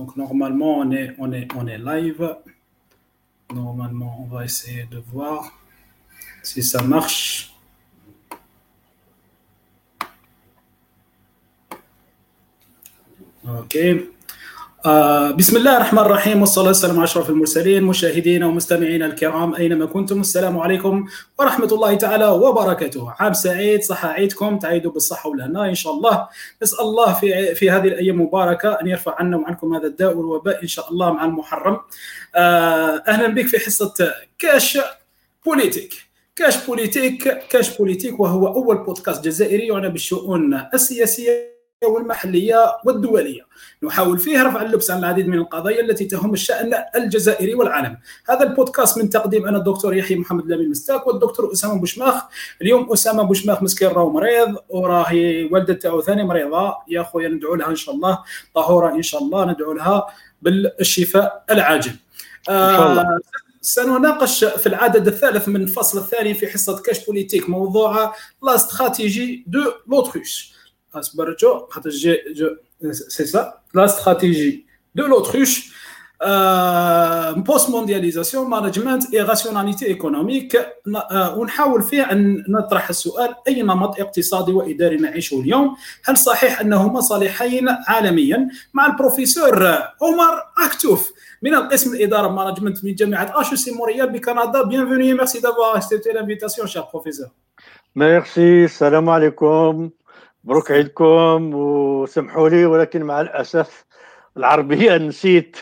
Donc normalement, on est, on est, on est live. Normalement, on va essayer de voir si ça marche. Ok. آه بسم الله الرحمن الرحيم والصلاة والسلام على أشرف المرسلين مشاهدينا ومستمعينا الكرام أينما كنتم؟ السلام عليكم ورحمة الله تعالى وبركاته. عام سعيد صحة عيدكم تعيدوا بالصحة والهنا إن شاء الله. نسأل الله في في هذه الأيام المباركة أن يرفع عنا وعنكم هذا الداء والوباء إن شاء الله مع المحرم. آه أهلا بك في حصة كاش بوليتيك. كاش بوليتيك كاش بوليتيك وهو أول بودكاست جزائري يعنى بالشؤون السياسية. والمحلية والدولية. نحاول فيه رفع اللبس عن العديد من القضايا التي تهم الشأن الجزائري والعالم. هذا البودكاست من تقديم أنا الدكتور يحيى محمد لامين مستاك والدكتور أسامة بوشماخ. اليوم أسامة بوشماخ مسكين راهو مريض وراهي والدة تاعو ثاني مريضة. يا خويا ندعو لها إن شاء الله. طهورة إن شاء الله ندعو لها بالشفاء العاجل. إن شاء الله. آه، سنناقش في العدد الثالث من الفصل الثاني في حصة كاش بوليتيك موضوع لا استراتيجي دو لوتروش اصبرتو خاطر جي جو سي سا. لا استراتيجي دو لوتروش بوست موندياليزاسيون مانجمنت اي راسيوناليتي ايكونوميك ونحاول فيه أن نطرح السؤال أي نمط اقتصادي وإداري نعيشه اليوم؟ هل صحيح انهما صالحين عالميا؟ مع البروفيسور عمر أكتوف من القسم الإدارة مانجمنت من جامعة آشو سي موريال بكندا. بيانفوني ميرسي دافوا اكسبتي لانفيتاسيون شير بروفيسور ميرسي السلام عليكم مبروك عيدكم وسمحوا لي ولكن مع الاسف العربيه نسيت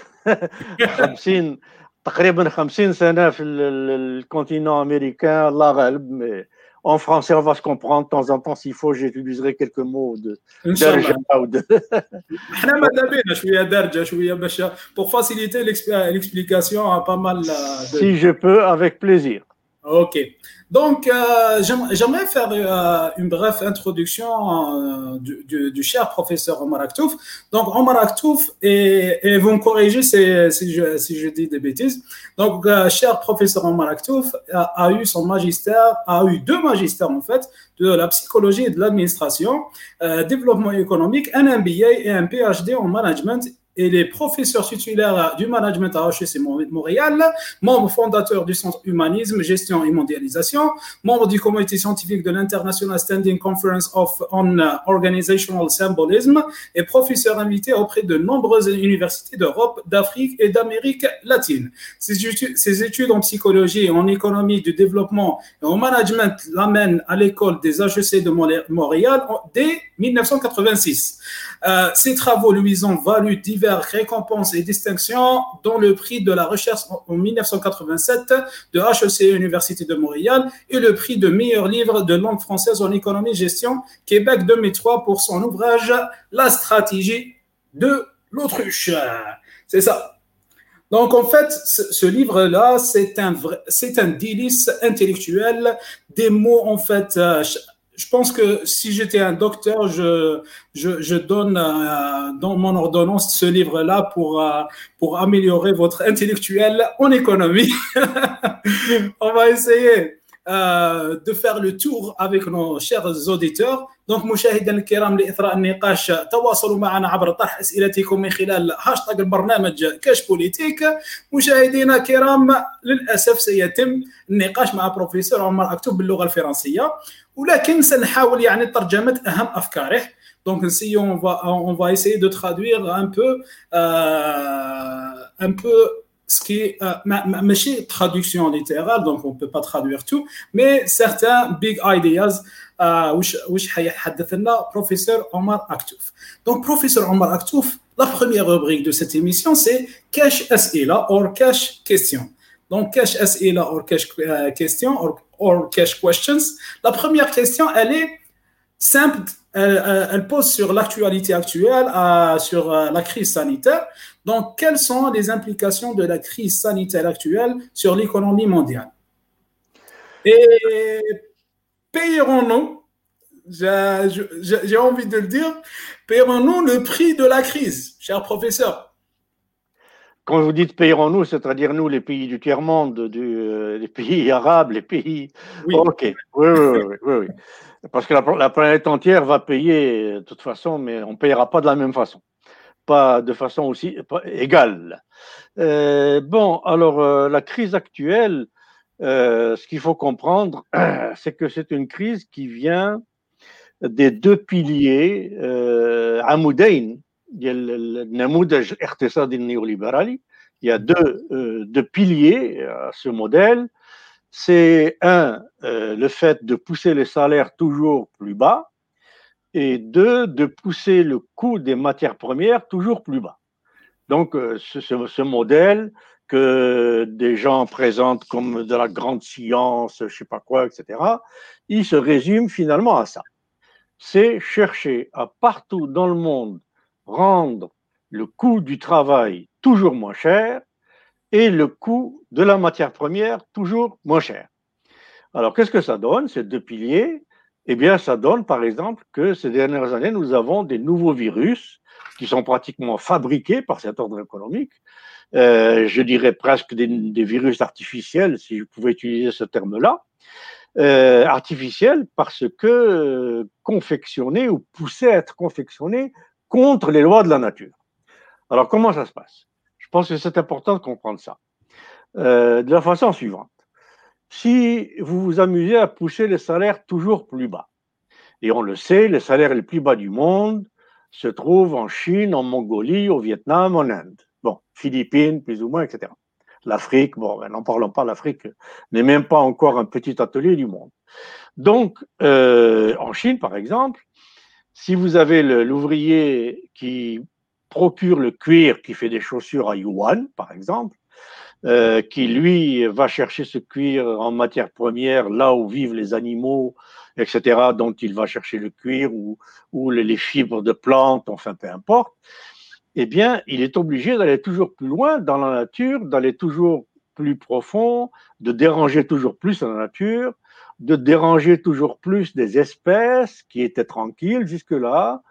50 تقريبا 50 سنه في الكونتينون امريكان الله غالب مي En français, on va se comprendre. De temps en temps, s'il faut, j'utiliserai quelques mots de ان شاء الله d'Argent ou de. احنا ماذا بينا شويه درجه شويه باش pour faciliter l'expli- l'explication à pas mal euh, de Si je peux, avec plaisir. Ok. Donc, euh, j'aime- j'aimerais faire euh, une brève introduction euh, du, cher professeur Omar Aktouf. Donc, Omar Aktouf, et, et vous me corrigez si, je, dis des bêtises. Donc, euh, cher professeur Omar Aktouf a, a eu son magistère, a eu deux magistères en fait, de la psychologie et de l'administration, développement économique, un MBA et un PhD en management. Et les professeurs titulaires du management à HEC Montréal, membre fondateur du Centre Humanisme, Gestion et Mondialisation, membre du comité scientifique de l'International Standing Conference on uh, Organizational Symbolism et professeur invité auprès de nombreuses universités d'Europe, d'Afrique et d'Amérique latine. Ses études, études en psychologie et en économie du développement et en management l'amènent à l'école des HEC de Montréal dès 1986. Euh, ses travaux lui ont valu diverses récompenses et distinctions, dont le prix de la recherche en en 1987 de HEC Université de Montréal et le prix de meilleur livre de langue française en économie gestion Québec 2003 pour son ouvrage La stratégie de l'autruche. C'est ça. Donc en fait, ce, livre-là, c'est un c'est un délice intellectuel, des mots en fait euh, je- je pense que si j'étais un docteur, je, je, je donne euh, dans mon ordonnance ce livre-là pour, euh, pour améliorer votre intellectuel en économie. On va essayer euh, de faire le tour avec nos chers auditeurs. Donc مشاهدينا الكرام لإثراء النقاش تواصلوا معنا عبر طرح أسئلتكم من خلال هاشتاغ البرنامج كاش بوليتيك مشاهدينا الكرام للأسف سيتم النقاش مع بروفيسور عمر أكتوب باللغة الفرنسية ولكن سنحاول يعني ترجمة أهم أفكاره Donc, si on va, on va essayer de traduire un peu, euh, un peu ce qui est, euh, ma- ma- ماشي traduction littérale, donc on ne peut pas traduire tout, mais certains big ideas euh, وش وش حيحدث لنا professeur Omar Aktouf. Donc, professeur Omar Aktouf, la première rubrique de cette émission, c'est cash أسئلة or cash question. Donc, cash أسئلة or cash euh, question or, or cash questions. La première question, elle est simple, elle, pose sur l'actualité actuelle, euh, sur euh, la crise sanitaire. Donc, quelles sont les implications de la crise sanitaire actuelle sur l'économie mondiale? Et payerons-nous, j'ai envie de le dire, payerons-nous le prix de la crise, cher professeur? Quand vous dites payerons-nous, c'est-à-dire nous, les pays du tiers-monde, euh, les pays arabes, les pays. Oui. Ok, oui, oui, oui, oui, oui. Parce que la, la planète entière va payer de toute façon, mais on ne payera pas de la même façon. pas de façon aussi égale. bon, alors la crise actuelle, ce qu'il faut comprendre, c'est que c'est une crise qui vient des deux piliers euh, Amoudain, il y a deux, euh, deux, piliers à ce modèle. C'est un, euh, le fait de pousser les salaires toujours plus bas, et deux, de pousser le coût des matières premières toujours plus bas. Donc, ce, modèle que des gens présentent comme de la grande science, je sais pas quoi, etc., il se résume finalement à ça c'est chercher à partout dans le monde rendre le coût du travail toujours moins cher et le coût de la matière première toujours moins cher. Alors, qu'est-ce que ça donne, ces deux piliers? Eh bien, ça donne, par exemple, que ces dernières années, nous avons des nouveaux virus qui sont pratiquement fabriqués par cet ordre économique. Euh, je dirais presque des, virus artificiels, si je pouvais utiliser ce terme-là, euh, artificielle parce que euh, confectionnée ou poussée à être confectionnée contre les lois de la nature. Alors comment ça se passe? Je pense que c'est important de comprendre ça. Euh, de la façon suivante. Si vous vous amusez à pousser les salaires toujours plus bas, et on le sait, les salaires les plus bas du monde se trouvent en Chine, en Mongolie, au Vietnam, en Inde. Bon, Philippines, plus ou moins, etc. L'Afrique, bon, ben, n'en parlons pas, l'Afrique n'est même pas encore un petit atelier du monde. Donc, euh, en Chine, par exemple, si vous avez l'ouvrier qui procure le cuir, qui fait des chaussures à Yuan, par exemple, euh, qui lui va chercher ce cuir en matière première là où vivent les animaux, etc., dont il va chercher le cuir ou, ou les fibres de plantes, enfin peu importe, eh bien, il est obligé d'aller toujours plus loin dans la nature, d'aller toujours plus profond, de déranger toujours plus la nature, de déranger toujours plus des espèces qui étaient tranquilles jusque-là,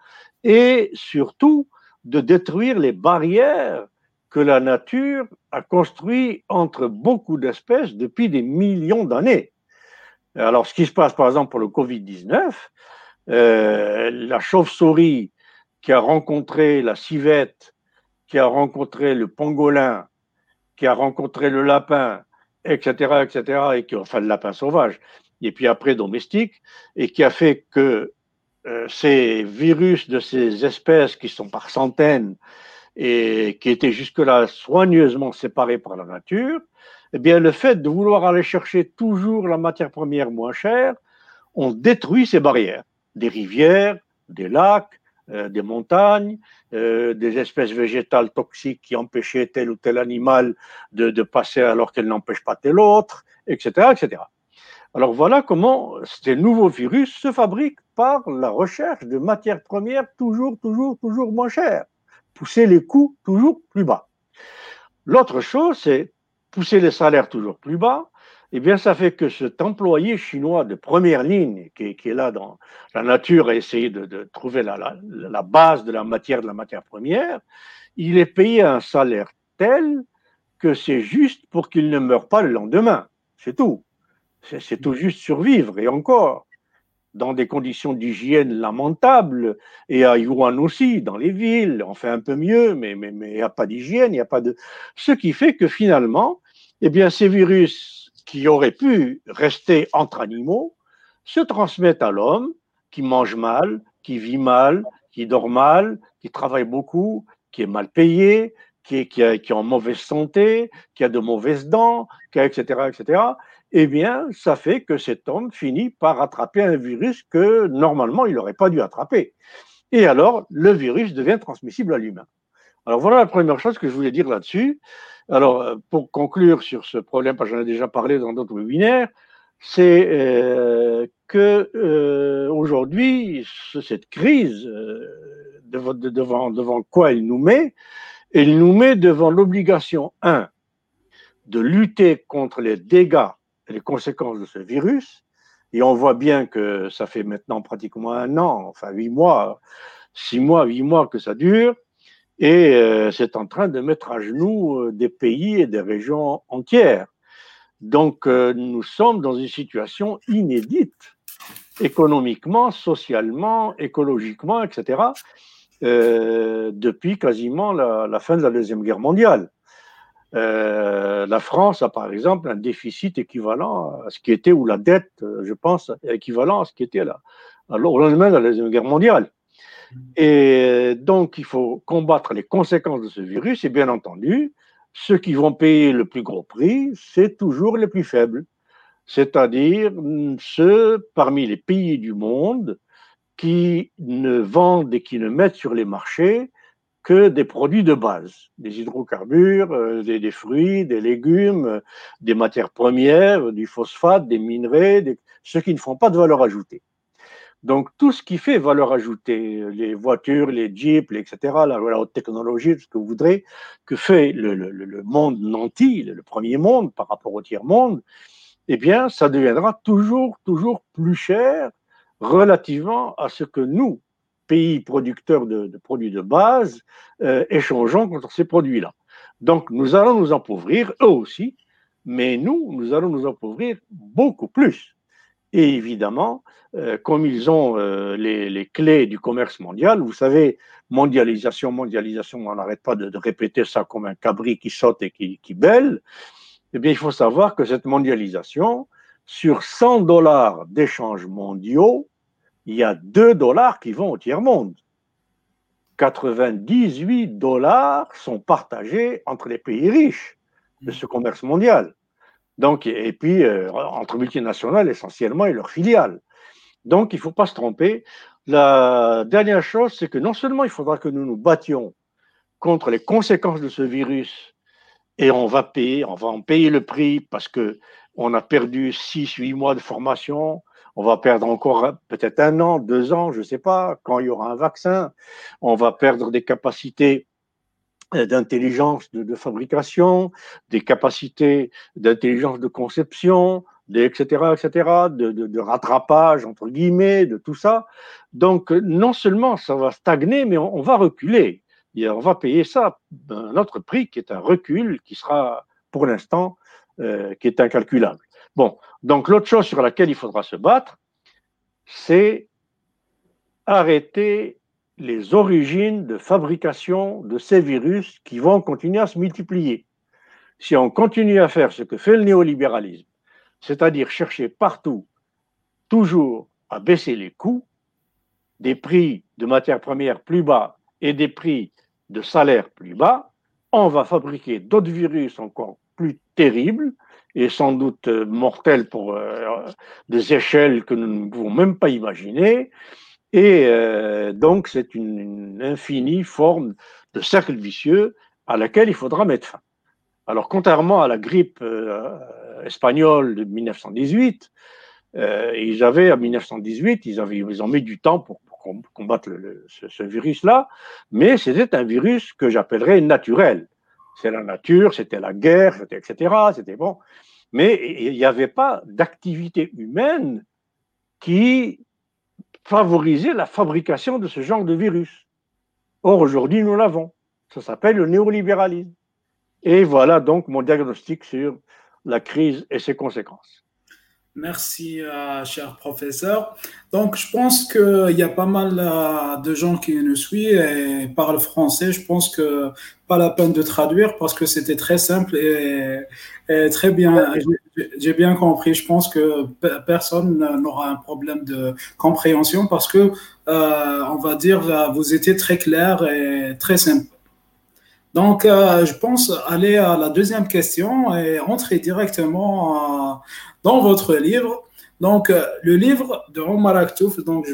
et surtout de détruire les barrières que la nature a construites entre beaucoup d'espèces depuis des millions d'années. Alors, ce qui se passe par exemple pour le Covid-19, euh, la chauve-souris qui a rencontré la civette, qui a rencontré le pangolin, qui a rencontré le lapin, etc., etc., et qui, enfin le lapin sauvage, et puis après domestique, et qui a fait que euh, ces virus de ces espèces qui sont par centaines et qui étaient jusque-là soigneusement séparés par la nature, eh bien le fait de vouloir aller chercher toujours la matière première moins chère, on détruit ces barrières, des rivières, des lacs, euh, des montagnes, euh, des espèces végétales toxiques qui empêchaient tel ou tel animal de, de passer alors qu'elles n'empêchent pas tel autre, etc., etc. Alors voilà comment ces nouveaux virus se fabriquent par la recherche de matières premières toujours, toujours, toujours moins chères, pousser les coûts toujours plus bas. L'autre chose, c'est pousser les salaires toujours plus bas, eh bien, ça fait que cet employé chinois de première ligne, qui, est là dans la nature, a essayé de, trouver la, la, base de la matière, de la matière première, il est payé un salaire tel que c'est juste pour qu'il ne meure pas le lendemain. C'est tout. C'est tout juste survivre. Et encore, dans des conditions d'hygiène lamentables, et à Yuan aussi, dans les villes, on fait un peu mieux, mais il mais, n'y a pas d'hygiène, il n'y a pas de. Ce qui fait que finalement, eh bien, ces virus qui auraient pu rester entre animaux se transmettent à l'homme qui mange mal, qui vit mal, qui dort mal, qui travaille beaucoup, qui est mal payé, qui est, qui, qui en mauvaise santé, qui a de mauvaises dents, qui etc., etc., eh bien, ça fait que cet homme finit par attraper un virus que normalement il n'aurait pas dû attraper. Et alors, le virus devient transmissible à l'humain. Alors voilà la première chose que je voulais dire là-dessus. Alors, euh, pour conclure sur ce problème, parce que j'en ai déjà parlé dans d'autres webinaires, c'est euh, que euh, aujourd'hui, cette crise, devant, devant, devant quoi elle nous met? Elle nous met devant l'obligation, un, de lutter contre les dégâts les conséquences de ce virus. Et on voit bien que ça fait maintenant pratiquement un an, enfin huit mois, six mois, huit mois que ça dure et euh, c'est en train de mettre à genoux euh, des pays et des régions entières. Donc euh, nous sommes dans une situation inédite, économiquement, socialement, écologiquement, etc. depuis quasiment la, fin de la Deuxième Guerre mondiale. La France a par exemple un déficit équivalent à ce qui était, ou la dette, je pense, équivalent à ce qui était là, au lendemain de la Deuxième Guerre mondiale. Et donc, il faut combattre les conséquences de ce virus, et bien entendu, ceux qui vont payer le plus gros prix, c'est toujours les plus faibles, c'est-à-dire ceux parmi les pays du monde qui ne vendent et qui ne mettent sur les marchés que des produits de base, des hydrocarbures, euh, des, fruits, des légumes, des matières premières, du phosphate, des minerais, ceux qui ne font pas de valeur ajoutée. Donc, tout ce qui fait valeur ajoutée, les voitures, les jeeps, etc., la, haute technologie, ce que vous voudrez, que fait le, monde nanti, le premier monde par rapport au tiers monde, eh bien, ça deviendra toujours, toujours plus cher relativement à ce que nous, pays producteurs de, produits de base, euh, échangeons contre ces produits-là. Donc, nous allons nous appauvrir, eux aussi, mais nous, nous allons nous appauvrir beaucoup plus. Et évidemment, euh, comme ils ont euh, les, clés du commerce mondial, vous savez, mondialisation, mondialisation, on n'arrête pas de, répéter ça comme un cabri qui saute et qui, qui bêle, eh bien, il faut savoir que cette mondialisation, sur 100 dollars d'échanges mondiaux, il y a 2 dollars qui vont au tiers-monde. 98 dollars sont partagés entre les pays riches de ce commerce mondial. Donc, et puis, euh, entre multinationales essentiellement et leurs filiales. Donc, il ne faut pas se tromper. La dernière chose, c'est que non seulement il faudra que nous nous battions contre les conséquences de ce virus, et on va payer, on va en payer le prix parce que on a perdu 6, 8 mois de formation, on va perdre encore peut-être un an, deux ans, je ne sais pas, quand il y aura un vaccin, on va perdre des capacités euh, d'intelligence de, fabrication, des capacités d'intelligence de conception, etc., etc., de, rattrapage, entre guillemets, de tout ça. Donc, non seulement ça va stagner, mais on, va reculer. Et on va payer ça un autre prix qui est un recul qui sera, pour l'instant, euh, qui est incalculable. Bon, donc l'autre chose sur laquelle il faudra se battre, c'est arrêter les origines de fabrication de ces virus qui vont continuer à se multiplier. Si on continue à faire ce que fait le néolibéralisme, c'est-à-dire chercher partout, toujours à baisser les coûts, des prix de matières premières plus bas et des prix de salaires plus bas, on va fabriquer d'autres virus encore plus terribles et sans doute mortels pour euh, des échelles que nous ne pouvons même pas imaginer, et euh, donc, c'est une, infinie forme de cercle vicieux à laquelle il faudra mettre fin. Alors, contrairement à la grippe euh, espagnole de 1918, euh, ils avaient, en 1918, ils, avaient, ils ont mis du temps pour, combattre ce, virus-là, mais c'était un virus que j'appellerais naturel. C'est la nature, c'était la guerre, etc. C'était bon. Mais il n'y avait pas d'activité humaine qui favoriser la fabrication de ce genre de virus. Or, aujourd'hui, nous l'avons. Ça s'appelle le néolibéralisme. Et voilà donc mon diagnostic sur la crise et ses conséquences. Merci, euh, cher professeur. Donc, je pense qu'il y a pas mal euh, de gens qui nous suivent et parlent français. Je pense que pas la peine de traduire parce que c'était très simple et, très bien. J'ai bien compris. Je pense que personne n'aura un problème de compréhension parce que, euh, on va dire, vous étiez très clair et très simple. Donc, je pense aller à la deuxième question et rentrer directement dans votre livre. Donc, euh, le livre de Omar Aktouf, donc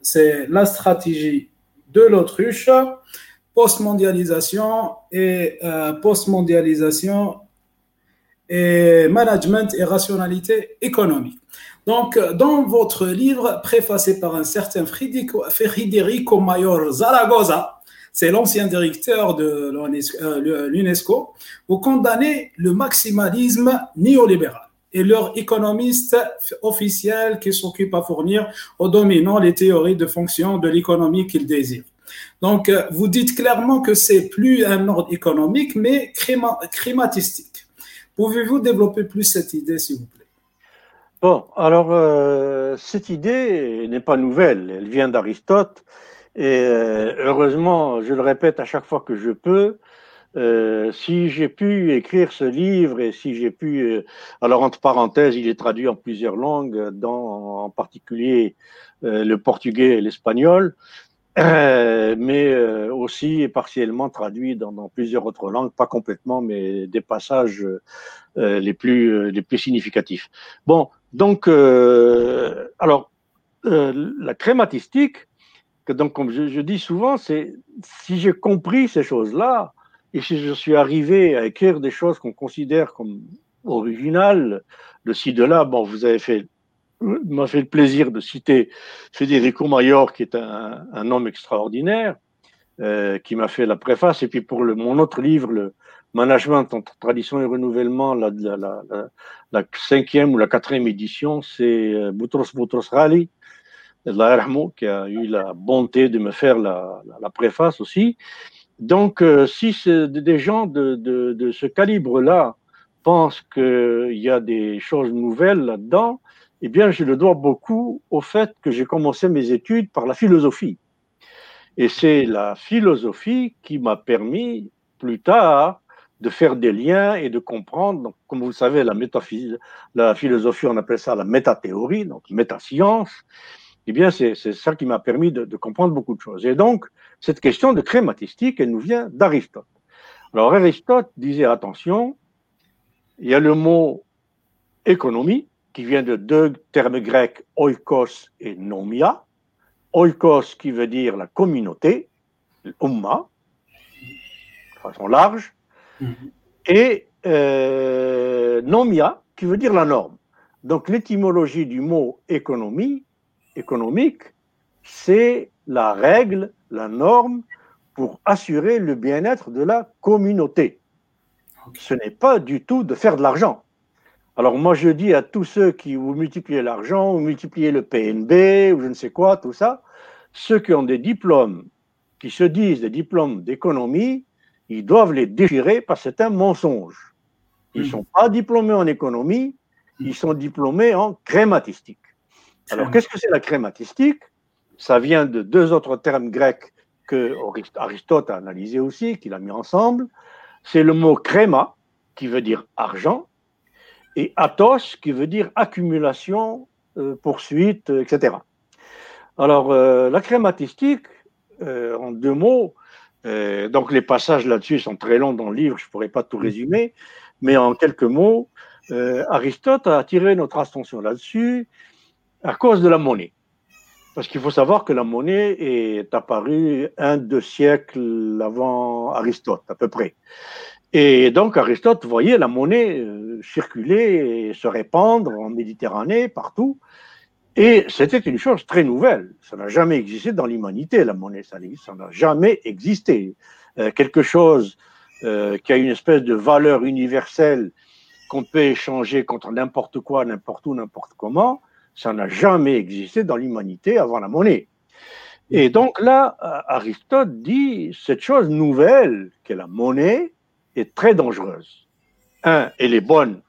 c'est la stratégie de l'autruche, post-mondialisation et euh, et management et rationalité économique. Donc, euh, dans votre livre, préfacé par un certain Federico Mayor Zaragoza, c'est l'ancien directeur de l'UNESCO, vous condamnez le maximalisme néolibéral et leur économiste officiel qui s'occupe à fournir aux dominants les théories de fonction de l'économie qu'ils désirent. Donc, euh, vous dites clairement que c'est plus un ordre économique, mais climatistique. Pouvez-vous développer plus cette idée, s'il vous plaît? Bon, alors, euh, cette idée n'est pas nouvelle. Elle vient d'Aristote Et euh, heureusement, je le répète à chaque fois que je peux, euh, si j'ai pu écrire ce livre et si j'ai pu, euh, alors entre parenthèses, il est traduit en plusieurs langues, en particulier euh, le portugais et l'espagnol, mais aussi partiellement traduit dans, plusieurs autres langues, pas complètement, mais des passages les plus les plus significatifs. Bon, donc alors la crématistique, que donc comme je, je dis souvent, c'est si j'ai compris ces choses-là et si je suis arrivé à écrire des choses qu'on considère comme originales, de ci, de là, bon, vous avez fait, m'a fait le plaisir de citer Federico Mayor, qui est un, homme extraordinaire, euh, qui m'a fait la préface. Et puis pour mon autre livre, le Management entre tradition et renouvellement, la, cinquième ou la quatrième édition, c'est euh, Boutros Boutros Ghali, qui a eu la bonté de me faire la préface aussi. Donc, euh, si des gens de, ce calibre-là pensent qu'il y a des choses nouvelles là-dedans, eh bien, je le dois beaucoup au fait que j'ai commencé mes études par la philosophie. Et c'est la philosophie qui m'a permis, plus tard, de faire des liens et de comprendre. Donc, comme vous le savez, la, la philosophie, on appelle ça la métathéorie, donc métascience eh bien, c'est ça qui m'a permis de, de, comprendre beaucoup de choses. Et donc, cette question de crématistique, elle nous vient d'Aristote. Alors, Aristote disait, attention, il y a le mot économie, qui vient de deux termes grecs, oikos et nomia. Oikos qui veut dire la communauté, l'umma, de façon large, mm-hmm. et euh, nomia qui veut dire la norme. Donc l'étymologie du mot économie économique, c'est la règle, la norme pour assurer le bien-être de la communauté. Ce n'est pas du tout de faire de l'argent. Alors moi je dis à tous ceux qui vous multipliez l'argent, vous multipliez le PNB ou je ne sais quoi, tout ça, ceux qui ont des diplômes, qui se disent des diplômes d'économie, ils doivent les déchirer parce que c'est un mensonge. Ils ne hmm. sont pas diplômés en économie, ils sont diplômés en crématistique. Alors, qu'est-ce que c'est la crématistique Ça vient de deux autres termes grecs que Aristote a analysé aussi, qu'il a mis ensemble. C'est le mot créma, qui veut dire argent, et athos, qui veut dire accumulation, euh, poursuite, etc. Alors, euh, la crématistique, euh, en deux mots, donc les passages là-dessus sont très longs dans le livre, je ne pourrais pas tout résumer, mais en quelques mots, Aristote a attiré notre attention là-dessus à cause de la monnaie. Parce qu'il faut savoir que la monnaie est apparue un, deux siècles avant Aristote, à peu près. Et donc Aristote voyait la monnaie euh, circuler et se répandre en Méditerranée, partout. Et c'était une chose très nouvelle. Ça n'a jamais existé dans l'humanité, la monnaie. Ça n'a jamais existé. Euh, quelque chose euh, qui a une espèce de valeur universelle qu'on peut échanger contre n'importe quoi, n'importe où, n'importe comment, ça n'a jamais existé dans l'humanité avant la monnaie. Et donc là, Aristote dit cette chose nouvelle qu'est la monnaie est très dangereuse. Un, elle est bonne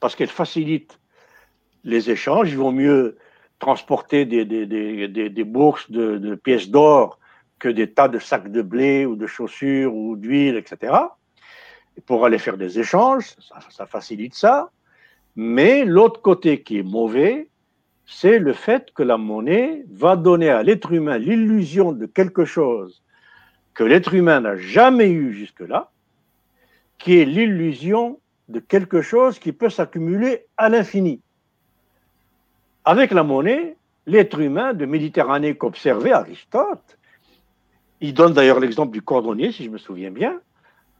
parce qu'elle facilite les échanges. Il vaut mieux transporter des, des, des, des bourses de, de pièces d'or que des tas de sacs de blé ou de chaussures ou d'huile, etc. Et pour aller faire des échanges, ça, ça facilite ça. Mais l'autre côté qui est mauvais, c'est le fait que la monnaie va donner à l'être humain l'illusion de quelque chose que l'être humain n'a jamais eu jusque-là, qui est l'illusion de quelque chose qui peut s'accumuler à l'infini. Avec la monnaie, l'être humain de Méditerranée qu'observait Aristote, il donne d'ailleurs l'exemple du cordonnier, si je me souviens bien,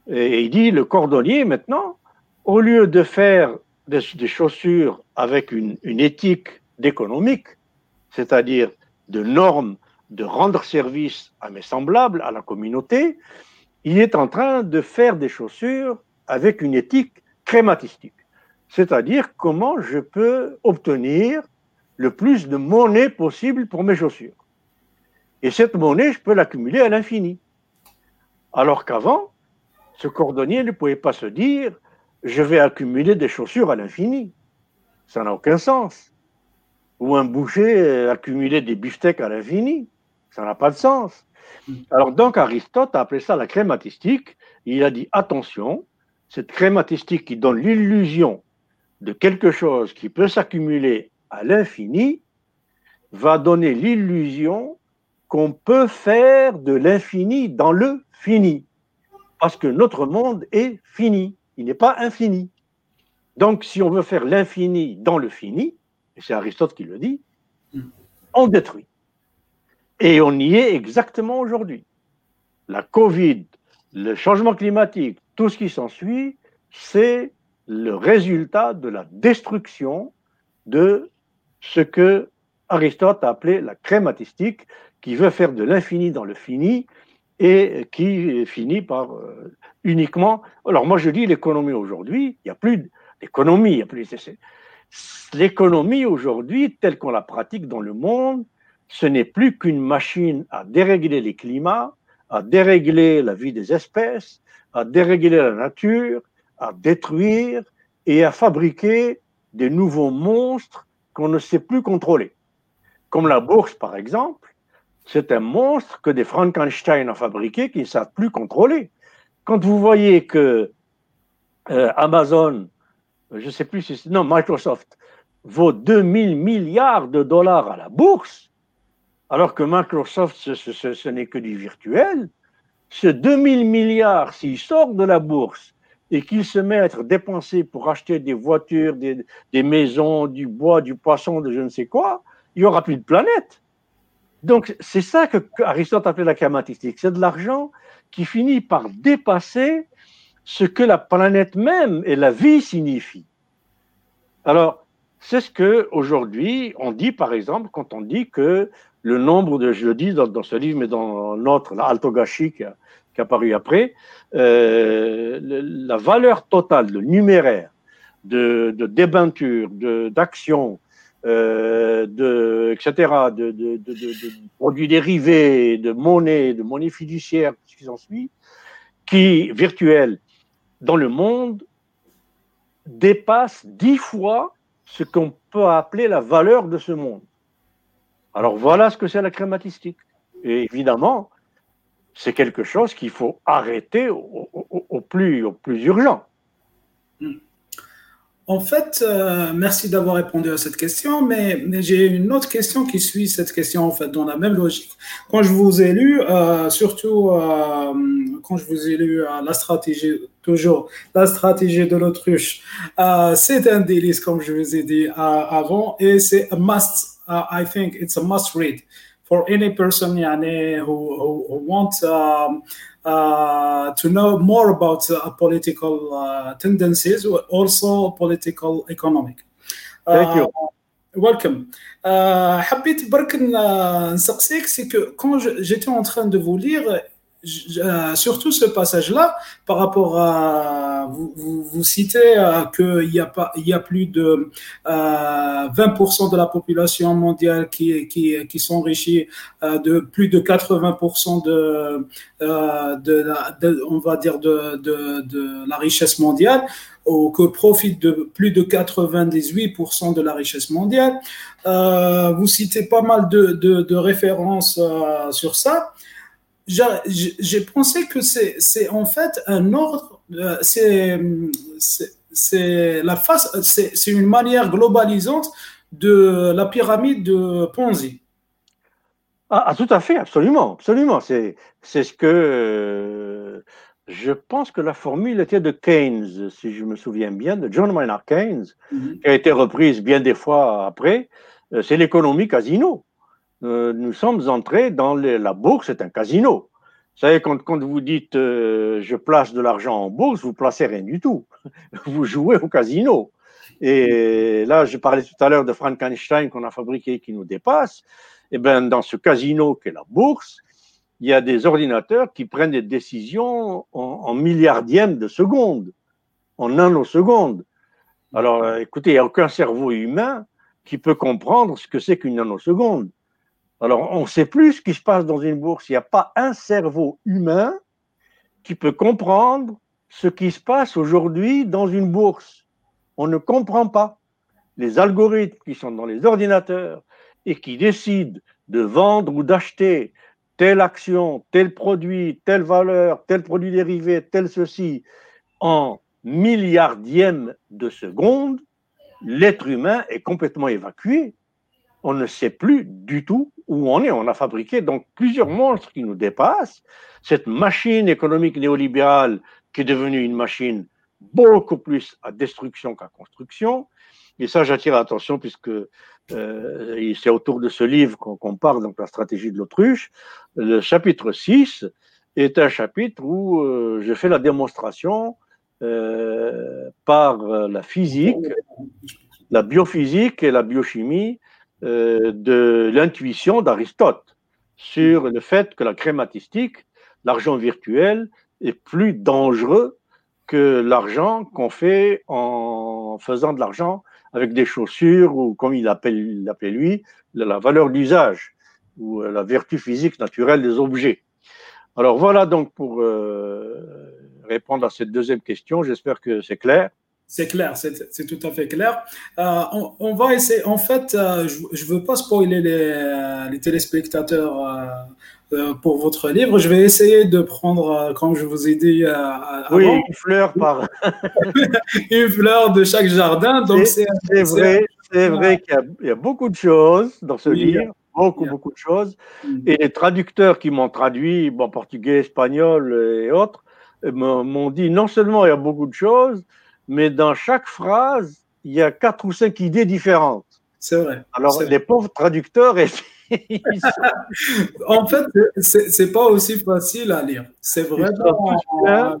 et il dit le cordonnier maintenant, au lieu de faire des, chaussures avec une, une éthique d'économique, c'est-à-dire de normes de rendre service à mes semblables, à la communauté, il est en train de faire des chaussures avec une éthique crématistique. C'est-à-dire comment je peux obtenir le plus de monnaie possible pour mes chaussures. Et cette monnaie, je peux l'accumuler à l'infini. Alors qu'avant, ce cordonnier ne pouvait pas se dire je vais accumuler des chaussures à l'infini. Ça n'a aucun sens. Ou un boucher accumuler des beefsteaks à l'infini. Ça n'a pas de sens. Mm. Alors donc Aristote a appelé ça la crématistique. Il a dit attention, cette crématistique qui donne l'illusion de quelque chose qui peut s'accumuler à l'infini va donner l'illusion qu'on peut faire de l'infini dans le fini. Parce que notre monde est fini, il n'est pas infini. Donc si on veut faire l'infini dans le fini, et c'est Aristote qui le dit, mm. on détruit. Et on y est exactement aujourd'hui. La Covid, le changement climatique, tout ce qui s'ensuit, c'est le résultat de la destruction de ce que Aristote a appelé la crématistique, qui veut faire de l'infini dans le fini et qui finit par euh, uniquement. Alors moi je dis l'économie aujourd'hui, il n'y a plus d'économie, il y a plus. L'économie aujourd'hui, telle qu'on la pratique dans le monde, ce n'est plus qu'une machine à dérégler les climats, à dérégler la vie des espèces, à dérégler la nature, à détruire et à fabriquer des nouveaux monstres qu'on ne sait plus contrôler. Comme la bourse, par exemple, c'est un monstre que des Frankenstein ont fabriqué qui ne savent plus contrôler. Quand vous voyez que euh, Amazon, je ne sais plus si c'est, non, Microsoft, vaut 2000 milliards de dollars à la bourse, alors que Microsoft, ce, n'est que du virtuel, ce 2000 milliards, s'il sort de la bourse et qu'il se met à être dépensé pour acheter des voitures, des, maisons, du bois, du poisson, de je ne sais quoi, il n'y aura plus de planète. Donc, c'est ça que Aristote appelait la karmatistique. C'est de l'argent qui finit par dépasser ce que la planète même et la vie signifient. Alors, c'est ce que aujourd'hui on dit, par exemple, quand on dit que le nombre de, je le dis dans, ce livre, mais dans l'autre, l'Altogashi qui, qui a apparu après, euh, la valeur totale, le numéraire de, de euh, de, etc., de, produits dérivés, de monnaie, de monnaie fiduciaire, ce qui s'ensuit, qui, virtuel, dans le monde, dépasse dix fois ce qu'on peut appeler la valeur de ce monde. Alors voilà ce que c'est la crématistique. Et évidemment, c'est quelque chose qu'il faut arrêter au, plus, au plus urgent. En fait, euh, merci d'avoir répondu à cette question, mais, j'ai une autre question qui suit cette question, en fait, dans la même logique. Quand je vous ai lu, euh, surtout euh, quand je vous ai lu la stratégie, toujours la stratégie de l'autruche, c'est un délice, comme je vous ai dit avant, et c'est un must, I think it's a must read for any person yani, who, who, who wants um, uh, to know more about uh, political uh, tendencies, also political economic. Thank you. Welcome. حبيت برك نسقسيك سي كو كون j'étais en train de vous lire euh, surtout ce passage-là, par rapport à vous, vous, citez euh, qu'il y a pas, il y a plus de 20% euh, de la population mondiale qui qui, qui s'enrichit de plus de 80% de, de, on va dire de, de, de la richesse mondiale ou que profite de plus de 98% de la richesse mondiale. vous citez pas mal de, de références sur ça j'ai pensé que c'est en fait un ordre, euh, c'est la face, c'est une manière globalisante de la pyramide de Ponzi. Ah, ah tout à fait, absolument, absolument. C'est ce que euh, je pense que la formule était de Keynes, si je me souviens bien, de John Maynard Keynes, mm-hmm. qui a été reprise bien des fois après. Euh, c'est l'économie casino. Euh, nous sommes entrés dans la bourse, c'est un casino. Vous savez, quand, vous dites euh, je place de l'argent en bourse, vous placez rien du tout. Vous jouez au casino. Et là, je parlais tout à l'heure de Frankenstein qu'on a fabriqué qui nous dépasse. Et eh bien, dans ce casino qu'est la bourse, il y a des ordinateurs qui prennent des décisions en, en milliardièmes de seconde, en nanosecondes. Alors, euh, écoutez, il n'y a aucun cerveau humain qui peut comprendre ce que c'est qu'une nanoseconde. Alors, on ne sait plus ce qui se passe dans une bourse. Il n'y a pas un cerveau humain qui peut comprendre ce qui se passe aujourd'hui dans une bourse. On ne comprend pas. Les algorithmes qui sont dans les ordinateurs et qui décident de vendre ou d'acheter telle action, tel produit, telle valeur, tel produit dérivé, tel ceci, en milliardième de seconde, l'être humain est complètement évacué. On ne sait plus du tout où on est. On a fabriqué donc plusieurs monstres qui nous dépassent. Cette machine économique néolibérale qui est devenue une machine beaucoup plus à destruction qu'à construction. Et ça, j'attire l'attention puisque euh, c'est autour de ce livre qu'on parle, donc la stratégie de l'autruche. Le chapitre 6 est un chapitre où euh, je fais la démonstration euh, par la physique, la biophysique et la biochimie de l'intuition d'Aristote sur le fait que la crématistique, l'argent virtuel, est plus dangereux que l'argent qu'on fait en faisant de l'argent avec des chaussures ou comme il appelle, l'appelait lui, la valeur d'usage ou la vertu physique naturelle des objets. Alors voilà donc pour euh, répondre à cette deuxième question. J'espère que c'est clair. C'est clair, c'est tout à fait clair. Euh, on, va essayer, en fait, euh, je ne veux pas spoiler les, les téléspectateurs euh, pour votre livre. Je vais essayer de prendre, euh, comme je vous ai dit euh, oui, une fleur par une fleur de chaque jardin. C'est vrai, c'est vrai qu'il y, a beaucoup de choses dans ce livre, beaucoup beaucoup de choses. Mm. Et les traducteurs qui m'ont traduit, bon, portugais, espagnol et autres, m'ont dit non seulement il y a beaucoup de choses, mais dans chaque phrase il y a quatre ou cinq idées différentes. C'est vrai. Alors les pauvres traducteurs en fait, c'est pas aussi facile à lire. C'est vraiment. Euh,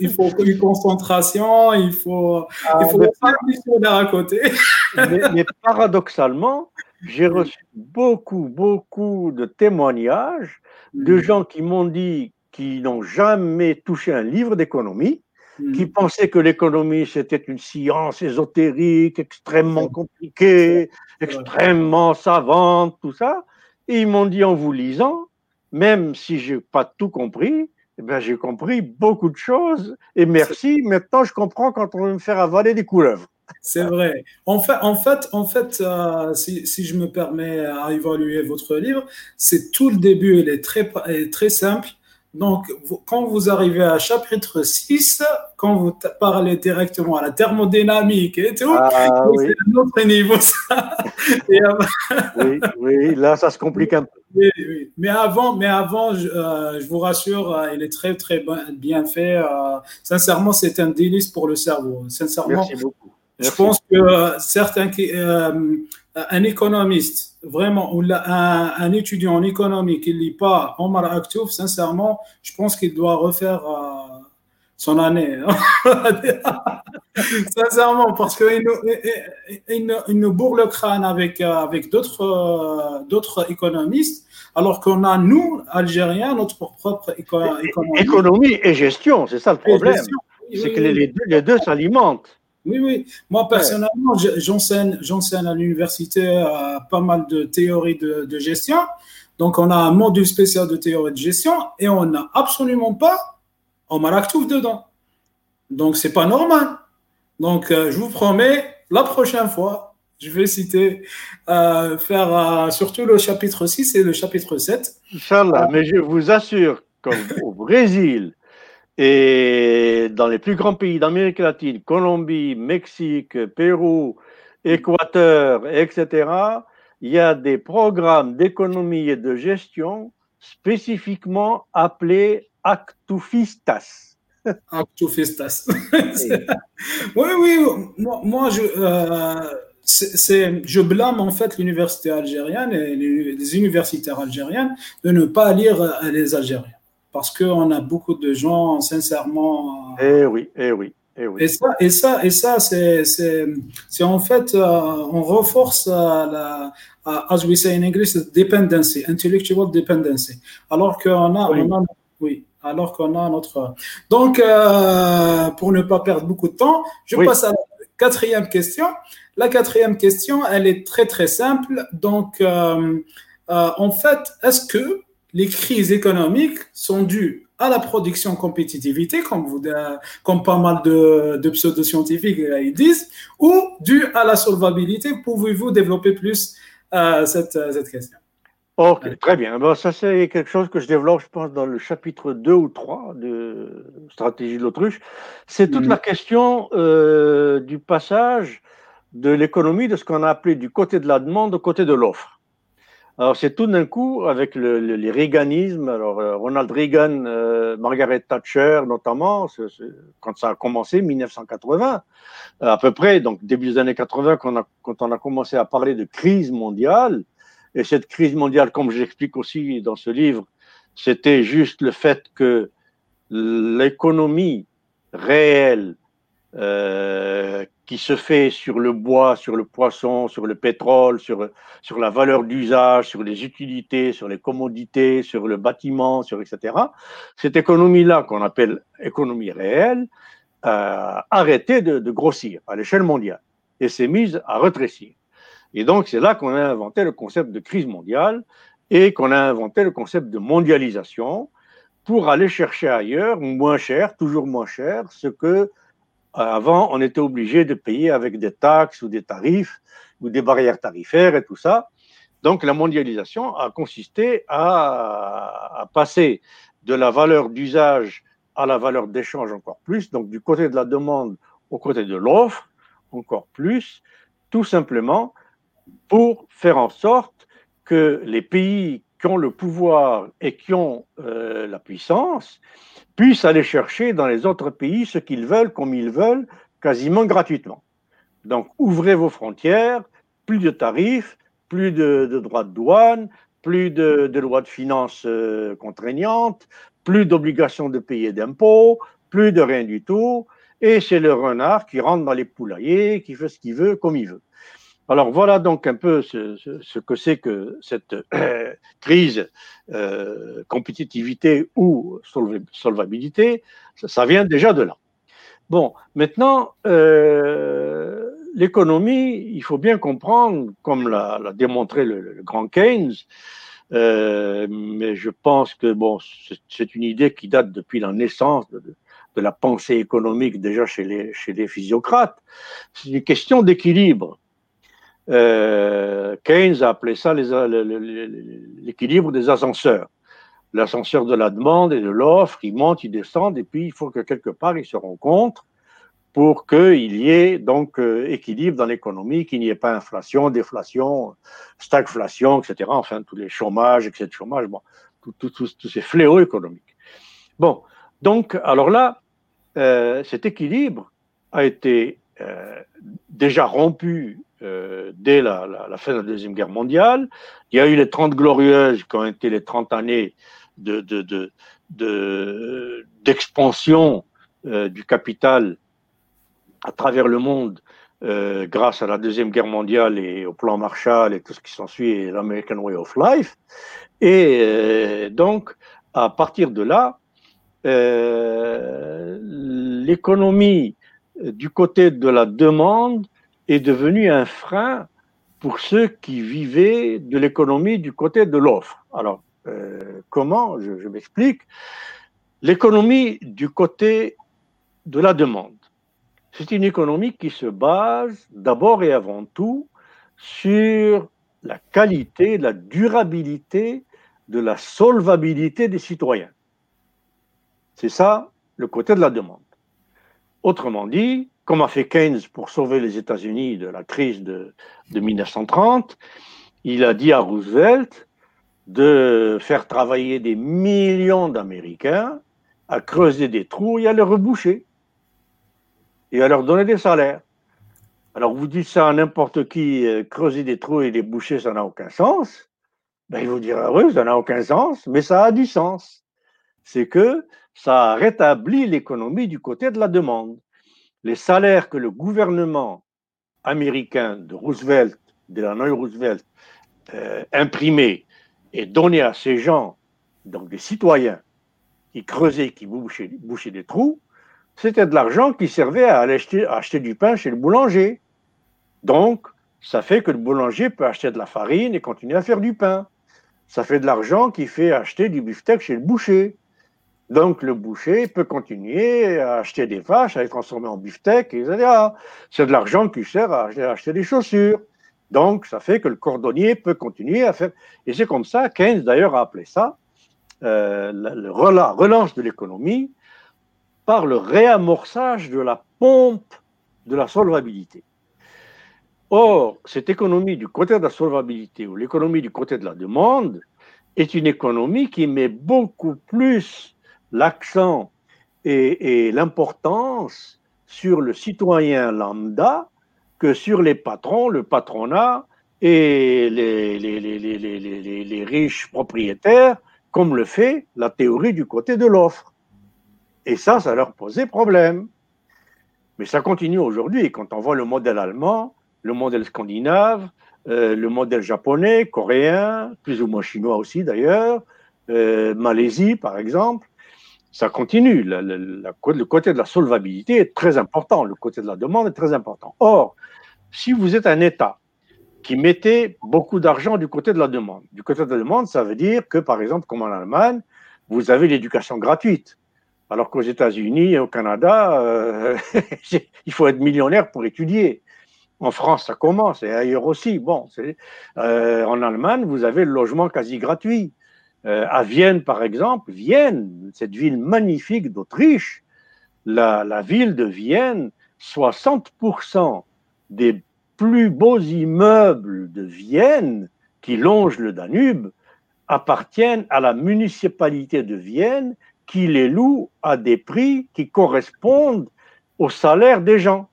il faut une concentration, il faut, ah, il faut pas à côté. mais, paradoxalement, j'ai reçu beaucoup, beaucoup de témoignages de gens qui m'ont dit qu'ils n'ont jamais touché un livre d'économie, hmm. qui pensaient que l'économie c'était une science ésotérique, extrêmement compliquée, extrêmement savante, tout ça. Et ils m'ont dit en vous lisant, même si je n'ai pas tout compris, eh ben, j'ai compris beaucoup de choses. Et merci, maintenant je comprends quand on veut me faire avaler des couleuvres. C'est vrai. En fait, en fait, en fait euh, si, si, je me permets à évaluer votre livre, c'est tout le début, il est très, très simple. Donc, quand vous arrivez à chapitre 6, quand vous parlez directement à la thermodynamique et tout, ah, c'est un autre niveau. Ça. oui, oui, là, ça se complique un peu. Oui, oui. Mais avant, mais avant je, euh, je vous rassure, euh, il est très, très bien fait. Euh, sincèrement, c'est un délice pour le cerveau. Sincèrement, Merci beaucoup. Je pense que certains un économiste, vraiment, ou un, un, étudiant en économie qui ne lit pas Omar Aktouf, sincèrement, je pense qu'il doit refaire euh, son année. sincèrement, parce qu'il nous, il, nous bourre le crâne avec, euh, avec d'autres, d'autres économistes, alors qu'on a, nous, Algériens, notre propre économie. Économie et gestion, c'est ça le problème. C'est que les deux s'alimentent. Oui, oui. Moi, personnellement, j'enseigne, j'enseigne à l'université euh, pas mal de théories de, gestion. Donc, on a un module spécial de théorie de gestion et on n'a absolument pas Omar Aktouf dedans. Donc, c'est pas normal. Donc, euh, je vous promets, la prochaine fois, je vais citer, euh, faire surtout le chapitre 6 et le chapitre 7. Inch'Allah, mais je vous assure qu'au Brésil, et dans les plus grands pays d'Amérique latine, Colombie, Mexique, Pérou, Équateur, etc., il y a des programmes d'économie et de gestion spécifiquement appelés Actufistas. Actufistas. oui, oui, moi, je, euh, je blâme en fait l'université algérienne et les universitaires algériennes de ne pas lire euh, les Algériens parce qu'on a beaucoup de gens, sincèrement. Eh oui, eh oui. Eh oui. Et ça, et ça, et ça c'est, c'est, en fait, euh, on renforce euh, la, as we say in English, dependency, intellectual dependency. Alors qu'on a, oui. On a, oui, alors qu'on a notre. Donc, euh, pour ne pas perdre beaucoup de temps, je passe à la quatrième question. La quatrième question, elle est très très simple. Donc, en fait, est-ce que les crises économiques sont dues à la production compétitivité, comme, vous, comme pas mal de, de pseudo-scientifiques euh, disent, ou dues à la solvabilité. Pouvez-vous développer plus euh, cette, cette, question? Ok, très bien. Bon, ça, c'est quelque chose que je développe, je pense, dans le chapitre 2 ou 3 de Stratégie de l'autruche. C'est toute la question euh, du passage de l'économie, de ce qu'on a appelé du côté de la demande au côté de l'offre. Alors, c'est tout d'un coup, avec le, les Reaganismes, alors euh, Ronald Reagan, euh, Margaret Thatcher notamment, quand ça a commencé, 1980, à peu près, donc début des années 80, quand on a, commencé à parler de crise mondiale, et cette crise mondiale, comme j'explique aussi dans ce livre, c'était juste le fait que l'économie réelle euh, qui se fait sur le bois, sur le poisson, sur le pétrole, sur, sur la valeur d'usage, sur les utilités, sur les commodités, sur le bâtiment, sur etc. Cette économie-là, qu'on appelle économie réelle, a arrêté de, de grossir à l'échelle mondiale et s'est mise à rétrécir. Et donc, c'est là qu'on a inventé le concept de crise mondiale et qu'on a inventé le concept de mondialisation pour aller chercher ailleurs, moins cher, toujours moins cher, ce que avant on était obligé de payer avec des taxes ou des tarifs ou des barrières tarifaires et tout ça. Donc la mondialisation a consisté à, passer de la valeur d'usage à la valeur d'échange encore plus, donc du côté de la demande au côté de l'offre encore plus, tout simplement pour faire en sorte que les pays qui ont le pouvoir et qui ont euh, la puissance puissent aller chercher dans les autres pays ce qu'ils veulent, comme ils veulent, quasiment gratuitement. Donc, ouvrez vos frontières, plus de tarifs, plus de, droits de douane, plus de, lois de finances euh, contraignantes, plus d'obligations de payer d'impôts, plus de rien du tout. Et c'est le renard qui rentre dans les poulaillers, qui fait ce qu'il veut, comme il veut. Alors voilà donc un peu ce, que c'est que cette euh, crise euh, compétitivité ou solvabilité, ça, vient déjà de là. Bon, maintenant, euh, l'économie, il faut bien comprendre, comme l'a démontré le, grand Keynes, mais je pense que c'est une idée qui date depuis la naissance de, la pensée économique déjà chez les physiocrates. C'est une question d'équilibre. Euh, Keynes a appelé ça l'équilibre des ascenseurs. L'ascenseur de la demande et de l'offre, il monte, il descend, et puis il faut que quelque part ils se rencontrent pour qu'il y ait donc euh, équilibre dans l'économie, qu'il n'y ait pas inflation, déflation, stagflation, etc. Enfin, tous les chômages, etc. Chômage, bon, tous ces fléaux économiques. Bon, donc, alors là, euh, cet équilibre a été déjà rompu euh, dès la, fin de la Deuxième Guerre mondiale. Il y a eu les 30 glorieuses qui ont été les 30 années d'expansion de, de, euh, du capital à travers le monde euh, grâce à la Deuxième Guerre mondiale et au plan Marshall et tout ce qui s'ensuit, et l'American Way of Life. Et donc, à partir de là, l'économie du côté de la demande est devenu un frein pour ceux qui vivaient de l'économie du côté de l'offre. Alors, euh, comment? Je, je m'explique. L'économie du côté de la demande, c'est une économie qui se base d'abord et avant tout sur la qualité, la durabilité de la solvabilité des citoyens. C'est ça le côté de la demande. Autrement dit, comme a fait Keynes pour sauver les États-Unis de la crise de, 1930, il a dit à Roosevelt de faire travailler des millions d'Américains à creuser des trous et à les reboucher et à leur donner des salaires. Alors vous dites ça à n'importe qui, euh, creuser des trous et les boucher, ça n'a aucun sens. Ben, il vous dira, oui, ça n'a aucun sens, mais ça a du sens. C'est que ça rétablit l'économie du côté de la demande les salaires que le gouvernement américain de Roosevelt, de la Roosevelt, euh, imprimait et donnait à ces gens, donc des citoyens, qui creusaient, qui bouchaient, des trous, c'était de l'argent qui servait à, acheter, à acheter du pain chez le boulanger. Donc, ça fait que le boulanger peut acheter de la farine et continuer à faire du pain. Ça fait de l'argent qui fait acheter du beefsteak chez le boucher. Donc le boucher peut continuer à acheter des vaches, à les transformer en beefsteak, etc. C'est de l'argent qui sert à acheter des chaussures. Donc, ça fait que le cordonnier peut continuer à faire. Et c'est comme ça, Keynes d'ailleurs a appelé ça euh, la, relance de l'économie par le réamorçage de la pompe de la solvabilité. Or, cette économie du côté de la solvabilité ou l'économie du côté de la demande est une économie qui met beaucoup plus l'accent et, l'importance sur le citoyen lambda que sur les patrons, le patronat et les, riches propriétaires, comme le fait la théorie du côté de l'offre. Et ça, ça leur posait problème. Mais ça continue aujourd'hui. Quand on voit le modèle allemand, le modèle scandinave, euh, le modèle japonais, coréen, plus ou moins chinois aussi d'ailleurs, euh, Malaisie par exemple, ça continue. le côté de la solvabilité est très important, le côté de la demande est très important. Or, si vous êtes un État qui mettait beaucoup d'argent du côté de la demande, du côté de la demande, ça veut dire que, par exemple, comme en Allemagne, vous avez l'éducation gratuite. Alors qu'aux États-Unis et au Canada, euh, il faut être millionnaire pour étudier. En France, ça commence, et ailleurs aussi. Bon, euh, en Allemagne, vous avez le logement quasi gratuit. Euh, à Vienne, par exemple, Vienne, cette ville magnifique d'Autriche, la, ville de Vienne, 60% des plus beaux immeubles de Vienne qui longent le Danube appartiennent à la municipalité de Vienne qui les loue à des prix qui correspondent au salaire des gens.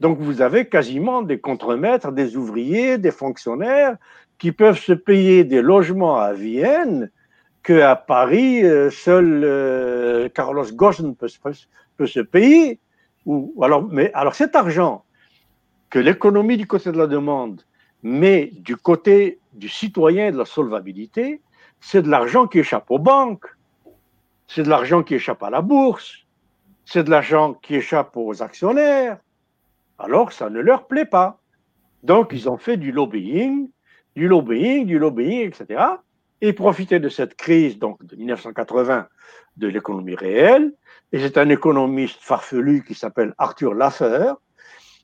Donc vous avez quasiment des contremaîtres, des ouvriers, des fonctionnaires qui peuvent se payer des logements à Vienne qu'à Paris, euh, seul euh, Carlos Ghosn peut, peut, se payer. Ou, alors, mais, alors cet argent que l'économie du côté de la demande met du côté du citoyen de la solvabilité, c'est de l'argent qui échappe aux banques, c'est de l'argent qui échappe à la bourse, c'est de l'argent qui échappe aux actionnaires, alors ça ne leur plaît pas. Donc ils ont fait du lobbying, du lobbying, du lobbying, etc et profiter de cette crise donc de 1980 de l'économie réelle. Et c'est un économiste farfelu qui s'appelle Arthur Laffer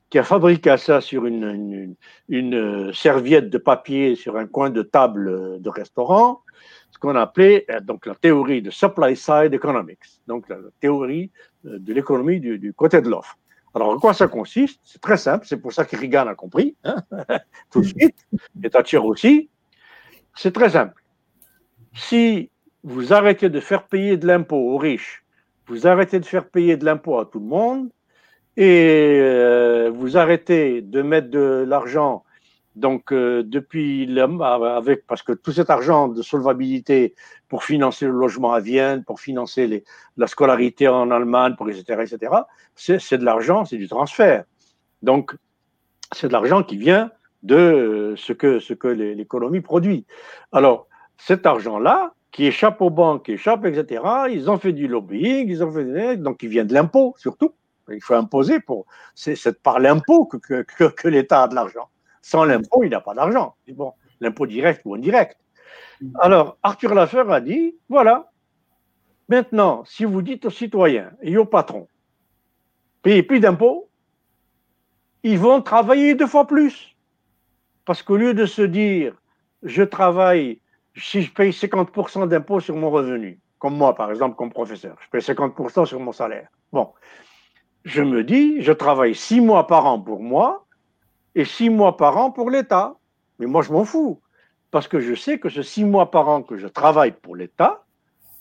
qui a fabriqué ça sur une, une, serviette de papier sur un coin de table de restaurant, ce qu'on appelait euh, donc la théorie de supply side economics, donc la théorie euh, de l'économie du, côté de l'offre. Alors, en quoi ça consiste? C'est très simple, c'est pour ça que Reagan a compris, hein, tout de suite, et Thatcher aussi. C'est très simple si vous arrêtez de faire payer de l'impôt aux riches, vous arrêtez de faire payer de l'impôt à tout le monde, et euh, vous arrêtez de mettre de l'argent, donc euh, depuis avec parce que tout cet argent de solvabilité pour financer le logement à Vienne, pour financer la scolarité en Allemagne, pour etc. etc. C'est de l'argent, c'est du transfert. Donc c'est de l'argent qui vient de ce que ce que l'économie produit. Alors cet argent-là, qui échappe aux banques, qui échappe, etc., ils ont fait du lobbying, ils ont fait donc il vient de l'impôt surtout. Il faut imposer pour. C'est par l'impôt que, que, que, l'État a de l'argent. Sans l'impôt, il n'a pas d'argent. Bon, l'impôt direct ou indirect. Alors, Arthur Laffer a dit voilà, maintenant, si vous dites aux citoyens et aux patrons, payez plus d'impôts, ils vont travailler deux fois plus. Parce qu'au lieu de se dire je travaille si je paye 50% d'impôts sur mon revenu, comme moi par exemple, comme professeur, je paye 50% sur mon salaire. Bon, je me dis, je travaille six mois par an pour moi et six mois par an pour l'État. Mais moi, je m'en fous, parce que je sais que ce six mois par an que je travaille pour l'État,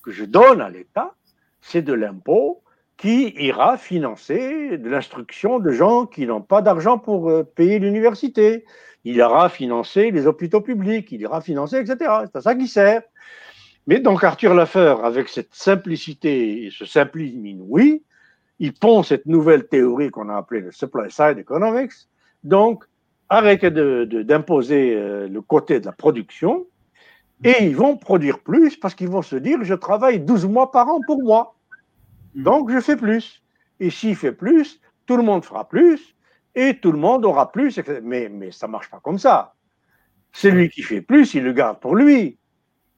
que je donne à l'État, c'est de l'impôt qui ira financer de l'instruction de gens qui n'ont pas d'argent pour euh, payer l'université, il ira financer les hôpitaux publics, il ira financer, etc. C'est à ça qu'il sert. Mais donc Arthur Laffer, avec cette simplicité et ce simplisme inouï, il pond cette nouvelle théorie qu'on a appelée le supply side economics. Donc, arrêtez d'imposer euh, le côté de la production et ils vont produire plus parce qu'ils vont se dire je travaille 12 mois par an pour moi. Donc, je fais plus. Et s'il fait plus, tout le monde fera plus et tout le monde aura plus. Mais, mais ça ne marche pas comme ça. Celui qui fait plus, il le garde pour lui.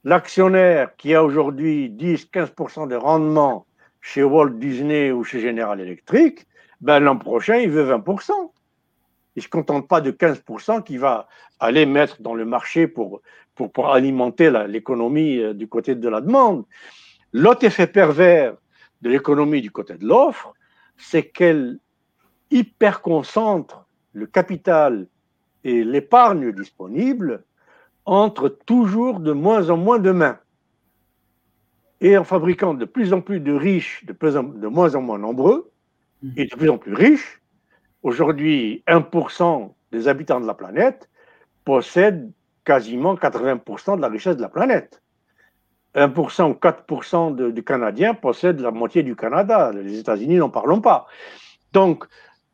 L'actionnaire qui a aujourd'hui 10-15% de rendement chez Walt Disney ou chez General Electric, ben l'an prochain, il veut 20%. Il ne se contente pas de 15% qu'il va aller mettre dans le marché pour, pour, alimenter l'économie euh, du côté de la demande. L'autre effet pervers de l'économie du côté de l'offre, c'est qu'elle hyper concentre le capital et l'épargne disponible entre toujours de moins en moins de mains. Et en fabriquant de plus en plus de riches, de, plus de moins en moins nombreux, et de plus en plus riches, aujourd'hui 1% des habitants de la planète possèdent quasiment 80% de la richesse de la planète. 1% ou 4% du Canadien possèdent la moitié du Canada. Les États-Unis, n'en parlons pas. Donc,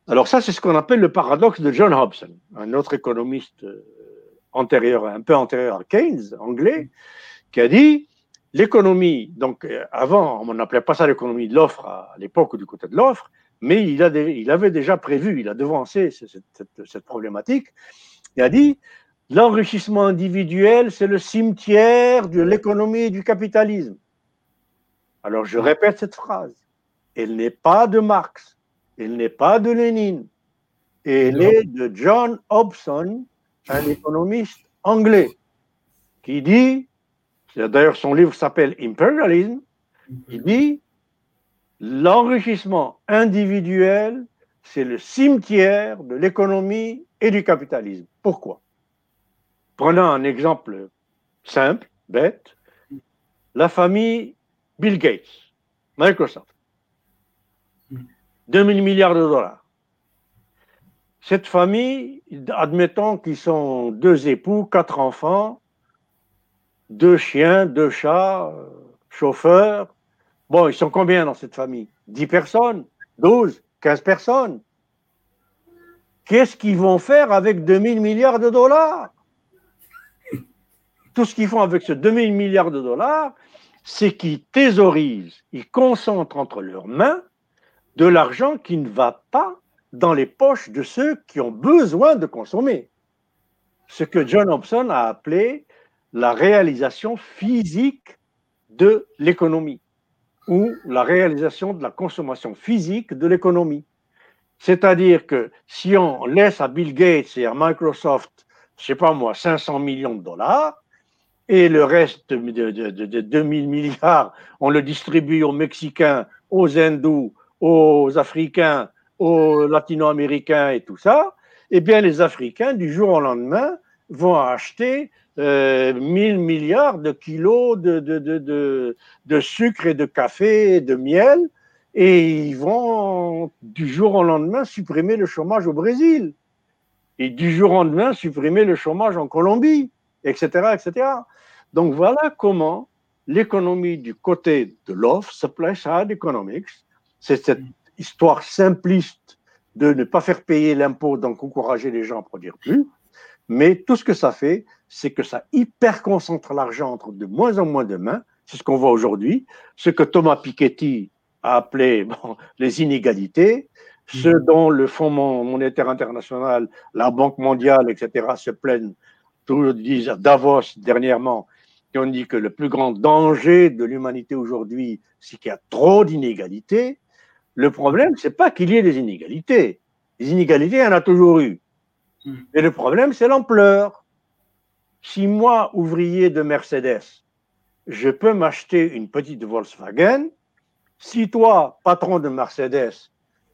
alors ça, c'est ce qu'on appelle le paradoxe de John Hobson, un autre économiste euh, antérieur, un peu antérieur à Keynes, anglais, qui a dit l'économie, donc euh, avant, on n'appelait pas ça l'économie de l'offre à l'époque du côté de l'offre, mais il, avait déjà prévu, il a devancé cette, cette problématique. Il a dit L'enrichissement individuel, c'est le cimetière de l'économie et du capitalisme. Alors je répète cette phrase. Elle n'est pas de Marx, elle n'est pas de Lénine, elle est de John Hobson, un économiste anglais, qui dit, d'ailleurs son livre s'appelle Imperialism, il dit, l'enrichissement individuel, c'est le cimetière de l'économie et du capitalisme. Pourquoi? Prenons un exemple simple, bête. La famille Bill Gates, Microsoft. 2000 milliards de dollars. Cette famille, admettons qu'ils sont deux époux, quatre enfants, deux chiens, deux chats, chauffeurs. Bon, ils sont combien dans cette famille? 10 personnes? 12 15 personnes? Qu'est-ce qu'ils vont faire avec 2000 milliards de dollars? Tout ce qu'ils font avec ce 2000 milliards de dollars, c'est qu'ils thésaurisent, ils concentrent entre leurs mains de l'argent qui ne va pas dans les poches de ceux qui ont besoin de consommer. Ce que John Hobson a appelé la réalisation physique de l'économie ou la réalisation de la consommation physique de l'économie. C'est-à-dire que si on laisse à Bill Gates et à Microsoft, je sais pas moi, 500 millions de dollars, et le reste de, de, 2000 milliards, on le distribue aux Mexicains, aux Hindous, aux Africains, aux Latino-Américains et tout ça, eh bien les Africains, du jour au lendemain, vont acheter euh, 1000 milliards de kilos de, de, sucre et de café et de miel, et ils vont du jour au lendemain supprimer le chômage au Brésil, et du jour au lendemain supprimer le chômage en Colombie, etc., etc. Donc voilà comment l'économie du côté de l'offre, supply side economics, c'est cette histoire simpliste de ne pas faire payer l'impôt, donc encourager les gens à produire plus. Mais tout ce que ça fait, c'est que ça hyper concentre l'argent entre de moins en moins de mains. C'est ce qu'on voit aujourd'hui. Ce que Thomas Piketty a appelé les inégalités, ce mm. dont le Fonds monétaire international, la Banque mondiale, etc., se plaignent. Tout disent Davos dernièrement, on dit que le plus grand danger de l'humanité aujourd'hui, c'est qu'il y a trop d'inégalités. Le problème, c'est pas qu'il y ait des inégalités. Les inégalités, il y en a toujours eu. Hmm. Et le problème, c'est l'ampleur. Si moi, ouvrier de Mercedes, je peux m'acheter une petite Volkswagen, si toi, patron de Mercedes,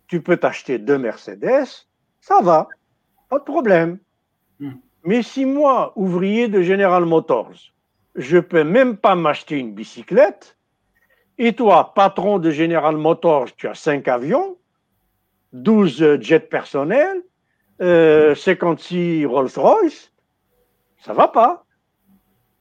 tu peux t'acheter deux Mercedes, ça va, pas de problème. Hmm. Mais si moi, ouvrier de General Motors, je peux même pas m'acheter une bicyclette. Et toi, patron de General Motors, tu as 5 avions, 12 jets personnels, 56 euh, Rolls-Royce. Ça va pas.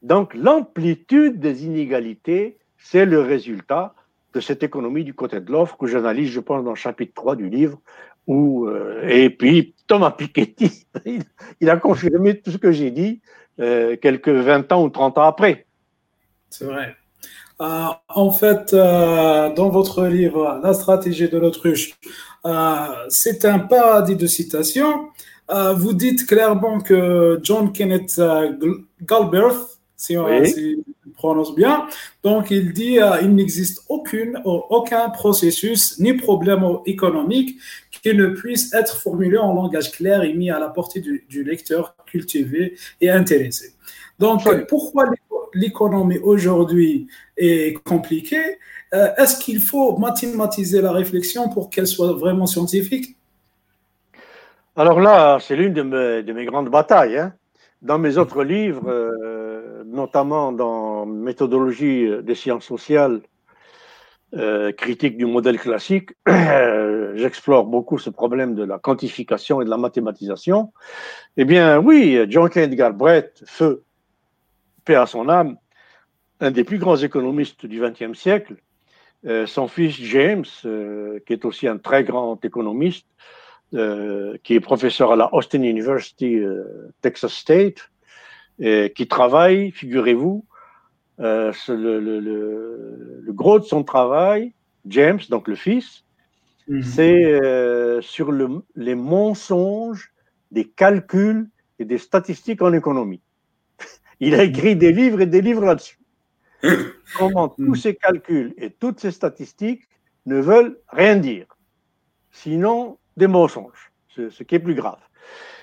Donc, l'amplitude des inégalités, c'est le résultat de cette économie du côté de l'offre que j'analyse, je pense, dans le chapitre 3 du livre. Où, euh, et puis, Thomas Piketty, il a confirmé tout ce que j'ai dit euh, quelques 20 ans ou 30 ans après. C'est vrai. Euh, en fait, euh, dans votre livre, La stratégie de l'autruche, c'est un paradis de citations. vous dites clairement que John Kenneth Galbraith, si on, prononce bien, donc il dit il n'existe aucune, aucun processus ni problème économique qui ne puisse être formulé en langage clair et mis à la portée du, lecteur cultivé et intéressé. Donc, pourquoi l'économie aujourd'hui est compliquée euh, Est-ce qu'il faut mathématiser la réflexion pour qu'elle soit vraiment scientifique? Alors là, c'est l'une de mes, de mes, grandes batailles. Hein. Dans mes autres livres, euh, notamment dans Méthodologie des sciences sociales, euh, critique du modèle classique, j'explore beaucoup ce problème de la quantification et de la mathématisation. Eh bien, oui, John Kennedy Galbraith, feu, paix à son âme, un des plus grands économistes du XXe siècle, euh, son fils James, euh, qui est aussi un très grand économiste, qui est professeur à la Austin University, Texas State, et qui travaille, figurez-vous, euh, le, le, le, gros de son travail, James, donc le fils, mhm. c'est euh, sur les mensonges des calculs et des statistiques en économie. Il a écrit des livres et des livres là-dessus. Comment mhm. tous ces calculs et toutes ces statistiques ne veulent rien dire, sinon des mensonges, ce, qui est plus grave.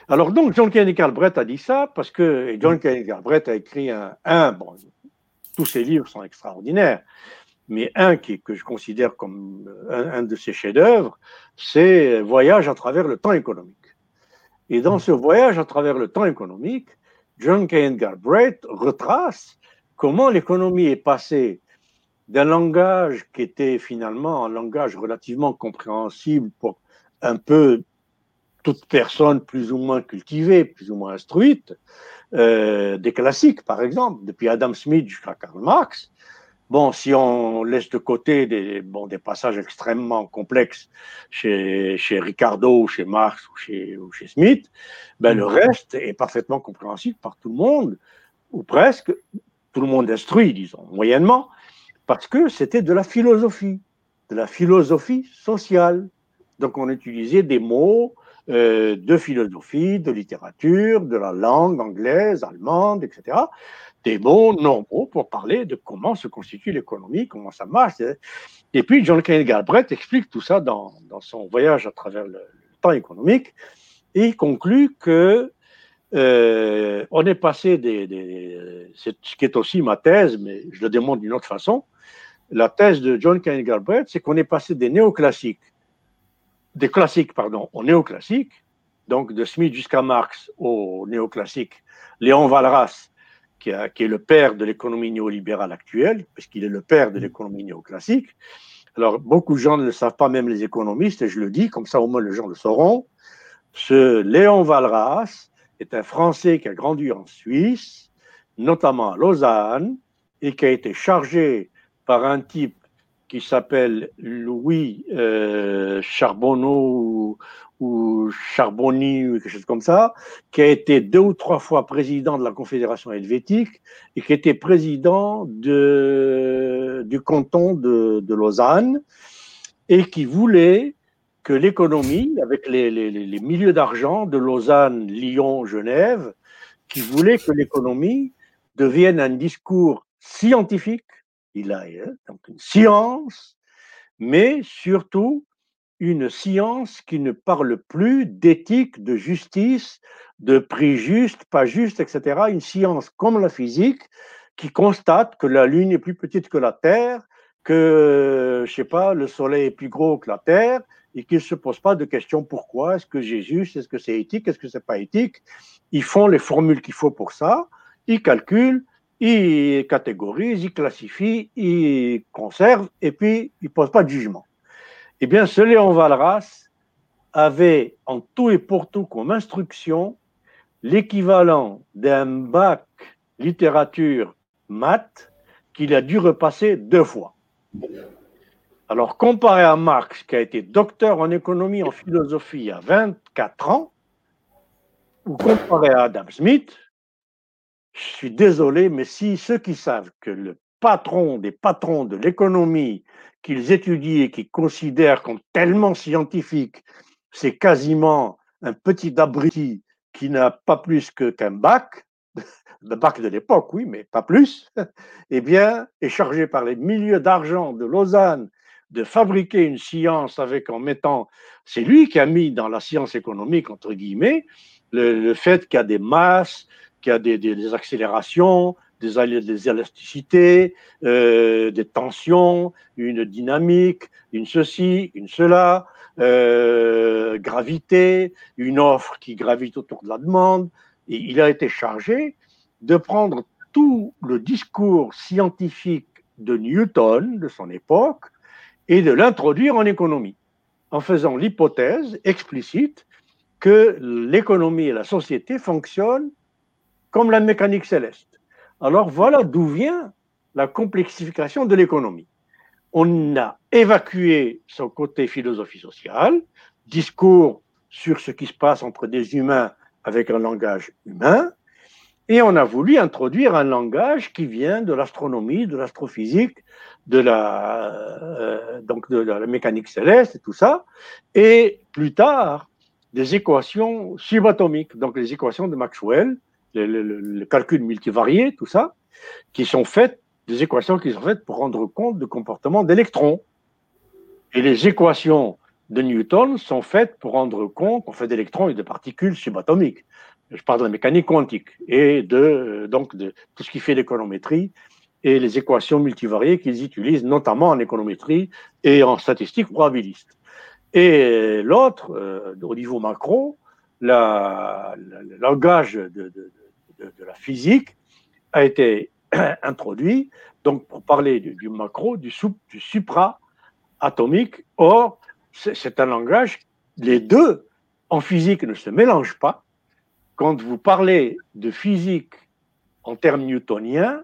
Alors donc, John Kennedy Galbraith a dit ça parce que John Kennedy Galbraith a écrit un, un bon, tous ses livres sont extraordinaires. Mais un qui, que je considère comme euh, un, de ses chefs-d'œuvre, c'est Voyage à travers le temps économique. Et dans ce voyage à travers le temps économique, John Kane Galbraith retrace comment l'économie est passée d'un langage qui était finalement un langage relativement compréhensible pour un peu toute personne plus ou moins cultivée, plus ou moins instruite, euh, des classiques, par exemple, depuis Adam Smith jusqu'à Karl Marx. Bon, si on laisse de côté des, bon, des passages extrêmement complexes chez, chez Ricardo, chez Marx ou chez, ou chez Smith, ben, le reste est parfaitement compréhensible par tout le monde, ou presque tout le monde instruit, disons, moyennement, parce que c'était de la philosophie, de la philosophie sociale. Donc on utilisait des mots euh, de philosophie, de littérature, de la langue anglaise, allemande, etc. Des mots nombreux pour parler de comment se constitue l'économie, comment ça marche. Et puis John Kennedy Galbraith explique tout ça dans, son voyage à travers le, temps économique et il conclut que euh, on est passé des, des ce qui est aussi ma thèse, mais je le démontre d'une autre façon. La thèse de John Kennedy Galbraith, c'est qu'on est passé des néoclassiques des classiques, pardon, au néoclassique, donc de Smith jusqu'à Marx au néoclassique, Léon Walras, qui, est le père de l'économie néolibérale actuelle, puisqu'il est le père de l'économie néoclassique. Alors, beaucoup de gens ne le savent pas, même les économistes, et je le dis, comme ça au moins les gens le sauront. Ce Léon Walras est un Français qui a grandi en Suisse, notamment à Lausanne, et qui a été chargé par un type qui s'appelle Louis euh, Charbonneau ou, Charbonny ou quelque chose comme ça, qui a été deux ou trois fois président de la Confédération helvétique et qui était président de, du canton de, de Lausanne et qui voulait que l'économie, avec les, les milieux d'argent de Lausanne, Lyon, Genève, qui voulait que l'économie devienne un discours scientifique il a donc une science, mais surtout une science qui ne parle plus d'éthique, de justice, de prix juste, pas juste, etc. Une science comme la physique qui constate que la Lune est plus petite que la Terre, que, je sais pas, le Soleil est plus gros que la Terre, et qui ne se pose pas de questions pourquoi, est-ce que Jésus, est-ce que c'est éthique, est-ce que c'est pas éthique. Ils font les formules qu'il faut pour ça, ils calculent, il catégorise, il classifie, il conserve, et puis il ne pose pas de jugement. Eh bien, ce Léon Valras avait en tout et pour tout comme instruction l'équivalent d'un bac littérature maths qu'il a dû repasser deux fois. Alors, comparé à Marx, qui a été docteur en économie, en philosophie à 24 ans, ou comparé à Adam Smith, je suis désolé, mais si ceux qui savent que le patron des patrons de l'économie qu'ils étudient et qu'ils considèrent comme tellement scientifique, c'est quasiment un petit abruti qui n'a pas plus qu'un bac, le bac de l'époque, oui, mais pas plus, eh bien, est chargé par les milieux d'argent de Lausanne de fabriquer une science avec en mettant, c'est lui qui a mis dans la science économique, entre guillemets, le, fait qu'il y a des masses, qu'il y a des, accélérations, des, des élasticités, euh, des tensions, une dynamique, une ceci, une cela, euh, gravité, une offre qui gravite autour de la demande. Et il a été chargé de prendre tout le discours scientifique de Newton, de son époque, et de l'introduire en économie, en faisant l'hypothèse explicite que l'économie et la société fonctionnent comme la mécanique céleste. Alors voilà d'où vient la complexification de l'économie. On a évacué son côté philosophie sociale, discours sur ce qui se passe entre des humains avec un langage humain, et on a voulu introduire un langage qui vient de l'astronomie, de l'astrophysique, de la, euh, donc de la mécanique céleste et tout ça, et plus tard des équations subatomiques, donc les équations de Maxwell, le, calcul multivarié, tout ça, qui sont faites, des équations qui sont faites pour rendre compte du comportement d'électrons. Et les équations de Newton sont faites pour rendre compte, en fait, d'électrons et de particules subatomiques je parle de la mécanique quantique et de, donc de tout ce qui fait l'économétrie et les équations multivariées qu'ils utilisent notamment en économétrie et en statistique probabiliste. Et l'autre, euh, au niveau macro, la, le langage de, de, la physique a été introduit donc pour parler du, macro, du, du supra-atomique. Or, c'est un langage, les deux en physique ne se mélangent pas quand vous parlez de physique en termes newtoniens,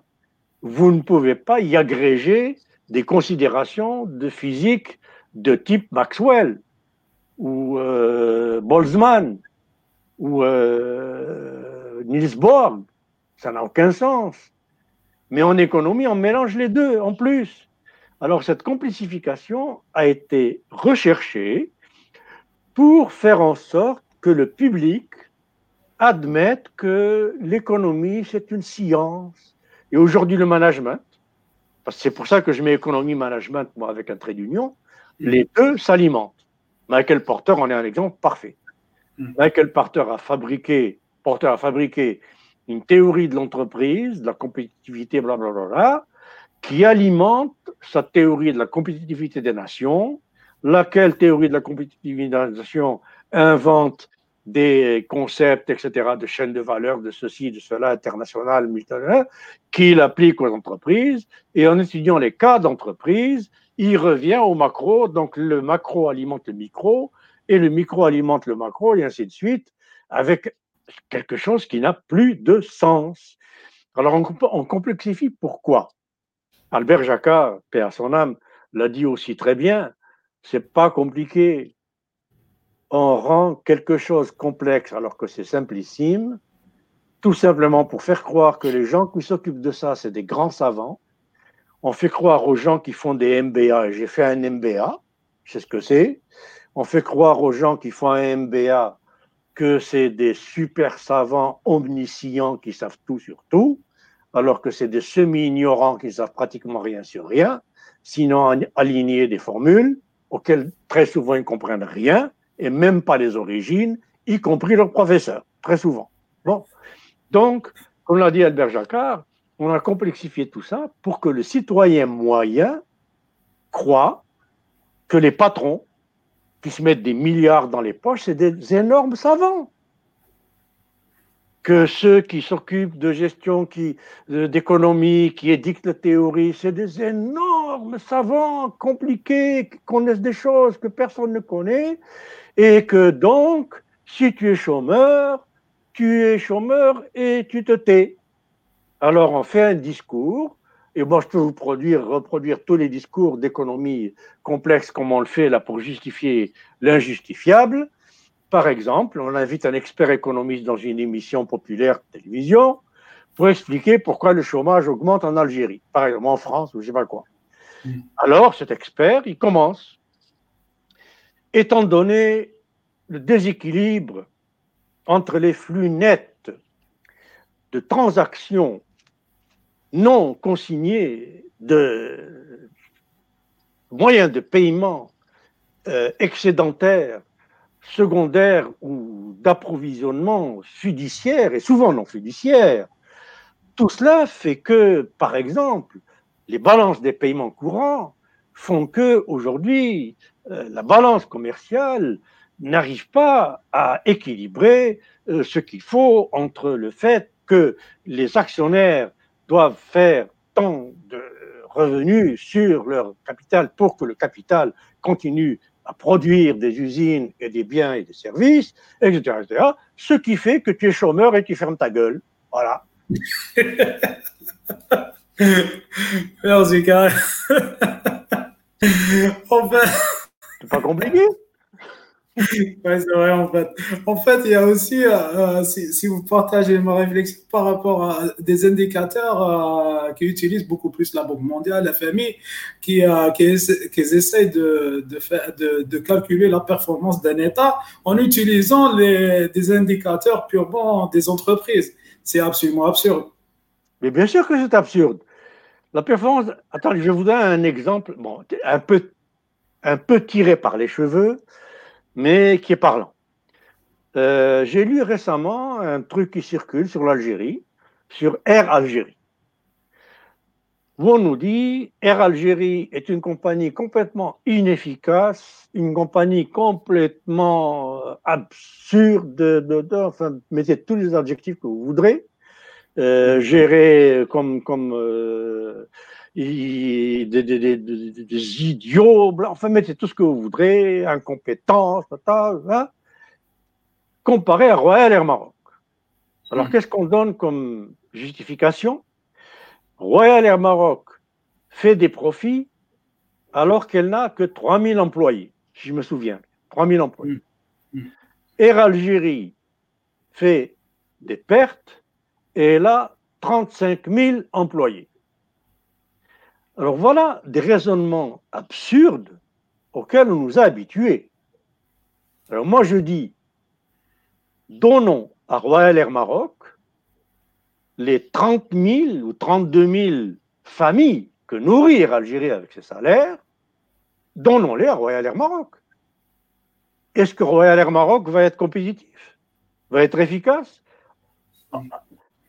vous ne pouvez pas y agréger des considérations de physique de type Maxwell ou euh, Boltzmann ou euh, Niels Bohr. Ça n'a aucun sens. Mais en économie, on mélange les deux en plus. Alors cette complexification a été recherchée pour faire en sorte que le public admettent que l'économie, c'est une science. Et aujourd'hui, le management, parce que c'est pour ça que je mets économie, management, moi, avec un trait d'union, les deux s'alimentent. Michael Porter en est un exemple parfait. Hmm. Michael Porter a fabriqué, Porter a fabriqué une théorie de l'entreprise, de la compétitivité, blablabla, qui alimente sa théorie de la compétitivité des nations, laquelle théorie de la compétitivité des nations invente des concepts, etc., de chaînes de valeur, de ceci, de cela, international, multinational, qu'il applique aux entreprises. Et en étudiant les cas d'entreprise, il revient au macro. Donc le macro alimente le micro, et le micro alimente le macro, et ainsi de suite, avec quelque chose qui n'a plus de sens. Alors on, complexifie pourquoi Albert Jacquard, paix à son âme, l'a dit aussi très bien, c'est pas compliqué on rend quelque chose complexe alors que c'est simplissime, tout simplement pour faire croire que les gens qui s'occupent de ça, c'est des grands savants. On fait croire aux gens qui font des MBA, j'ai fait un MBA, je sais ce que c'est. On fait croire aux gens qui font un MBA que c'est des super savants omniscients qui savent tout sur tout, alors que c'est des semi-ignorants qui savent pratiquement rien sur rien, sinon aligner des formules auxquelles très souvent ils ne comprennent rien et même pas les origines, y compris leurs professeurs, très souvent. Bon. Donc, comme l'a dit Albert Jacquard, on a complexifié tout ça pour que le citoyen moyen croit que les patrons qui se mettent des milliards dans les poches, c'est des énormes savants. Que ceux qui s'occupent de gestion, qui, d'économie, qui édictent la théorie, c'est des énormes savants compliqués, qui connaissent des choses que personne ne connaît, et que donc, si tu es chômeur, tu es chômeur et tu te tais. Alors on fait un discours, et moi je peux vous produire, reproduire tous les discours d'économie complexe comme on le fait là pour justifier l'injustifiable. Par exemple, on invite un expert économiste dans une émission populaire de télévision pour expliquer pourquoi le chômage augmente en Algérie, par exemple en France ou je ne sais pas quoi. Mm. Alors cet expert, il commence étant donné le déséquilibre entre les flux nets de transactions non consignées de moyen de paiement euh, excédentaire, secondaire ou d'approvisionnement fiduciaire et souvent non fiduciaire, tout cela fait que, par exemple, les balances des paiements courants font que aujourd'hui euh, la balance commerciale n'arrive pas à équilibrer euh, ce qu'il faut entre le fait que les actionnaires doivent faire tant de revenus sur leur capital pour que le capital continue à produire des usines et des biens et des services, etc., etc. Ce qui fait que tu es chômeur et tu fermes ta gueule. Voilà. Merci, Karim. enfin. C'est pas compliqué c'est vrai, en fait. En fait, il y a aussi, euh, euh, si, vous partagez ma réflexion par rapport à des indicateurs euh, qui utilisent beaucoup plus la Banque mondiale, la famille, qui, qui, essayent de, de, faire, de, calculer la performance d'un État en utilisant les, des indicateurs purement des entreprises. C'est absolument absurde. Mais bien sûr que c'est absurde. La performance, attends, je vous donne un exemple, bon, un peu, un peu tiré par les cheveux mais qui est parlant. Euh, j'ai lu récemment un truc qui circule sur l'Algérie, sur Air Algérie, où on nous dit Air Algérie est une compagnie complètement inefficace, une compagnie complètement euh, absurde, de, enfin, mettez tous les adjectifs que vous voudrez, euh, gérée comme, comme des, des, idiots, enfin, mettez tout ce que vous voudrez, incompétents, hein, comparé à Royal Air Maroc. Alors, hmm. qu'est-ce qu'on donne comme justification? Royal Air Maroc fait des profits alors qu'elle n'a que 3000 employés, si je me souviens. 3000 employés. Hmm. Hmm. Air Algérie fait des pertes et elle a 35 000 employés. Alors voilà des raisonnements absurdes auxquels on nous a habitués. Alors moi je dis, donnons à Royal Air Maroc les 30 000 ou 32 000 familles que nourrit Air Algérie avec ses salaires, donnons-les à Royal Air Maroc. Est-ce que Royal Air Maroc va être compétitif Va être efficace?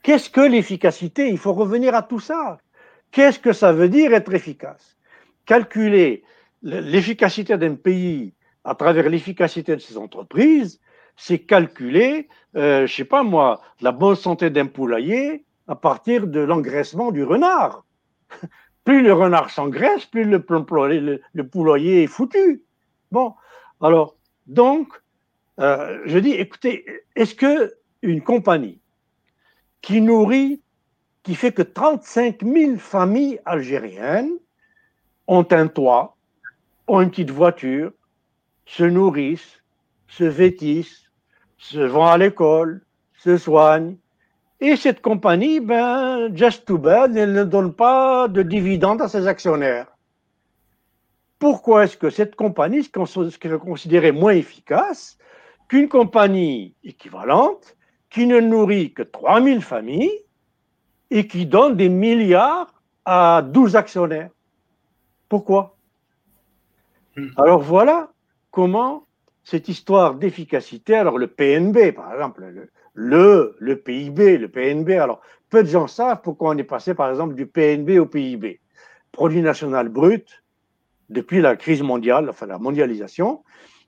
Qu'est-ce que l'efficacité? Il faut revenir à tout ça. Qu'est-ce que ça veut dire être efficace? Calculer l'efficacité d'un pays à travers l'efficacité de ses entreprises, c'est calculer, euh, je sais pas moi, la bonne santé d'un poulailler à partir de l'engraissement du renard. plus le renard s'engraisse, plus le, le, poulailler est foutu. Bon, alors, donc, euh, je dis, écoutez, est-ce que une compagnie qui nourrit qui fait que 35 000 familles algériennes ont un toit, ont une petite voiture, se nourrissent, se vêtissent, se vont à l'école, se soignent. Et cette compagnie, ben, just too bad, elle ne donne pas de dividendes à ses actionnaires. Pourquoi est-ce que cette compagnie est considérée moins efficace qu'une compagnie équivalente qui ne nourrit que 3000 familles et qui donne des milliards à 12 actionnaires. Pourquoi? Hmm. Alors voilà comment cette histoire d'efficacité, alors le PNB par exemple, le, le, PIB, le PNB, alors peu de gens savent pourquoi on est passé par exemple du PNB au PIB. Produit national brut, depuis la crise mondiale, enfin la mondialisation,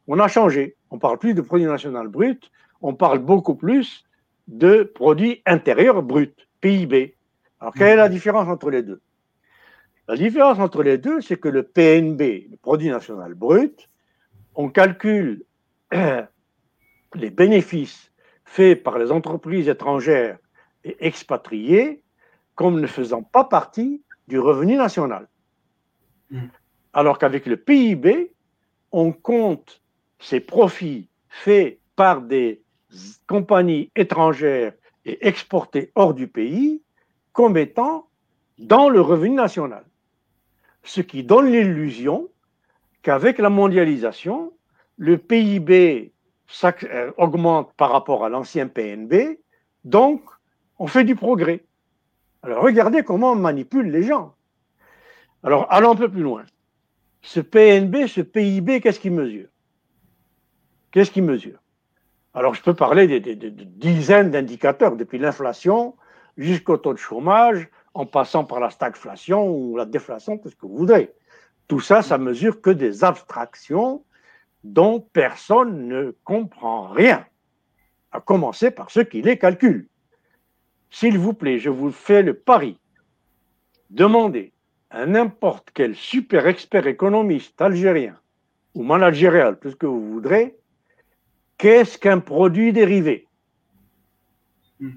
on a changé. On parle plus de produit national brut, on parle beaucoup plus de produit intérieur brut. PIB. Alors, quelle est la différence entre les deux? La différence entre les deux, c'est que le PNB, le produit national brut, on calcule les bénéfices faits par les entreprises étrangères et expatriées comme ne faisant pas partie du revenu national. Hmm. Alors qu'avec le PIB, on compte ces profits faits par des compagnies étrangères et exportés hors du pays comme étant dans le revenu national. Ce qui donne l'illusion qu'avec la mondialisation, le PIB euh, augmente par rapport à l'ancien PNB, donc on fait du progrès. Alors regardez comment on manipule les gens. Alors allons un peu plus loin. ce PNB, ce PIB, qu'est-ce qu'il mesure? Qu'est-ce qu'il mesure? Alors, je peux parler de, dizaines d'indicateurs, depuis l'inflation jusqu'au taux de chômage, en passant par la stagflation ou la déflation, tout ce que vous voudrez. Tout ça, ça mesure que des abstractions dont personne ne comprend rien, à commencer par ceux qui les calculent. S'il vous plaît, je vous fais le pari. Demandez à n'importe quel super expert économiste algérien ou managérial, tout ce que vous voudrez, qu'est-ce qu'un produit dérivé hmm.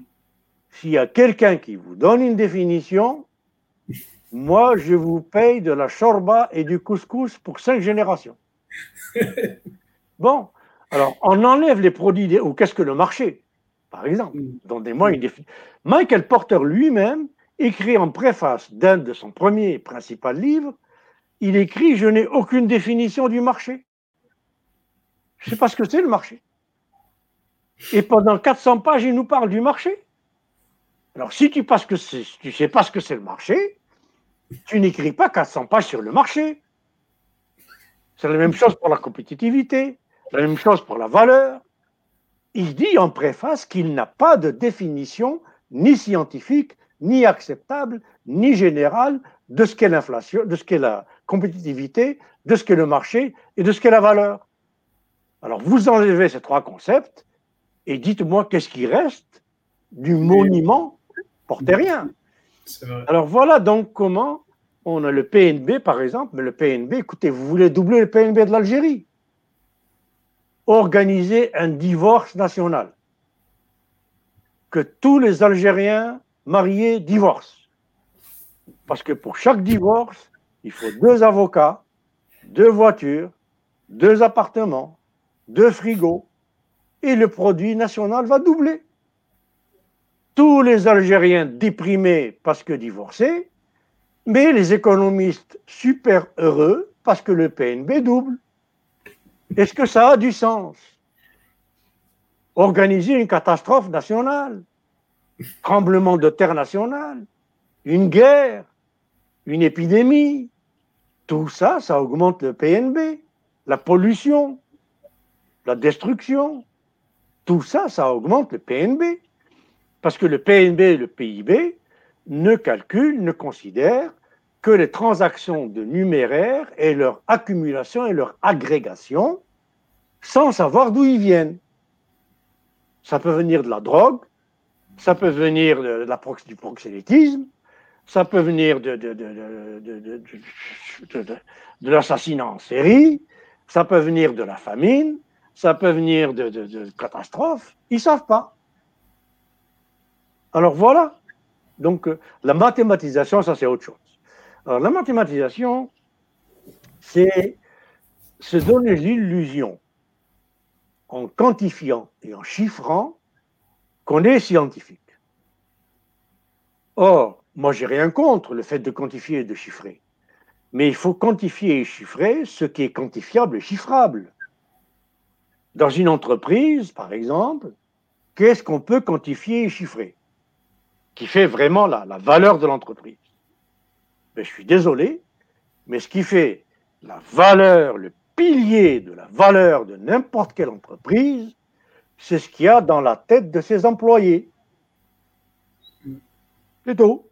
S'il y a quelqu'un qui vous donne une définition, moi, je vous paye de la chorba et du couscous pour cinq générations. Bon, alors on enlève les produits, ou qu'est-ce que le marché, par exemple hmm. Donnez-moi une définition. Michael Porter lui-même écrit en préface d'un de son premier principal livre, il écrit Je n'ai aucune définition du marché. Je ne sais pas ce que c'est le marché. Et pendant 400 pages, il nous parle du marché. Alors, si tu ne sais pas ce que c'est le marché, tu n'écris pas 400 pages sur le marché. C'est la même chose pour la compétitivité, la même chose pour la valeur. Il dit en préface qu'il n'a pas de définition ni scientifique, ni acceptable, ni générale de ce qu'est l'inflation, de ce qu'est la compétitivité, de ce qu'est le marché et de ce qu'est la valeur. Alors vous enlevez ces trois concepts et dites-moi qu'est-ce qui reste du monument portérien? Alors voilà donc comment on a le PNB par exemple, mais le PNB, écoutez, vous voulez doubler le PNB de l'Algérie? Organiser un divorce national. Que tous les Algériens mariés divorcent. Parce que pour chaque divorce, il faut deux avocats, deux voitures, deux appartements, deux frigos, et le produit national va doubler. Tous les Algériens déprimés parce que divorcés, mais les économistes super heureux parce que le PNB double. Est-ce que ça a du sens? Organiser une catastrophe nationale, tremblement de terre national, une guerre, une épidémie, tout ça, ça augmente le PNB, la pollution, la destruction, tout ça, ça augmente le PNB. Parce que le PNB et le PIB ne calculent, ne considèrent que les transactions de numéraire et leur accumulation et leur agrégation sans savoir d'où ils viennent. Ça peut venir de la drogue, ça peut venir de, du proxénétisme, ça peut venir de l'assassinat en série, ça peut venir de la famine, ça peut venir de, catastrophes. Ils ne savent pas. Alors voilà. Donc euh, la mathématisation, ça c'est autre chose. Alors la mathématisation, c'est se donner l'illusion en quantifiant et en chiffrant qu'on est scientifique. Or, moi, j'ai rien contre le fait de quantifier et de chiffrer. Mais il faut quantifier et chiffrer ce qui est quantifiable et chiffrable. Dans une entreprise, par exemple, qu'est-ce qu'on peut quantifier et chiffrer qui fait vraiment la, valeur de l'entreprise mais Je suis désolé, mais ce qui fait la valeur, le pilier de la valeur de n'importe quelle entreprise, c'est ce qu'il y a dans la tête de ses employés. C'est tout.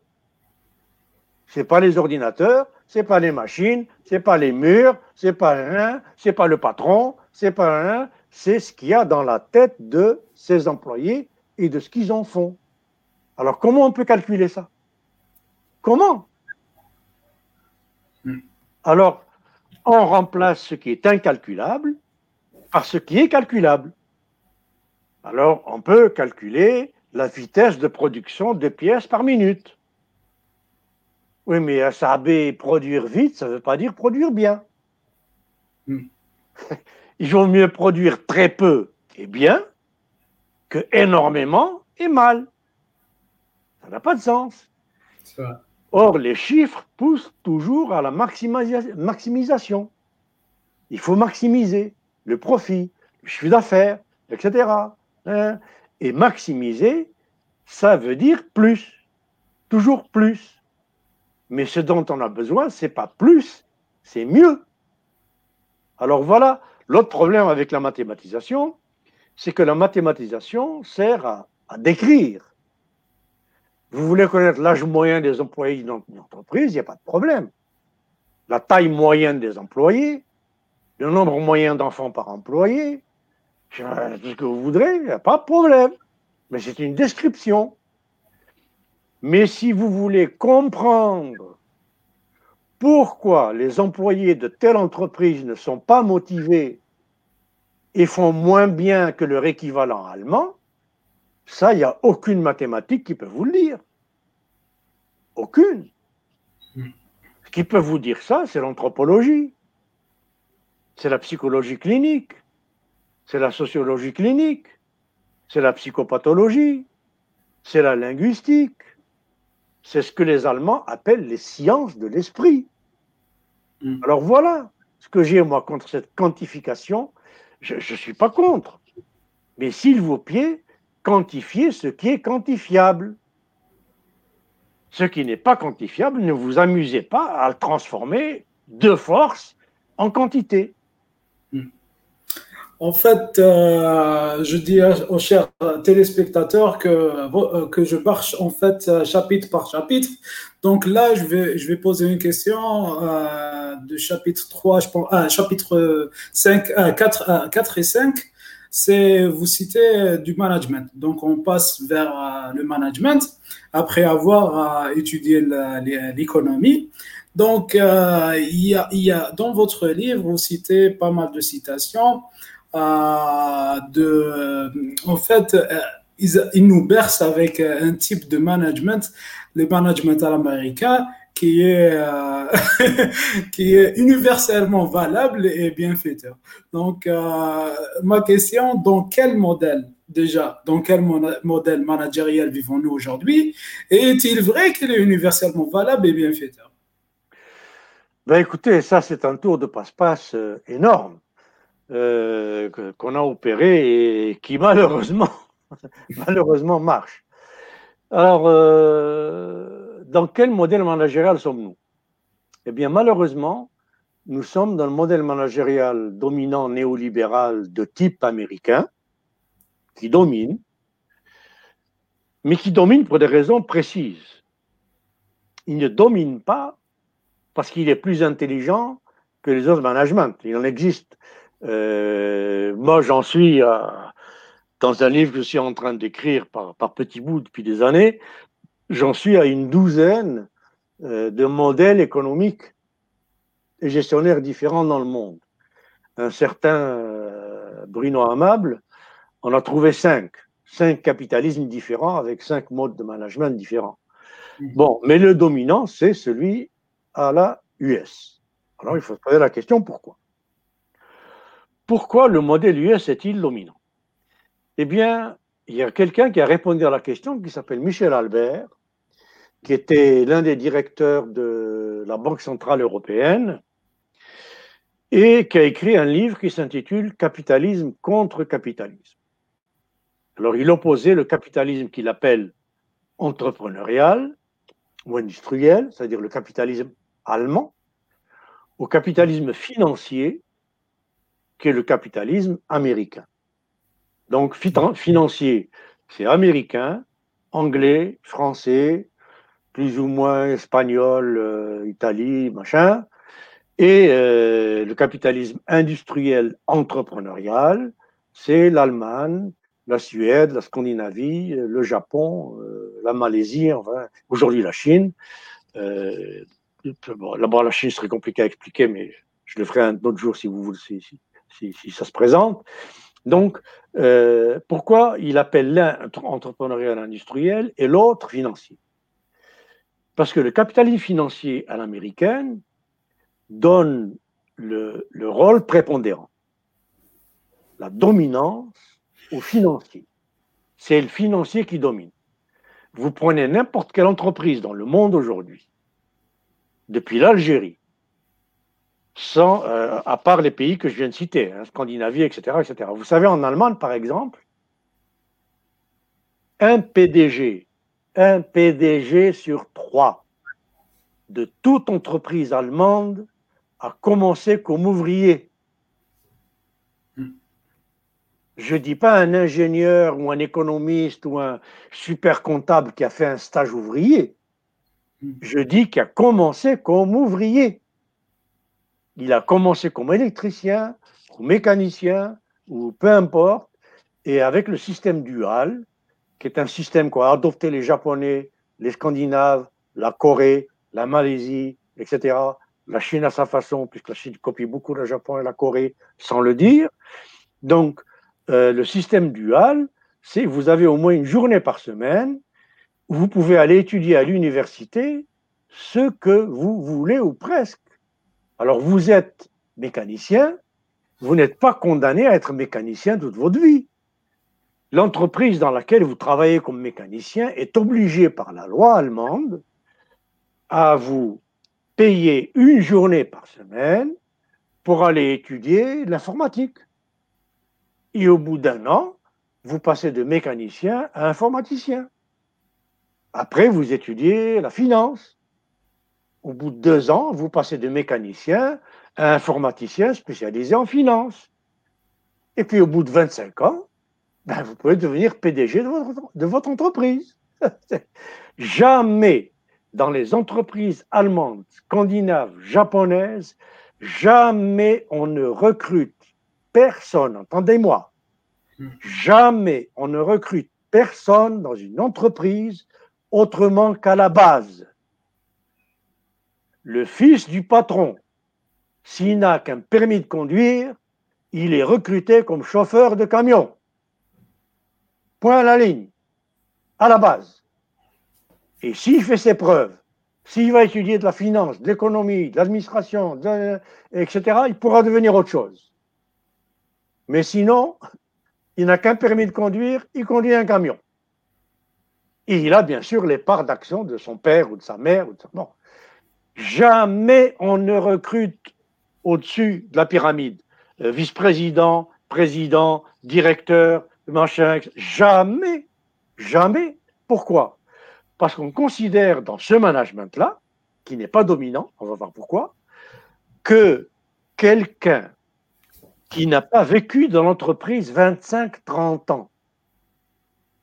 C'est pas les ordinateurs, c'est pas les machines, c'est pas les murs, c'est pas rien, c'est pas le patron, c'est pas rien, c'est ce qu'il y a dans la tête de ses employés et de ce qu'ils en font. Alors comment on peut calculer ça? Comment? Alors, on remplace ce qui est incalculable par ce qui est calculable. Alors, on peut calculer la vitesse de production de pièces par minute. Oui, mais saber produire vite, ça ne veut pas dire produire bien. Hmm. Il vaut mieux produire très peu et bien que énormément et mal. Ça n'a pas de sens. Or, les chiffres poussent toujours à la maximisation. Il faut maximiser le profit, le chiffre d'affaires, etc. Hein. Et maximiser, ça veut dire plus, toujours plus. Mais ce dont on a besoin, c'est pas plus, c'est mieux. Alors voilà, l'autre problème avec la mathématisation, c'est que la mathématisation sert à, décrire. Vous voulez connaître l'âge moyen des employés dans une entreprise, il n'y a pas de problème. La taille moyenne des employés, le nombre moyen d'enfants par employé, tout ce que vous voudrez, il n'y a pas de problème. Mais c'est une description. Mais si vous voulez comprendre pourquoi les employés de telle entreprise ne sont pas motivés et font moins bien que leur équivalent allemand, ça, il n'y a aucune mathématique qui peut vous le dire. Aucune. Ce qui peut vous dire ça, c'est l'anthropologie, c'est la psychologie clinique, c'est la sociologie clinique, c'est la psychopathologie, c'est la linguistique, c'est ce que les Allemands appellent les sciences de l'esprit. Mm. Alors voilà ce que j'ai moi contre cette quantification. Je ne suis pas contre. Mais s'il vous plaît, quantifiez ce qui est quantifiable. Ce qui n'est pas quantifiable, ne vous amusez pas à le transformer de force en quantité. En fait, euh, je dis aux chers téléspectateurs que, euh, que je marche en fait euh, chapitre par chapitre. Donc là, je vais, je vais poser une question de chapitre 3, je pense, chapitre 5, 4, 4 et 5. C'est, vous citez du management. Donc on passe vers le management après avoir étudié l'économie. Donc, il, y a, il y a, dans votre livre, vous citez pas mal de citations euh, de, en fait, euh, ils, nous bercent avec euh, un type de management, le management à l'américain, qui est, qui est universellement valable et bienfaiteur. Donc, ma question, dans quel modèle déjà, dans quel modèle managériel vivons-nous aujourd'hui? Est-il vrai qu'il est universellement valable et bienfaiteur? Ben écoutez, ça c'est un tour de passe-passe énorme. Euh, qu'on a opéré et qui malheureusement, malheureusement marche. Alors, euh, dans quel modèle managérial sommes-nous? Eh bien, malheureusement, nous sommes dans le modèle managérial dominant néolibéral de type américain, qui domine, mais qui domine pour des raisons précises. Il ne domine pas parce qu'il est plus intelligent que les autres managements. Il en existe euh, moi, j'en suis dans un livre que je suis en train d'écrire par, par petits bouts depuis des années, j'en suis à une douzaine euh, de modèles économiques et gestionnaires différents dans le monde. Un certain euh, Bruno Amable on a trouvé cinq, cinq capitalismes différents avec cinq modes de management différents. Mmh. Bon, mais le dominant, c'est celui à la US. Alors, il faut se poser la question pourquoi? Pourquoi le modèle US est-il dominant? Eh bien, il y a quelqu'un qui a répondu à la question qui s'appelle Michel Albert, qui était l'un des directeurs de la Banque Centrale Européenne et qui a écrit un livre qui s'intitule Capitalisme contre capitalisme. Alors, il opposait le capitalisme qu'il appelle entrepreneurial ou industriel, c'est-à-dire le capitalisme allemand, au capitalisme financier, qui est le capitalisme américain. Donc, financier, c'est américain, anglais, français, plus ou moins espagnol, euh, Italie, machin. Et euh, le capitalisme industriel entrepreneurial, c'est l'Allemagne, la Suède, la Scandinavie, le Japon, euh, la Malaisie, enfin, aujourd'hui la Chine. bon, là-bas, la Chine serait compliqué à expliquer, mais je le ferai un autre jour si vous voulez, si, ça se présente. Donc, euh, pourquoi il appelle l'un entrepreneurial industriel et l'autre financier? Parce que le capitalisme financier à l'américaine donne le, rôle prépondérant, la dominance au financier. C'est le financier qui domine. Vous prenez n'importe quelle entreprise dans le monde aujourd'hui, depuis l'Algérie sans, euh, à part les pays que je viens de citer, hein, Scandinavie, etc., etc. Vous savez, en Allemagne, par exemple, un PDG, un PDG sur trois de toute entreprise allemande a commencé comme ouvrier Je ne dis pas un ingénieur ou un économiste ou un super comptable qui a fait un stage ouvrier. Je dis qu'il a commencé comme ouvrier. Il a commencé comme électricien, ou mécanicien, ou peu importe. Et avec le système dual, qui est un système qu'ont adopté les Japonais, les Scandinaves, la Corée, la Malaisie, etc. La Chine à sa façon, puisque la Chine copie beaucoup le Japon et la Corée sans le dire. Donc, euh, le système dual, c'est vous avez au moins une journée par semaine où vous pouvez aller étudier à l'université ce que vous voulez ou presque. Alors, vous êtes mécanicien, vous n'êtes pas condamné à être mécanicien toute votre vie. L'entreprise dans laquelle vous travaillez comme mécanicien est obligée par la loi allemande à vous payer une journée par semaine pour aller étudier l'informatique. Et au bout d'un an, vous passez de mécanicien à informaticien. Après, vous étudiez la finance. Au bout de deux ans, vous passez de mécanicien à informaticien spécialisé en finance. Et puis au bout de 25 ans, ben, vous pouvez devenir PDG de votre, de votre entreprise. Jamais dans les entreprises allemandes, scandinaves, japonaises, jamais on ne recrute personne, entendez-moi, jamais on ne recrute personne dans une entreprise autrement qu'à la base. Le fils du patron, s'il n'a qu'un permis de conduire, il est recruté comme chauffeur de camion. Point à la ligne, à la base. Et s'il fait ses preuves, s'il va étudier de la finance, de l'économie, de l'administration, etc., il pourra devenir autre chose. Mais sinon, il n'a qu'un permis de conduire, il conduit un camion. Et il a bien sûr les parts d'action de son père ou de sa mère. Ou de sa... Jamais on ne recrute au-dessus de la pyramide. Euh, vice-président, président, directeur, machin, jamais, jamais. Pourquoi? Parce qu'on considère dans ce management-là, qui n'est pas dominant, on va voir pourquoi, que quelqu'un qui n'a pas vécu dans l'entreprise 25-30 ans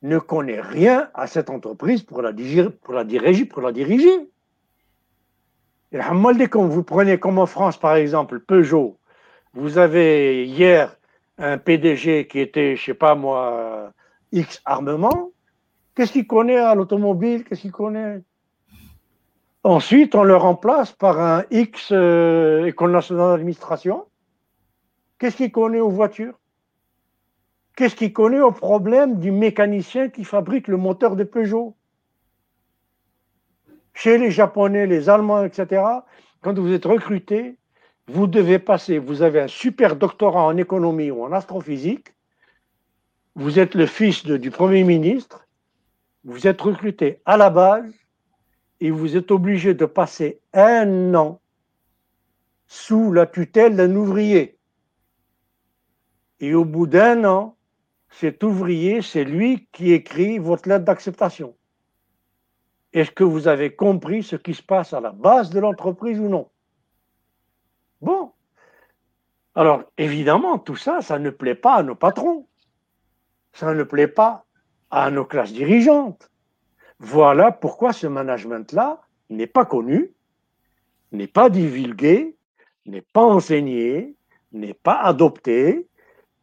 ne connaît rien à cette entreprise pour la, pour la diriger. Pour la diriger. Et quand vous prenez comme en France, par exemple, Peugeot, vous avez hier un PDG qui était, je sais pas moi, X armement, qu'est-ce qu'il connaît à l'automobile? Qu'est-ce qu'il connaît? Ensuite, on le remplace par un X euh, École nationale d'administration. Qu'est-ce qu'il connaît aux voitures? Qu'est-ce qu'il connaît au problème du mécanicien qui fabrique le moteur de Peugeot? Chez les Japonais, les Allemands, etc., quand vous êtes recruté, vous devez passer, vous avez un super doctorat en économie ou en astrophysique, vous êtes le fils du Premier ministre, vous êtes recruté à la base et vous êtes obligé de passer un an sous la tutelle d'un ouvrier. Et au bout d'un an, cet ouvrier, c'est lui qui écrit votre lettre d'acceptation. Est-ce que vous avez compris ce qui se passe à la base de l'entreprise ou non? Bon. Alors, évidemment, tout ça, ça ne plaît pas à nos patrons. Ça ne plaît pas à nos classes dirigeantes. Voilà pourquoi ce management-là n'est pas connu, n'est pas divulgué, n'est pas enseigné, n'est pas adopté,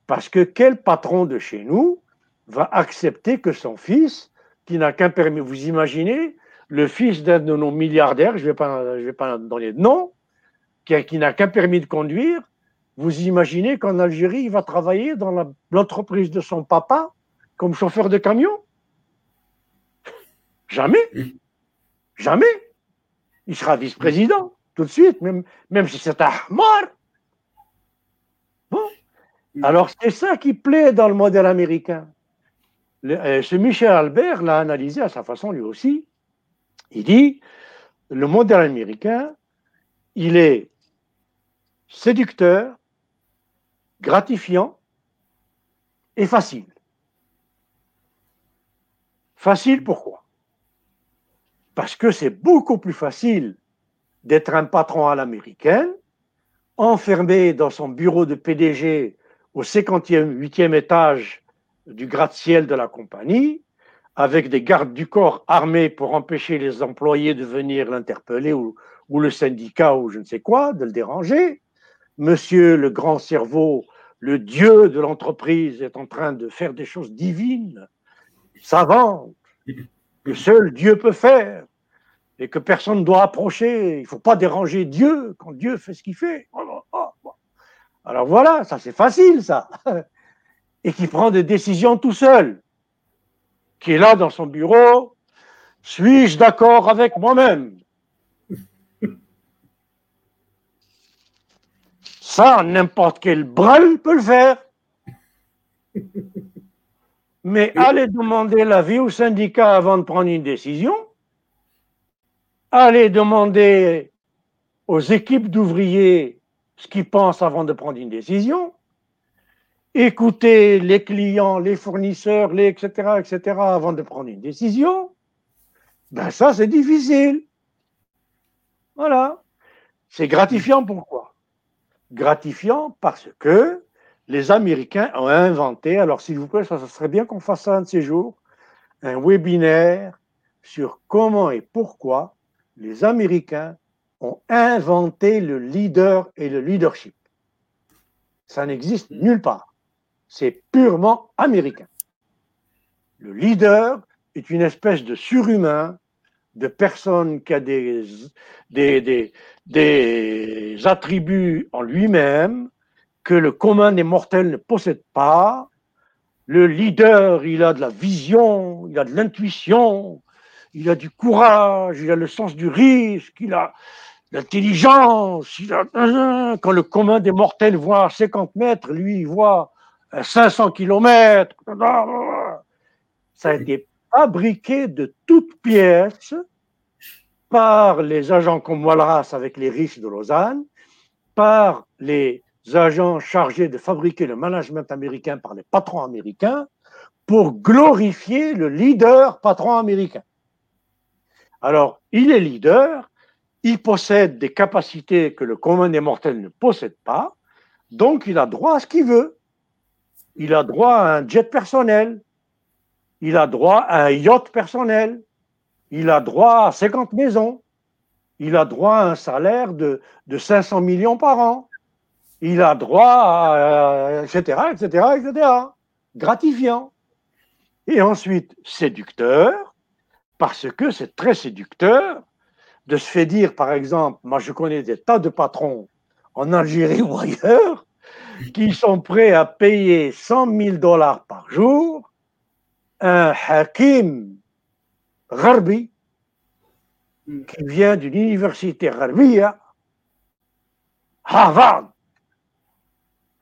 parce que quel patron de chez nous va accepter que son fils, qui n'a qu'un permis, vous imaginez, le fils d'un de nos milliardaires, je ne vais, pas, je vais pas donner de nom, qui, n'a qu'un permis de conduire, vous imaginez qu'en Algérie, il va travailler dans l'entreprise de son papa comme chauffeur de camion? Jamais. Jamais. Il sera vice-président tout de suite, même, même si c'est un mort. Bon. Alors, c'est ça qui plaît dans le modèle américain. Euh, ce Michel Albert l'a analysé à sa façon lui aussi. Il dit le modèle américain, il est séducteur, gratifiant et facile. Facile pourquoi? Parce que c'est beaucoup plus facile d'être un patron à l'américaine, enfermé dans son bureau de PDG au 58e étage du gratte-ciel de la compagnie, avec des gardes du corps armés pour empêcher les employés de venir l'interpeller ou, le syndicat ou je ne sais quoi, de le déranger. Monsieur le grand cerveau, le dieu de l'entreprise, est en train de faire des choses divines, savantes, que seul Dieu peut faire et que personne ne doit approcher. Il ne faut pas déranger Dieu quand Dieu fait ce qu'il fait. Oh, oh, oh. Alors voilà, ça c'est facile ça. Et qui prend des décisions tout seul, qui est là dans son bureau. Suis-je d'accord avec moi-même? Ça, n'importe quel brel peut le faire. Mais allez demander l'avis au syndicat avant de prendre une décision. Allez demander aux équipes d'ouvriers ce qu'ils pensent avant de prendre une décision, écouter les clients, les fournisseurs, les etc., etc., avant de prendre une décision, ben ça, c'est difficile. Voilà. C'est gratifiant pourquoi? Gratifiant parce que les Américains ont inventé, alors s'il vous plaît, ça, ça serait bien qu'on fasse ça un de ces jours, un webinaire sur comment et pourquoi les Américains ont inventé le leader et le leadership. Ça n'existe nulle part. C'est purement américain. Le leader est une espèce de surhumain, de personne qui a des, des, des, des attributs en lui-même que le commun des mortels ne possède pas. Le leader, il a de la vision, il a de l'intuition, il a du courage, il a le sens du risque, il a l'intelligence. Quand le commun des mortels voit 50 mètres, lui, il voit 500 kilomètres. Ça a été fabriqué de toutes pièces par les agents comme Walras avec les riches de Lausanne, par les agents chargés de fabriquer le management américain par les patrons américains, pour glorifier le leader patron américain. Alors, il est leader, il possède des capacités que le commun des mortels ne possède pas, donc il a droit à ce qu'il veut. Il a droit à un jet personnel, il a droit à un yacht personnel, il a droit à 50 maisons, il a droit à un salaire de, de 500 millions par an, il a droit à, etc., etc., etc., gratifiant. Et ensuite, séducteur, parce que c'est très séducteur de se faire dire, par exemple, moi je connais des tas de patrons en Algérie ou ailleurs qui sont prêts à payer 100 000 dollars par jour un hakim gharbi qui vient d'une université gharbia, Harvard,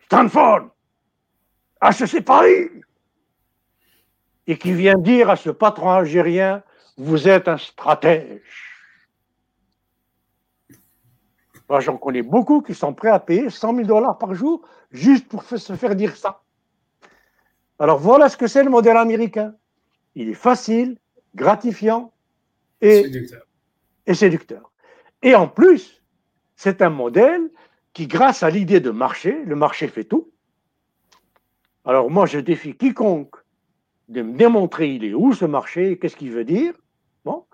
Stanford, HEC Paris, et qui vient dire à ce patron algérien, vous êtes un stratège. Moi, j'en connais beaucoup qui sont prêts à payer 100 000 dollars par jour juste pour se faire dire ça. Alors voilà ce que c'est le modèle américain. Il est facile, gratifiant et séducteur. et séducteur. Et en plus, c'est un modèle qui, grâce à l'idée de marché, le marché fait tout. Alors moi, je défie quiconque de me démontrer il est où ce marché, qu'est-ce qu'il veut dire. Bon,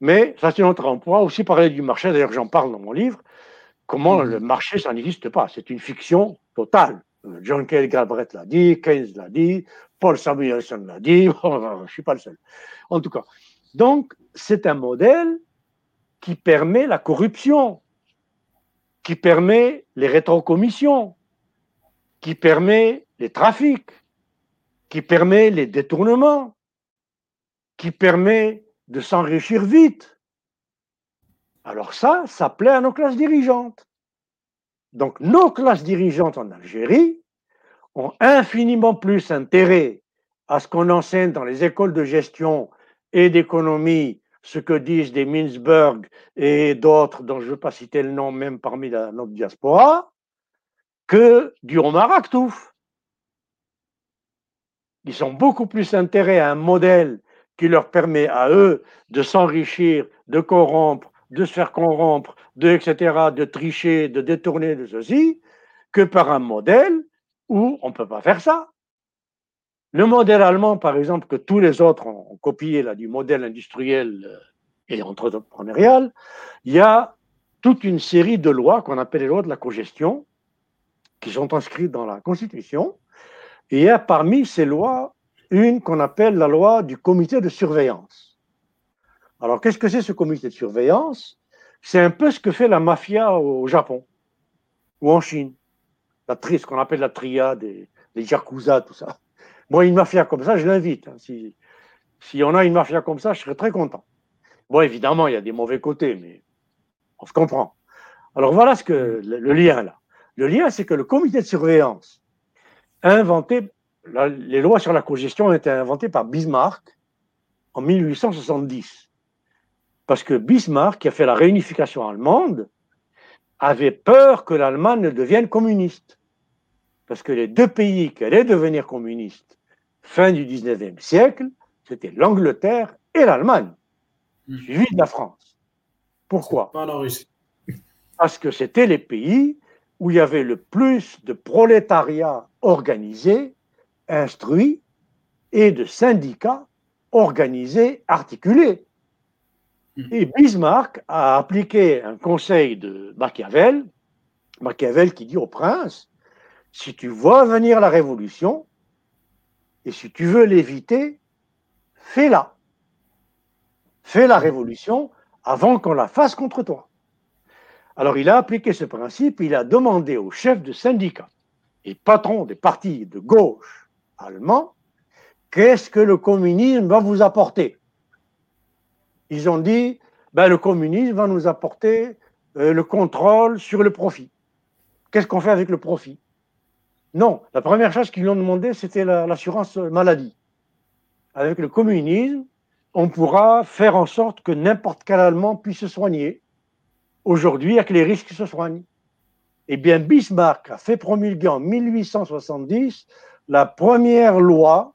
mais ça c'est notre emploi. Aussi parler du marché, d'ailleurs j'en parle dans mon livre. Comment mhm. le marché, ça n'existe pas? C'est une fiction totale. John Kay Galbraith l'a dit, Keynes l'a dit, Paul Samuelson l'a dit, je ne suis pas le seul. En tout cas, donc c'est un modèle qui permet la corruption, qui permet les rétrocommissions, qui permet les trafics, qui permet les détournements, qui permet de s'enrichir vite, alors ça, ça plaît à nos classes dirigeantes. Donc nos classes dirigeantes en Algérie ont infiniment plus intérêt à ce qu'on enseigne dans les écoles de gestion et d'économie ce que disent des Mintzberg et d'autres dont je ne veux pas citer le nom même parmi la, notre diaspora, que du Omar Aktouf. Ils ont beaucoup plus intérêt à un modèle qui leur permet à eux de s'enrichir, de corrompre, de se faire corrompre, de etc., de tricher, de détourner de ceci, que par un modèle où on ne peut pas faire ça. Le modèle allemand, par exemple, que tous les autres ont, copié là, du modèle industriel euh, et entrepreneurial, il y a toute une série de lois qu'on appelle les lois de la cogestion, qui sont inscrites dans la Constitution. Et il y a parmi ces lois une qu'on appelle la loi du comité de surveillance. Alors, qu'est-ce que c'est ce comité de surveillance? C'est un peu ce que fait la mafia au Japon ou en Chine. La tri, ce qu'on appelle la triade, les, yakuza, tout ça. Moi, une mafia comme ça, je l'invite. Hein. Si, si on a une mafia comme ça, je serais très content. Bon, évidemment, il y a des mauvais côtés, mais on se comprend. Alors voilà ce que le, lien là. Le lien, c'est que le comité de surveillance a inventé, les lois sur la cogestion ont été inventées par Bismarck en 1870. Parce que Bismarck, qui a fait la réunification allemande, avait peur que l'Allemagne devienne communiste. Parce que les deux pays qui allaient devenir communistes fin du 19e siècle, c'était l'Angleterre et l'Allemagne, hmm. suivi de la France. Pourquoi? Pas la Russie. Parce que c'était les pays où il y avait le plus de prolétariat organisé, instruit, et de syndicats organisés, articulés. Hmm. Et Bismarck a appliqué un conseil de Machiavel, Machiavel qui dit au prince, si tu vois venir la révolution, et si tu veux l'éviter, fais-la. Fais la révolution avant qu'on la fasse contre toi. Alors il a appliqué ce principe, il a demandé aux chefs de syndicats et patrons des partis de gauche allemands, qu'est-ce que le communisme va vous apporter? Ils ont dit, ben, le communisme va nous apporter euh, le contrôle sur le profit. Qu'est-ce qu'on fait avec le profit? Non, la première chose qu'ils ont demandé, c'était l'assurance maladie. Avec le communisme, on pourra faire en sorte que n'importe quel Allemand puisse se soigner. Aujourd'hui, avec les risques se soignent. Eh bien, Bismarck a fait promulguer en 1870 la première loi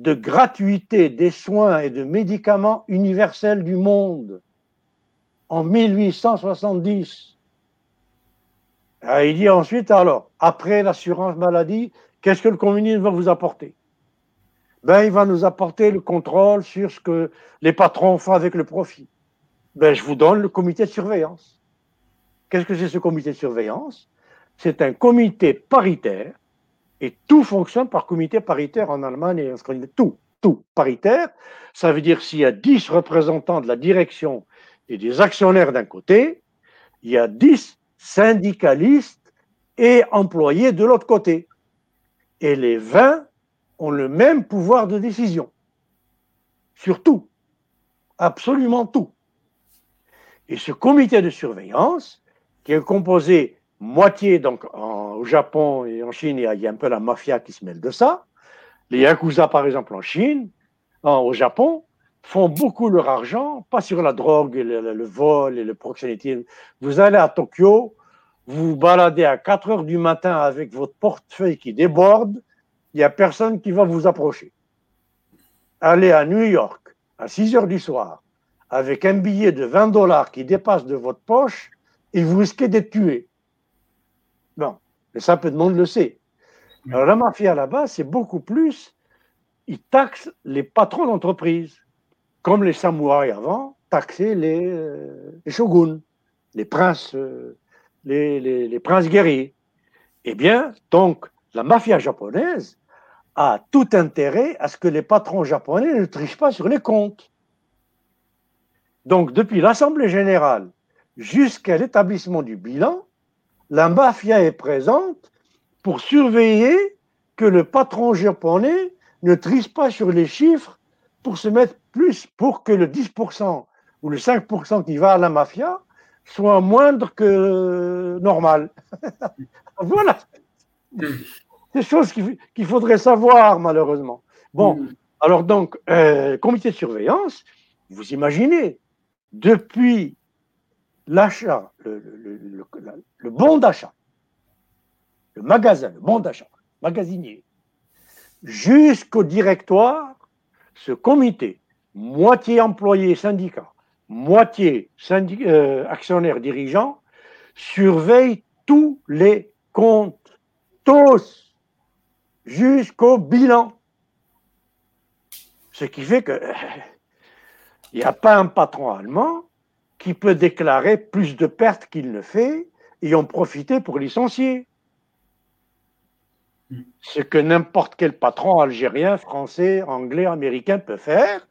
de gratuité des soins et de médicaments universels du monde. En 1870. Ah, il dit ensuite, alors, après l'assurance maladie, qu'est-ce que le communisme va vous apporter? Ben, Il va nous apporter le contrôle sur ce que les patrons font avec le profit. Ben, je vous donne le comité de surveillance. Qu'est-ce que c'est ce comité de surveillance? C'est un comité paritaire, et tout fonctionne par comité paritaire en Allemagne et en Scandinavie. Tout, tout paritaire. Ça veut dire s'il y a 10 représentants de la direction et des actionnaires d'un côté, il y a 10 syndicalistes et employés de l'autre côté. Et les 20 ont le même pouvoir de décision sur tout, absolument tout. Et ce comité de surveillance, qui est composé moitié, donc au Japon et en Chine, il y a un peu la mafia qui se mêle de ça. Les Yakuza, par exemple, en Chine, au Japon, font beaucoup leur argent, pas sur la drogue, le, vol et le proxénétisme. Vous allez à Tokyo, vous vous baladez à 4 heures du matin avec votre portefeuille qui déborde, il n'y a personne qui va vous approcher. Allez à New York à 6 heures du soir avec un billet de 20 dollars qui dépasse de votre poche et vous risquez d'être tué. Bon, mais ça, peu de monde le sait. Alors la mafia là-bas, c'est beaucoup plus, ils taxent les patrons d'entreprise comme les samouraïs avant, taxaient les, euh, shoguns, les princes, euh, les, princes guerriers. Eh bien, donc, la mafia japonaise a tout intérêt à ce que les patrons japonais ne trichent pas sur les comptes. Donc, depuis l'Assemblée générale jusqu'à l'établissement du bilan, la mafia est présente pour surveiller que le patron japonais ne triche pas sur les chiffres pour se mettre plus pour que le 10% ou le 5% qui va à la mafia soit moindre que normal. voilà. Des choses qu'il faudrait savoir, malheureusement. Bon, mm. alors donc, euh, comité de surveillance, vous imaginez, depuis l'achat, le, le, bon d'achat, le magasin, le bon d'achat, magasinier, jusqu'au directoire, ce comité, moitié employé syndicat, moitié euh, actionnaire dirigeant, surveille tous les comptes, tous, jusqu'au bilan. Ce qui fait que il n'y a pas un patron allemand qui peut déclarer plus de pertes qu'il ne fait et en profiter pour licencier. Ce que n'importe quel patron algérien, français, anglais, américain peut faire,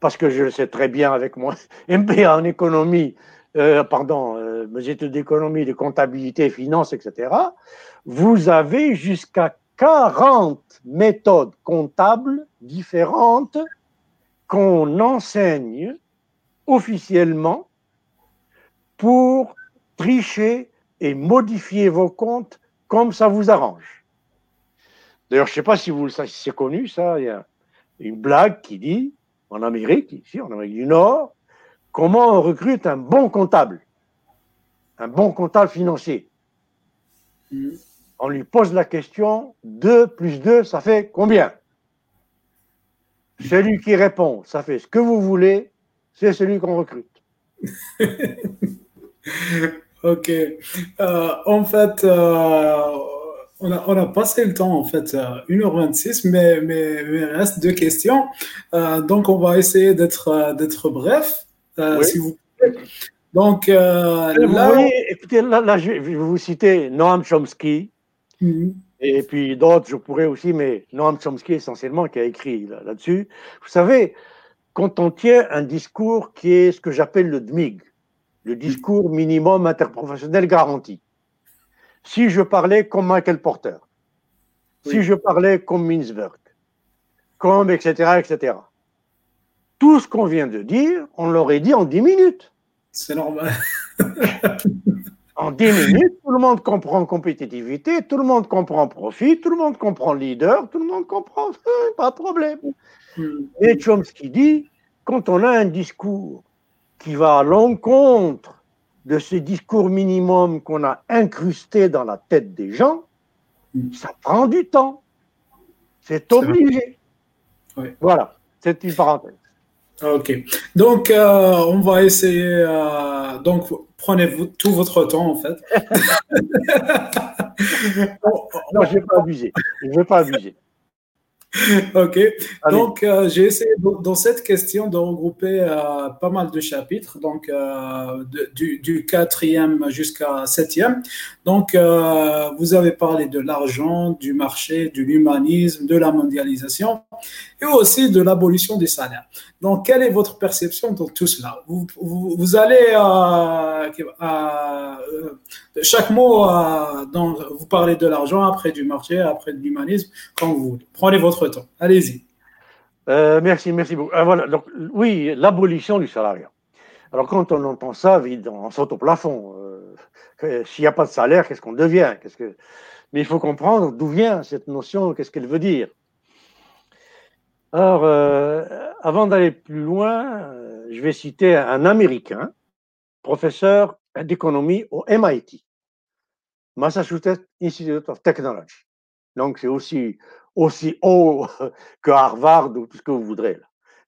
parce que je le sais très bien avec moi, MBA en économie, euh, pardon, euh, mes études d'économie, de comptabilité, finance, etc., vous avez jusqu'à 40 méthodes comptables différentes qu'on enseigne officiellement pour tricher et modifier vos comptes comme ça vous arrange. D'ailleurs, je ne sais pas si vous si c'est connu, ça, il y a une blague qui dit, en Amérique, ici, en Amérique du Nord, comment on recrute un bon comptable, un bon comptable financier. On lui pose la question, 2 plus 2, ça fait combien? Celui qui répond, ça fait ce que vous voulez, c'est celui qu'on recrute. ok. Euh, en fait, euh, on, a, passé le temps, en fait, 1h26, mais, mais, il reste deux questions. Euh, donc, on va essayer d'être d'être bref, si vous plaît. Donc, là, écoutez, là, je vais vous citer Noam Chomsky. Mhm. Et puis d'autres, je pourrais aussi, mais Noam Chomsky essentiellement qui a écrit là-dessus. Vous savez, quand on tient un discours qui est ce que j'appelle le DMIG, le discours minimum interprofessionnel garanti, si je parlais comme Michael Porter, si je parlais comme Minsberg, comme etc., etc., tout ce qu'on vient de dire, on l'aurait dit en 10 minutes. C'est normal. en 10 minutes, tout le monde comprend compétitivité, tout le monde comprend profit, tout le monde comprend leader, tout le monde comprend, pas de problème. Et Chomsky dit, quand on a un discours qui va à l'encontre de ce discours minimum qu'on a incrusté dans la tête des gens, ça prend du temps. C'est obligé. Voilà, c'est une parenthèse. Ok. Donc, euh, on va essayer. Euh, donc, prenez tout votre temps, en fait. non, je ne vais pas abuser. Je ne vais pas abuser. ok. Donc, euh, j'ai essayé dans cette question de regrouper euh, pas mal de chapitres, donc euh, du, quatrième jusqu'à septième. Donc, vous avez parlé de l'argent, du marché, de l'humanisme, de la mondialisation et aussi de l'abolition des salaires. Donc, quelle est votre perception dans tout cela? Vous, vous, allez à, chaque mot, dans, vous parlez de l'argent, après du marché, après de l'humanisme, quand vous voulez. Prenez votre temps. Allez-y. Euh, merci, merci beaucoup. Euh, donc, oui, l'abolition du salariat. Alors, quand on entend ça, on saute au plafond. Euh, s'il n'y a pas de salaire, qu'est-ce qu'on devient? Mais il faut comprendre d'où vient cette notion, qu'est-ce qu'elle veut dire. Alors, avant d'aller plus loin, je vais citer un Américain, professeur d'économie au MIT, Massachusetts Institute of Technology. Donc, c'est aussi aussi haut que Harvard ou tout ce que vous voudrez,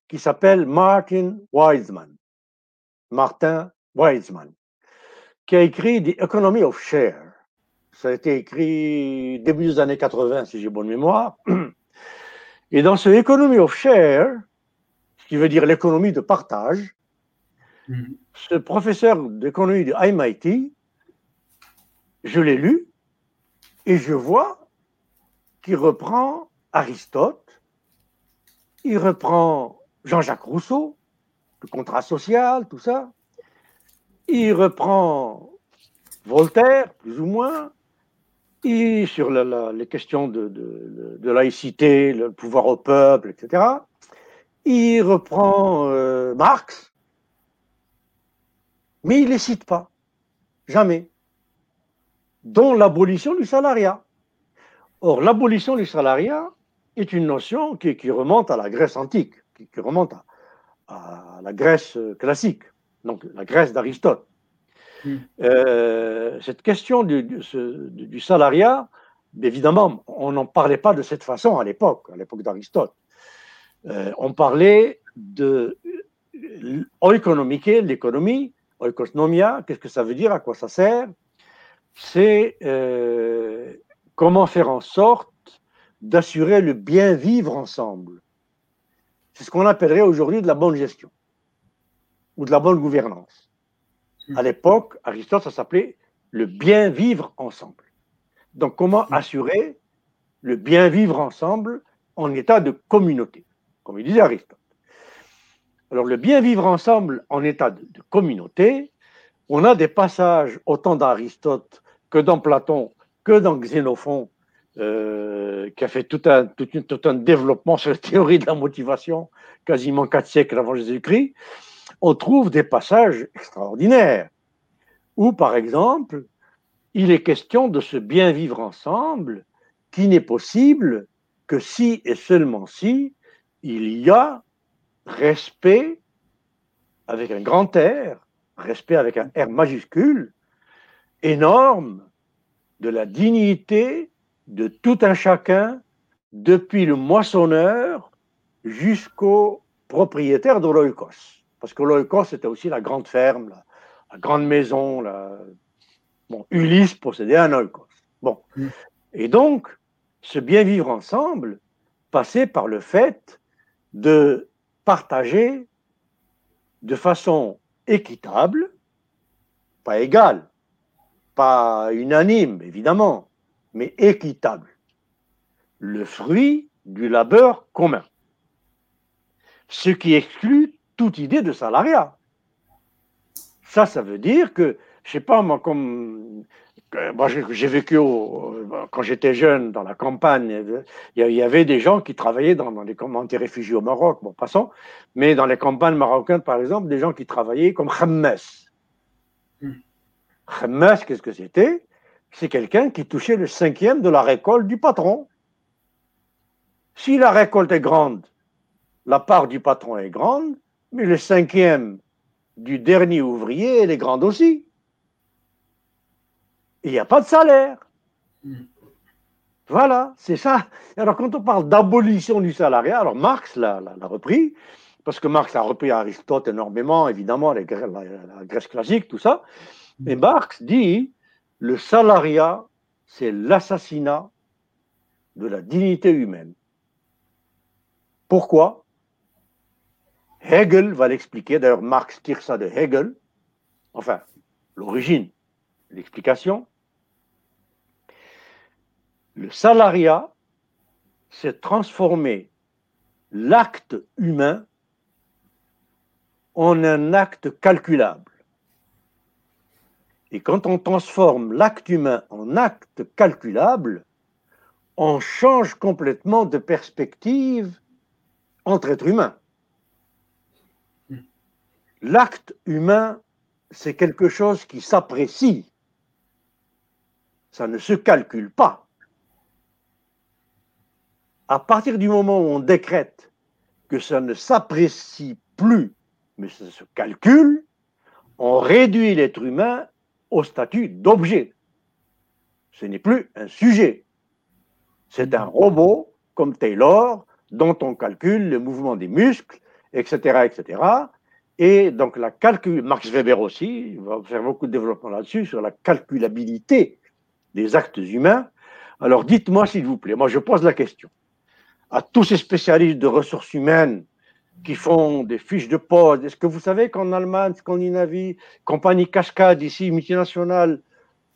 qui s'appelle Martin Wiseman. Martin Wiseman, qui a écrit The Economy of Share. Ça a été écrit début des années 80, si j'ai bonne mémoire. Et dans ce Economy of Share, qui veut dire l'économie de partage, mm-hmm. ce professeur d'économie de MIT, je l'ai lu et je vois qui reprend Aristote, il reprend Jean-Jacques Rousseau, le contrat social, tout ça, il reprend Voltaire, plus ou moins, sur les questions de, laïcité, le pouvoir au peuple, etc. Il reprend euh, Marx, mais il ne les cite pas, jamais, dont l'abolition du salariat. Or, l'abolition du salariat est une notion qui, remonte à la Grèce antique, qui, remonte à, la Grèce classique, donc la Grèce d'Aristote. Hmm. Euh, cette question du, salariat, évidemment, on n'en parlait pas de cette façon à l'époque, à l'époque d'Aristote. Euh, on parlait de oikonomike, l'économie, oikonomia, qu'est-ce que ça veut dire, à quoi ça sert? C'est euh, comment faire en sorte d'assurer le bien vivre ensemble. C'est ce qu'on appellerait aujourd'hui de la bonne gestion ou de la bonne gouvernance. À l'époque, Aristote, ça s'appelait le bien vivre ensemble. Donc, comment assurer le bien vivre ensemble en état de communauté, comme il disait Aristote. Alors, le bien vivre ensemble en état de, communauté, on a des passages autant d'Aristote que dans Platon, que dans Xénophon, euh, qui a fait tout un, tout, un développement sur la théorie de la motivation, quasiment quatre siècles avant Jésus-Christ, on trouve des passages extraordinaires où, par exemple, il est question de ce bien vivre ensemble qui n'est possible que si et seulement si il y a respect avec un grand R, respect avec un R majuscule, énorme de la dignité de tout un chacun, depuis le moissonneur jusqu'au propriétaire de l'oikos. Parce que l'oikos, c'était aussi la grande ferme, la, grande maison. La... Bon, Ulysse possédait un oikos. Bon. Mm. Et donc, ce bien vivre ensemble passait par le fait de partager de façon équitable, pas égale, pas unanime évidemment, mais équitable, le fruit du labeur commun. Ce qui exclut toute idée de salariat. Ça, ça veut dire que, je sais pas, moi, comme moi, j'ai vécu quand j'étais jeune dans la campagne. Il y avait des gens qui travaillaient dans, les camps réfugiés au Maroc. Bon, passons. Mais dans les campagnes marocaines, par exemple, des gens qui travaillaient comme Khammes. Hmm. Khammes, qu'est-ce que c'était? C'est quelqu'un qui touchait le cinquième de la récolte du patron. Si la récolte est grande, la part du patron est grande, mais le cinquième du dernier ouvrier, elle est grande aussi il n'y a pas de salaire. Hmm. Voilà, c'est ça. Alors quand on parle d'abolition du salariat, alors Marx l'a repris, parce que Marx a repris Aristote énormément, évidemment, la, Grèce classique, tout ça. Mais hmm. Marx dit, le salariat, c'est l'assassinat de la dignité humaine. Pourquoi? Hegel va l'expliquer, d'ailleurs Marx tire ça de Hegel, enfin, l'origine, l'explication le salariat, c'est transformer l'acte humain en un acte calculable. Et quand on transforme l'acte humain en acte calculable, on change complètement de perspective entre êtres humains. L'acte humain, c'est quelque chose qui s'apprécie. Ça ne se calcule pas à partir du moment où on décrète que ça ne s'apprécie plus, mais ça se calcule, on réduit l'être humain au statut d'objet. Ce n'est plus un sujet. C'est un robot comme Taylor dont on calcule le mouvement des muscles, etc., etc. Et donc la calcul, Max Weber aussi, il va faire beaucoup de développement là-dessus, sur la calculabilité des actes humains. Alors dites-moi s'il vous plaît, moi je pose la question à tous ces spécialistes de ressources humaines qui font des fiches de poste. Est-ce que vous savez qu'en Allemagne, Scandinavie, compagnie Cascade, ici, multinationale,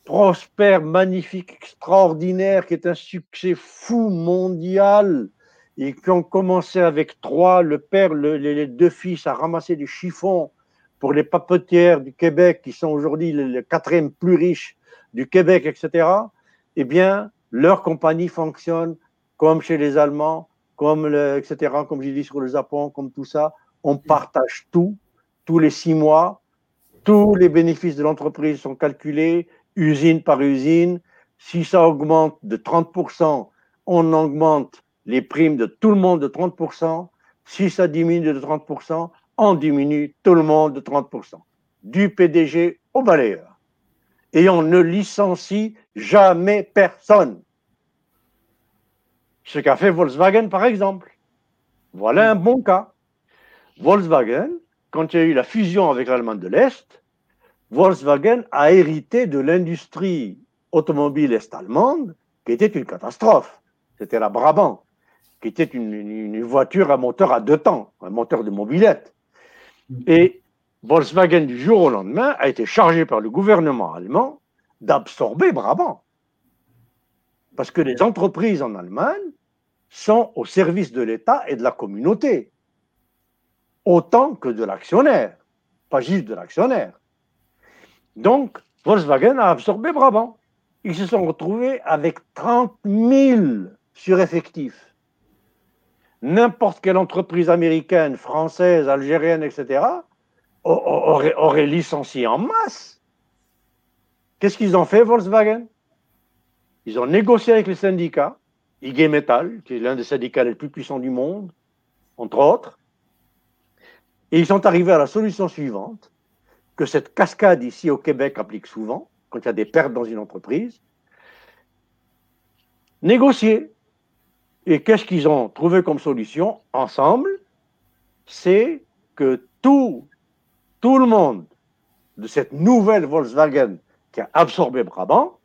prospère, magnifique, extraordinaire, qui est un succès fou mondial, et qui ont commencé avec trois, le père, les deux fils, à ramasser des chiffons pour les papetières du Québec, qui sont aujourd'hui le, quatrième plus riche du Québec, etc., eh bien, leur compagnie fonctionne comme chez les Allemands, comme etc., comme j'ai dit sur le Japon, comme tout ça, on partage tout, tous les six mois, tous les bénéfices de l'entreprise sont calculés, usine par usine. Si ça augmente de 30%, on augmente les primes de tout le monde de 30%. Si ça diminue de 30%, on diminue tout le monde de 30%. Du PDG au balayeur. Et on ne licencie jamais personne ce qu'a fait Volkswagen, par exemple. Voilà un bon cas. Volkswagen, quand il y a eu la fusion avec l'Allemagne de l'Est, Volkswagen a hérité de l'industrie automobile est-allemande, qui était une catastrophe. c'était la Brabant, qui était une, voiture à moteur à deux temps, un moteur de mobilette. Et Volkswagen, du jour au lendemain, a été chargé par le gouvernement allemand d'absorber Brabant. Parce que les entreprises en Allemagne sont au service de l'État et de la communauté, autant que de l'actionnaire, pas juste de l'actionnaire. Donc, Volkswagen a absorbé Brabant. Ils se sont retrouvés avec 30 000 sureffectifs. N'importe quelle entreprise américaine, française, algérienne, etc., aurait, aurait licencié en masse. Qu'est-ce qu'ils ont fait, Volkswagen? Ils ont négocié avec les syndicats, IG Metal, qui est l'un des syndicats les plus puissants du monde, entre autres, et ils sont arrivés à la solution suivante, que cette cascade ici au Québec applique souvent, quand il y a des pertes dans une entreprise. Négocier. Et qu'est-ce qu'ils ont trouvé comme solution ensemble? C'est que tout, tout le monde de cette nouvelle Volkswagen qui a absorbé Brabant,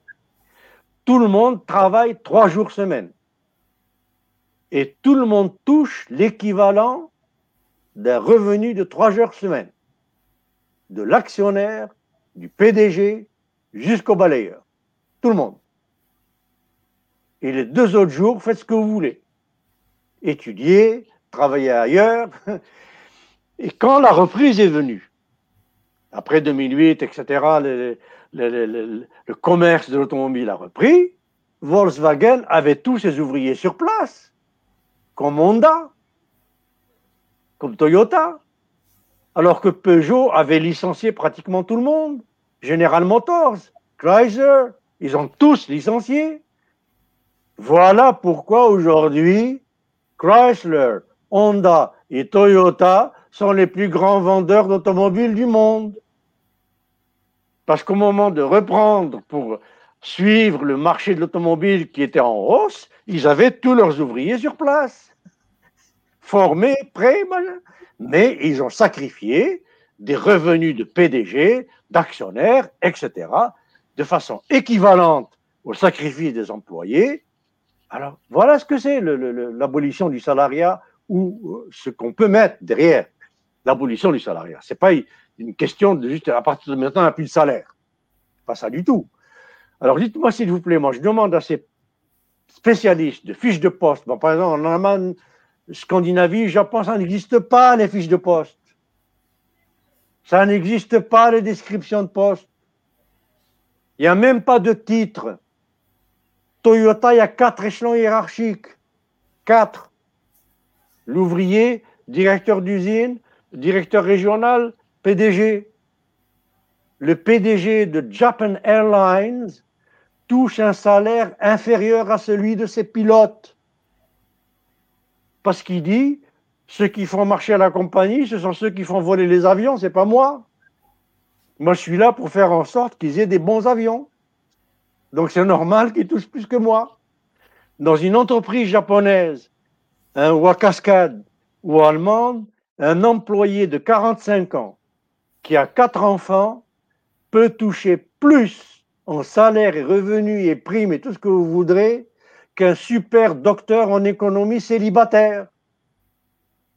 tout le monde travaille trois jours semaine. Et tout le monde touche l'équivalent d'un revenu de trois heures semaine, de l'actionnaire, du PDG jusqu'au balayeur. Tout le monde. Et les deux autres jours, faites ce que vous voulez. Étudier, travailler ailleurs. Et quand la reprise est venue, après 2008, etc., le, le commerce de l'automobile a repris, Volkswagen avait tous ses ouvriers sur place, comme Honda, comme Toyota, alors que Peugeot avait licencié pratiquement tout le monde. General Motors, Chrysler, ils ont tous licencié. Voilà pourquoi aujourd'hui, Chrysler, Honda et Toyota sont les plus grands vendeurs d'automobiles du monde. Parce qu'au moment de reprendre pour suivre le marché de l'automobile qui était en hausse, ils avaient tous leurs ouvriers sur place formés, prêts, mais ils ont sacrifié des revenus de PDG, d'actionnaires, etc., de façon équivalente au sacrifice des employés. Alors, voilà ce que c'est l'abolition du salariat ou euh, ce qu'on peut mettre derrière l'abolition du salariat. Ce n'est pas une question de juste à partir de maintenant, il n'y a plus de salaire. Pas ça du tout. Alors, dites-moi s'il vous plaît, moi je demande à ces spécialistes de fiches de poste, par exemple en Allemagne, Scandinavie, Japon, ça n'existe pas les fiches de poste. Ça n'existe pas les descriptions de poste. Il n'y a même pas de titre. Toyota, il y a quatre échelons hiérarchiques. Quatre. L'ouvrier, directeur d'usine, directeur régional, PDG. Le PDG de Japan Airlines touche un salaire inférieur à celui de ses pilotes parce qu'il dit ceux qui font marcher la compagnie, ce sont ceux qui font voler les avions, c'est pas moi. Moi, je suis là pour faire en sorte qu'ils aient des bons avions. Donc, c'est normal qu'ils touchent plus que moi. Dans une entreprise japonaise, ou à cascade ou allemande, un employé de 45 ans qui a quatre enfants peut toucher plus en salaire et revenus et primes et tout ce que vous voudrez qu'un super docteur en économie célibataire.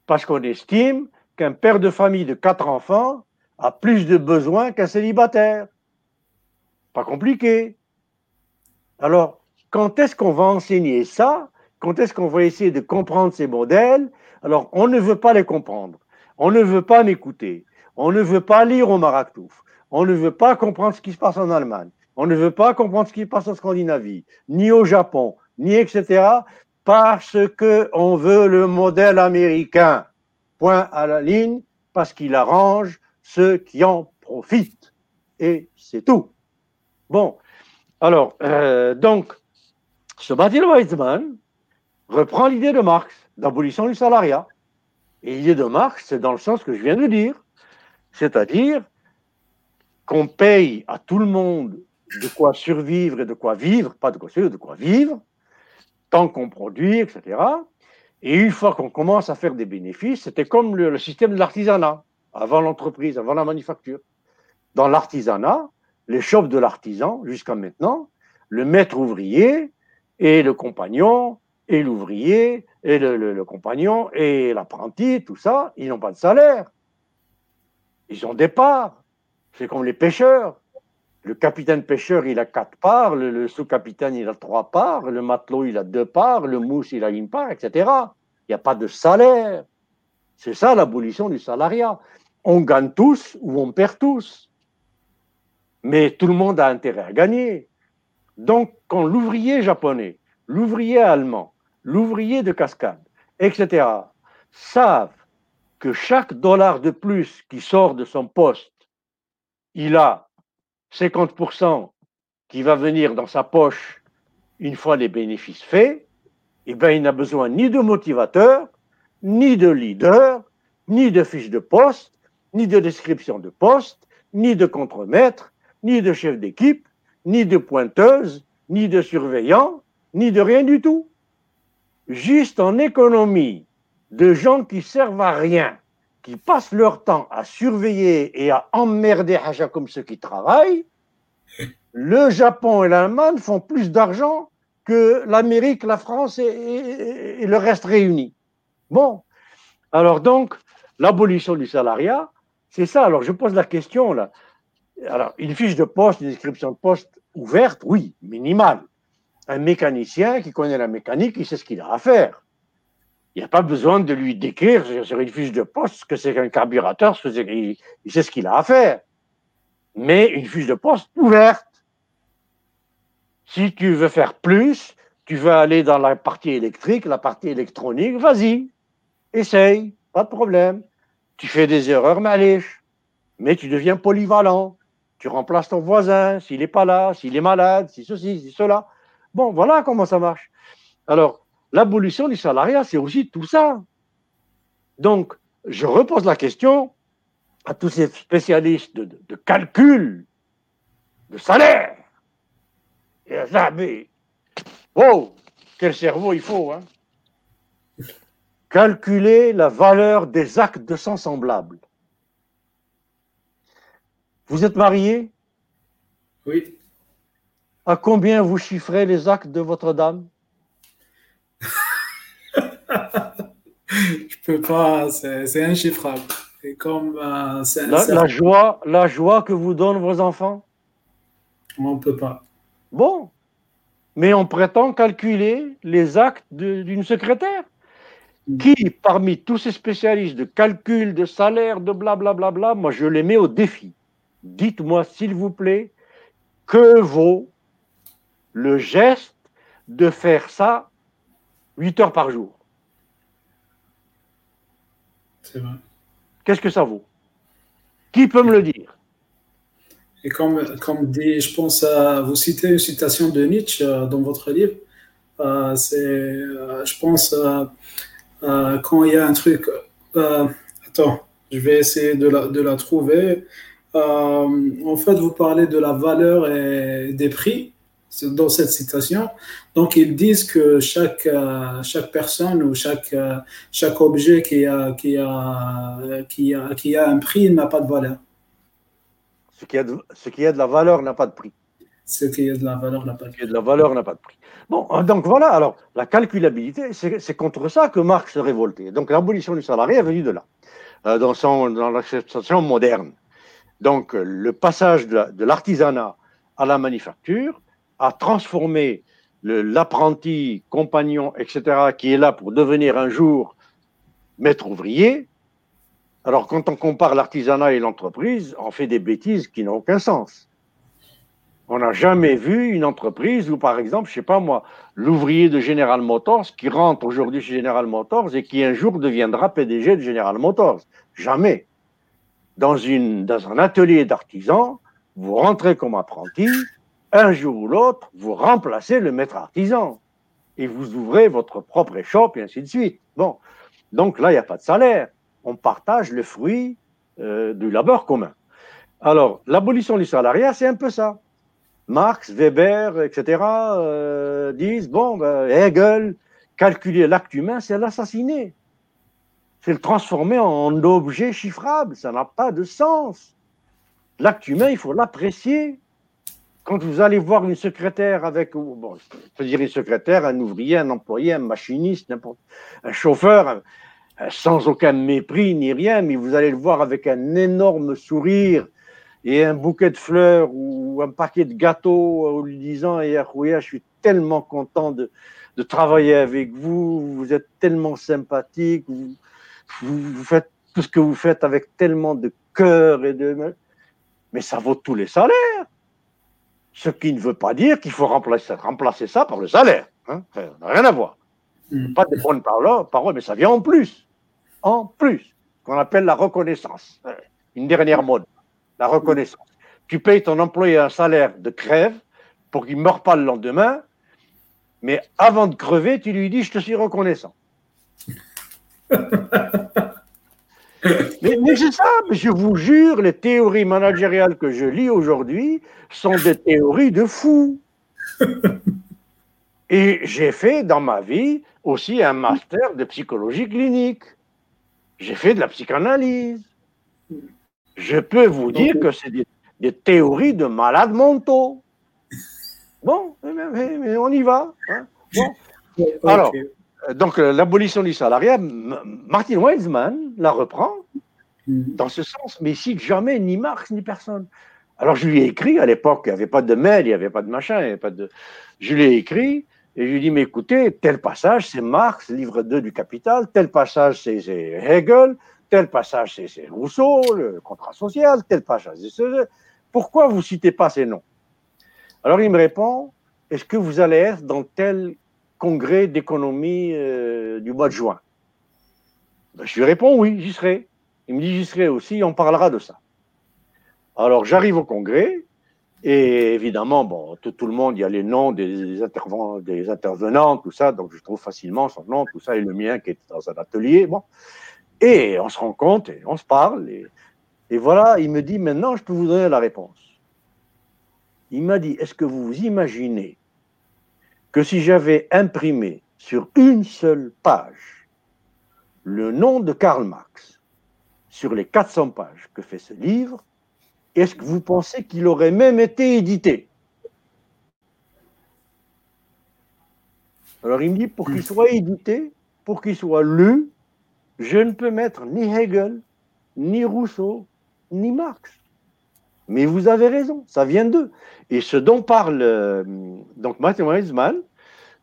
Parce qu'on estime qu'un père de famille de quatre enfants a plus de besoins qu'un célibataire. Pas compliqué. Alors, quand est-ce qu'on va enseigner ça? Quand est-ce qu'on va essayer de comprendre ces modèles? Alors, on ne veut pas les comprendre. On ne veut pas m'écouter. On ne veut pas lire au Maraktouf. On ne veut pas comprendre ce qui se passe en Allemagne. On ne veut pas comprendre ce qui se passe en Scandinavie, ni au Japon, ni etc., parce qu'on veut le modèle américain. Point à la ligne, parce qu'il arrange ceux qui en profitent. Et c'est tout. Bon, alors, euh, donc, ce Batil Weizmann reprend l'idée de Marx d'abolition du salariat. Et l'idée de Marx, c'est dans le sens que je viens de dire, c'est-à-dire qu'on paye à tout le monde de quoi survivre et de quoi vivre, pas de quoi survivre, de quoi vivre, tant qu'on produit, etc. Et une fois qu'on commence à faire des bénéfices, c'était comme le, système de l'artisanat, avant l'entreprise, avant la manufacture. Dans l'artisanat, les shops de l'artisan, jusqu'à maintenant, le maître ouvrier et le compagnon et l'ouvrier, et le, compagnon, et l'apprenti, tout ça, ils n'ont pas de salaire. Ils ont des parts. C'est comme les pêcheurs. Le capitaine pêcheur, il a quatre parts, le, sous-capitaine, il a trois parts, le matelot, il a deux parts, le mousse, il a une part, etc. Il n'y a pas de salaire. C'est ça l'abolition du salariat. On gagne tous ou on perd tous. Mais tout le monde a intérêt à gagner. Donc, quand l'ouvrier japonais, l'ouvrier allemand, l'ouvrier de cascade, etc., savent que chaque dollar de plus qui sort de son poste, il a 50% qui va venir dans sa poche une fois les bénéfices faits, eh bien, il n'a besoin ni de motivateur, ni de leader, ni de fiche de poste, ni de description de poste, ni de contremaître, ni de chef d'équipe, ni de pointeuse, ni de surveillant, ni de rien du tout. Juste en économie de gens qui servent à rien, qui passent leur temps à surveiller et à emmerder Haja comme ceux qui travaillent, le Japon et l'Allemagne font plus d'argent que l'Amérique, la France et, le reste réunis. Bon, alors donc, l'abolition du salariat, c'est ça. Alors je pose la question là. Alors, une fiche de poste, une description de poste ouverte, oui, minimale. Un mécanicien qui connaît la mécanique, il sait ce qu'il a à faire. Il n'y a pas besoin de lui décrire sur une fiche de poste que c'est qu'un carburateur, il, sait ce qu'il a à faire. Mais une fiche de poste ouverte. Si tu veux faire plus, tu veux aller dans la partie électrique, la partie électronique, vas-y, essaye, pas de problème. Tu fais des erreurs, maléches, mais tu deviens polyvalent tu remplaces ton voisin s'il n'est pas là, s'il est malade, si ceci, si cela. Bon, voilà comment ça marche. Alors, l'abolition du salariat, c'est aussi tout ça. Donc, je repose la question à tous ces spécialistes de, calcul, de salaire. Et ça, mais, wow, quel cerveau il faut, hein Calculer la valeur des actes de sang semblables. Vous êtes marié? Oui. À combien vous chiffrez les actes de votre dame? Je peux pas, c'est inchiffrable. Et comme euh, la, joie, la joie que vous donnent vos enfants? On ne peut pas. Bon, mais on prétend calculer les actes d'une secrétaire. Mm. Qui, parmi tous ces spécialistes de calcul, de salaire, de blablabla, bla, bla, bla, moi je les mets au défi dites-moi s'il vous plaît, que vaut le geste de faire ça 8 heures par jour? C'est vrai. Qu'est-ce que ça vaut? Qui peut me le dire? Et comme, comme dit, je pense à vous citer une citation de Nietzsche euh, dans votre livre. Euh, c'est, euh, je pense, quand il y a un truc. attends, je vais essayer de la, de la trouver. En fait, vous parlez de la valeur et des prix dans cette citation. Donc, ils disent que chaque, euh, chaque personne ou chaque, euh, chaque objet qui a, qui, a, qui, a, qui a un prix n'a pas de valeur. Ce qui a de, ce qui a de la valeur n'a pas de prix. Ce qui a de la valeur n'a pas de prix. Ce qui a de la valeur n'a pas de prix. Bon, donc voilà, alors la calculabilité, c'est contre ça que Marx se révoltait. Donc l'abolition du salarié est venue de là, dans, son, dans l'acceptation moderne. Donc, le passage de l'artisanat à la manufacture a transformé l'apprenti, compagnon, etc., qui est là pour devenir un jour maître ouvrier. Alors, quand on compare l'artisanat et l'entreprise, on fait des bêtises qui n'ont aucun sens. On n'a jamais vu une entreprise où, par exemple, je sais pas moi, l'ouvrier de General Motors qui rentre aujourd'hui chez General Motors et qui un jour deviendra PDG de General Motors. Jamais dans, une, dans un atelier d'artisan, vous rentrez comme apprenti, un jour ou l'autre, vous remplacez le maître artisan et vous ouvrez votre propre échoppe et ainsi de suite. Bon, donc là, il n'y a pas de salaire. On partage le fruit euh, du labeur commun. Alors, l'abolition du salariat, c'est un peu ça. Marx, Weber, etc. Euh, disent, bon, ben, Hegel, calculer l'acte humain, c'est l'assassiner c'est le transformer en objet chiffrable. Ça n'a pas de sens. L'acte humain, il faut l'apprécier quand vous allez voir une secrétaire avec, bon, je dire une secrétaire, un ouvrier, un employé, un machiniste, n'importe, un chauffeur, sans aucun mépris ni rien, mais vous allez le voir avec un énorme sourire et un bouquet de fleurs ou un paquet de gâteaux en lui disant eh, je suis tellement content de, de, travailler avec vous, vous êtes tellement sympathique, vous, vous, faites tout ce que vous faites avec tellement de cœur et de. Mais ça vaut tous les salaires. Ce qui ne veut pas dire qu'il faut remplacer, remplacer ça par le salaire. Hein. Ça n'a rien à voir. Mm. Pas de bonnes paroles, mais ça vient en plus. En plus, qu'on appelle la reconnaissance. Une dernière mode la reconnaissance. Tu payes ton employé un salaire de crève pour qu'il ne meure pas le lendemain, mais avant de crever, tu lui dis Je te suis reconnaissant. mais, c'est ça, mais je vous jure, les théories managériales que je lis aujourd'hui sont des théories de fous. Et j'ai fait dans ma vie aussi un master de psychologie clinique. J'ai fait de la psychanalyse. Je peux vous dire que c'est des, théories de malades mentaux. Bon, mais, on y va. Hein. Alors, donc euh, l'abolition du salariat, Martin Weizmann la reprend mm-hmm. dans ce sens, mais il cite jamais ni Marx ni personne. Alors je lui ai écrit à l'époque, il n'y avait pas de mail, il n'y avait pas de machin, il avait pas de. Je lui ai écrit et je lui ai dit mais écoutez, tel passage c'est Marx, livre 2 du Capital, tel passage c'est Hegel, tel passage c'est Rousseau, le contrat social, tel passage c'est Pourquoi vous ne citez pas ces noms? Alors il me répond, est-ce que vous allez être dans tel congrès d'économie euh, du mois de juin ben, Je lui réponds oui, j'y serai. Il me dit j'y serai aussi, on parlera de ça. Alors j'arrive au congrès, et évidemment, bon, tout, le monde, il y a les noms des, intervenants, des tout ça, donc je trouve facilement son nom, tout ça, et le mien qui est dans un atelier. Bon. Et on se rend compte, et on se parle, et, voilà, il me dit maintenant, je peux vous donner la réponse. Il m'a dit, est-ce que vous vous imaginez que si j'avais imprimé sur une seule page le nom de Karl Marx sur les 400 pages que fait ce livre, est-ce que vous pensez qu'il aurait même été édité? Alors il me dit, pour qu'il soit édité, pour qu'il soit lu, je ne peux mettre ni Hegel, ni Rousseau, ni Marx. Mais vous avez raison, ça vient d'eux. Et ce dont parle euh, donc Martin Weizmann,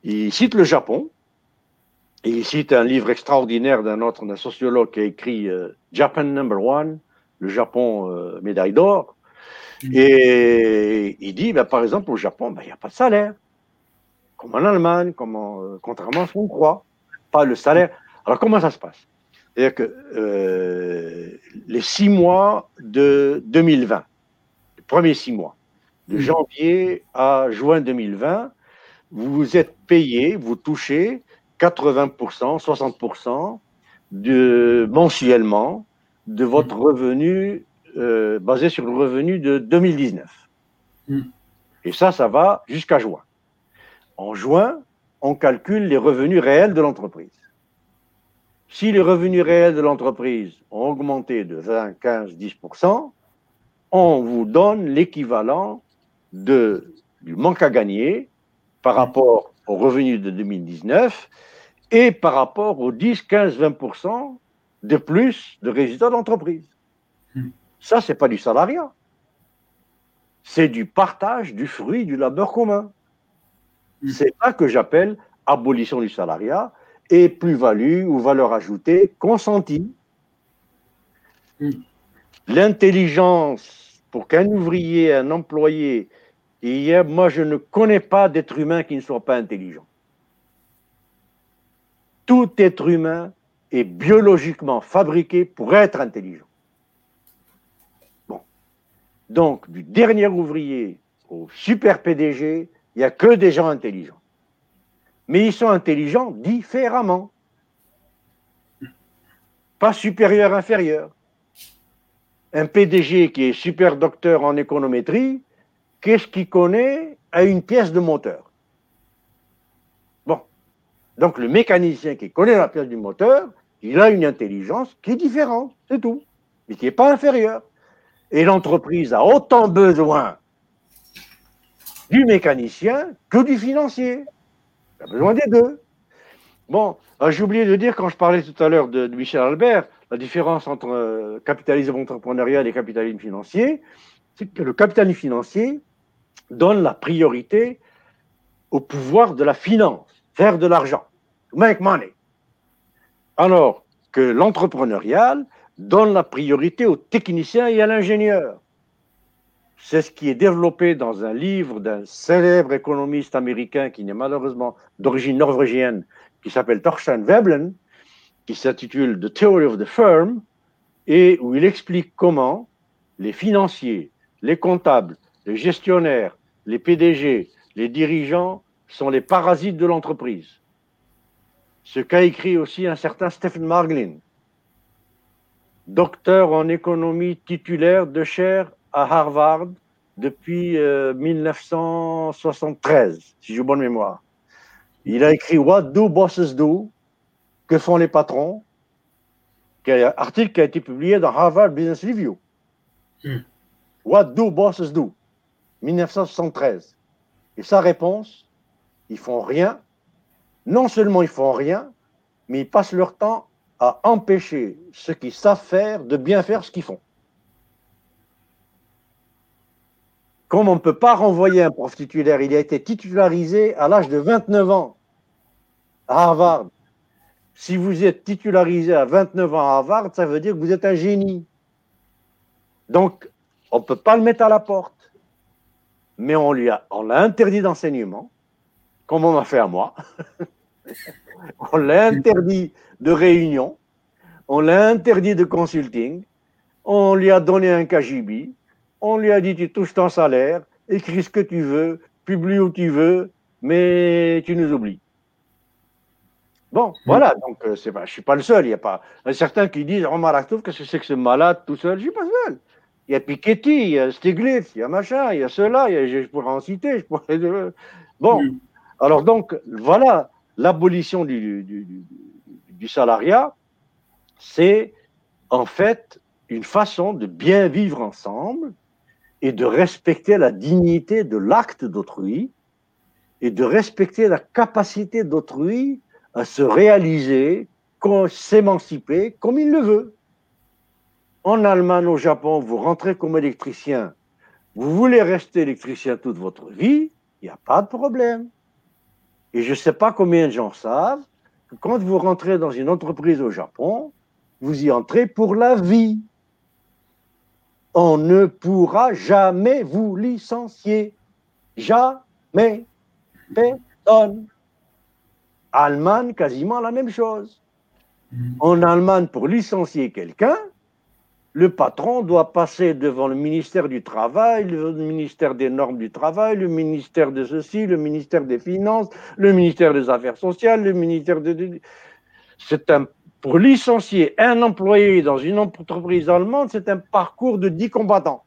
il cite le Japon, et il cite un livre extraordinaire d'un autre, d'un sociologue qui a écrit euh, Japan Number One, le Japon euh, médaille d'or. Mm. Et il dit, ben, par exemple, au Japon, ben, il n'y a pas de salaire. Comme en Allemagne, comme contrairement à ce qu'on croit. Pas le salaire. Alors comment ça se passe? C'est-à-dire que euh, les six mois de 2020, les premiers six mois, de janvier à juin 2020, vous êtes payé, vous touchez 80%, 60% de, mensuellement de votre revenu euh, basé sur le revenu de 2019. Hmm. Et ça, ça va jusqu'à juin. En juin, on calcule les revenus réels de l'entreprise. Si les revenus réels de l'entreprise ont augmenté de 20, 15, 10%, on vous donne l'équivalent du manque à gagner par rapport aux revenus de 2019 et par rapport aux 10, 15, 20% de plus de résultats d'entreprise. Hmm. Ça, ce n'est pas du salariat. C'est du partage du fruit du labeur commun. Hmm. C'est ça que j'appelle abolition du salariat et plus-value ou valeur ajoutée consentie. L'intelligence, pour qu'un ouvrier, un employé, et moi je ne connais pas d'être humain qui ne soit pas intelligent. Tout être humain est biologiquement fabriqué pour être intelligent. Bon. Donc, du dernier ouvrier au super PDG, il n'y a que des gens intelligents mais ils sont intelligents différemment. Pas supérieur, inférieur. Un PDG qui est super docteur en économétrie, qu'est-ce qu'il connaît à une pièce de moteur? Bon. Donc le mécanicien qui connaît la pièce du moteur, il a une intelligence qui est différente, c'est tout, mais qui n'est pas inférieure. Et l'entreprise a autant besoin du mécanicien que du financier. Il a besoin des deux. Bon, euh, j'ai oublié de dire, quand je parlais tout à l'heure de, Michel Albert, la différence entre euh, capitalisme entrepreneurial et capitalisme financier, c'est que le capitalisme financier donne la priorité au pouvoir de la finance, faire de l'argent, make money. Alors que l'entrepreneurial donne la priorité aux techniciens et à l'ingénieur. C'est ce qui est développé dans un livre d'un célèbre économiste américain qui n'est malheureusement d'origine norvégienne, qui s'appelle Thorstein Veblen, qui s'intitule The Theory of the Firm, et où il explique comment les financiers, les comptables, les gestionnaires, les PDG, les dirigeants sont les parasites de l'entreprise. Ce qu'a écrit aussi un certain Stephen Marglin, docteur en économie titulaire de chaire à Harvard depuis 1973, euh, si j'ai bonne mémoire. Il a écrit What do bosses do? Que font les patrons? Un article qui a été publié dans Harvard Business Review. Hmm. What do bosses do? 1973. Et sa réponse, ils font rien. Non seulement ils font rien, mais ils passent leur temps à empêcher ceux qui savent faire de bien faire ce qu'ils font. Comme on ne peut pas renvoyer un prof titulaire, il a été titularisé à l'âge de 29 ans Harvard. Si vous êtes titularisé à 29 ans à Harvard, ça veut dire que vous êtes un génie. Donc, on ne peut pas le mettre à la porte. Mais on lui a, on l'a interdit d'enseignement, comme on m'a fait à moi. on l'a interdit de réunion, on l'a interdit de consulting, on lui a donné un KGB, on lui a dit tu touches ton salaire, écris ce que tu veux, publie où tu veux, mais tu nous oublies. Bon, voilà, donc euh, c'est pas, je ne suis pas le seul. Il y a pas certains qui disent Omar Aktouf, qu'est-ce que c'est que ce malade tout seul? Je ne suis pas seul. Il y a Piketty, il y a Stiglitz, il y a machin, il y a cela, je pourrais en citer. Je pourrais... Bon, mm. alors donc, voilà, l'abolition du, du, du salariat, c'est en fait une façon de bien vivre ensemble et de respecter la dignité de l'acte d'autrui et de respecter la capacité d'autrui à se réaliser, s'émanciper comme il le veut. En Allemagne, au Japon, vous rentrez comme électricien, vous voulez rester électricien toute votre vie, il n'y a pas de problème. Et je ne sais pas combien de gens savent que quand vous rentrez dans une entreprise au Japon, vous y entrez pour la vie on ne pourra jamais vous licencier. Jamais. Personne. Allemagne, quasiment la même chose. En Allemagne, pour licencier quelqu'un, le patron doit passer devant le ministère du Travail, le ministère des normes du travail, le ministère de ceci, le ministère des Finances, le ministère des Affaires sociales, le ministère de... C'est un pour licencier un employé dans une entreprise allemande, c'est un parcours de 10 combattants.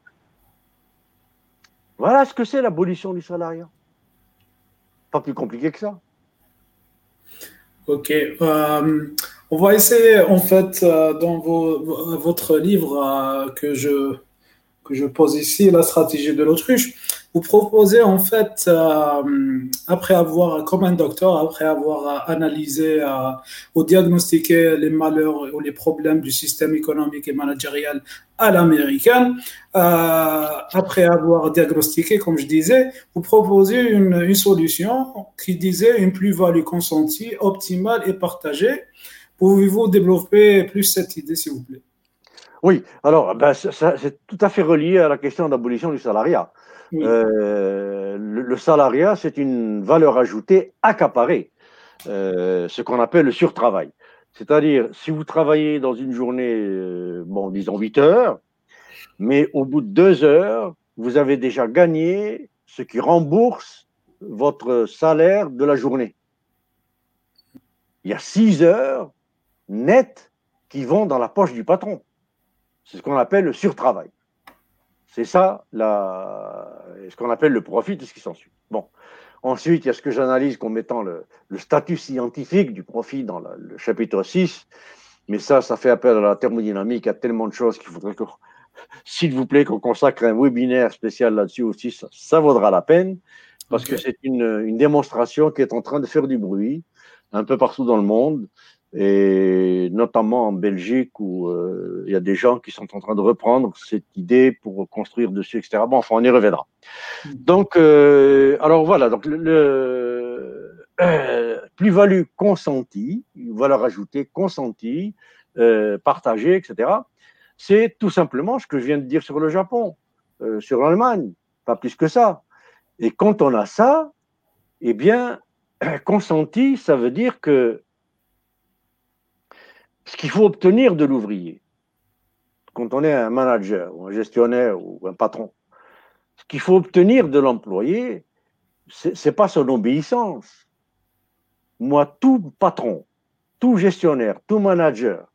Voilà ce que c'est l'abolition du salariat. Pas plus compliqué que ça. Ok. Euh, on va essayer, en fait, euh, dans votre livre euh, que, je, que je pose ici, La stratégie de l'autruche, vous proposez en fait, euh, après avoir, comme un docteur, après avoir euh, analysé euh, ou diagnostiqué les malheurs ou les problèmes du système économique et managérial à l'américaine, après avoir diagnostiqué, comme je disais, vous proposez une, une solution qui disait une plus-value consentie, optimale et partagée. Pouvez-vous développer plus cette idée, s'il vous plaît? Oui, alors ben, c'est tout à fait relié à la question d'abolition du salariat. Euh, le, salariat, c'est une valeur ajoutée accaparée, euh, ce qu'on appelle le surtravail. C'est-à-dire, si vous travaillez dans une journée, euh, bon, disons 8 heures, mais au bout de 2 heures, vous avez déjà gagné ce qui rembourse votre salaire de la journée. Il y a 6 heures nettes qui vont dans la poche du patron. C'est ce qu'on appelle le surtravail. C'est ça ce qu'on appelle le profit de ce qui s'ensuit. Bon. Ensuite, il y a ce que j'analyse comme étant le, statut scientifique du profit dans le chapitre 6. Mais ça, ça fait appel à la thermodynamique. A tellement de choses qu'il faudrait que, s'il vous plaît, qu'on consacre un webinaire spécial là-dessus aussi. Ça, vaudra la peine. parce que c'est une, une, démonstration qui est en train de faire du bruit un peu partout dans le monde, et notamment en Belgique où euh, il y a des gens qui sont en train de reprendre cette idée pour construire dessus, etc. Bon, enfin, on y reviendra. Mm. Donc, euh, alors voilà, donc le, euh, plus-value consentie, valeur ajoutée consentie, partagée, etc. C'est tout simplement ce que je viens de dire sur le Japon, euh, sur l'Allemagne, pas plus que ça. Et quand on a ça, eh bien, consenti, ça veut dire que ce qu'il faut obtenir de l'ouvrier, quand on est un manager ou un gestionnaire ou un patron, ce qu'il faut obtenir de l'employé, ce n'est pas son obéissance. Moi, tout patron, tout gestionnaire, tout manager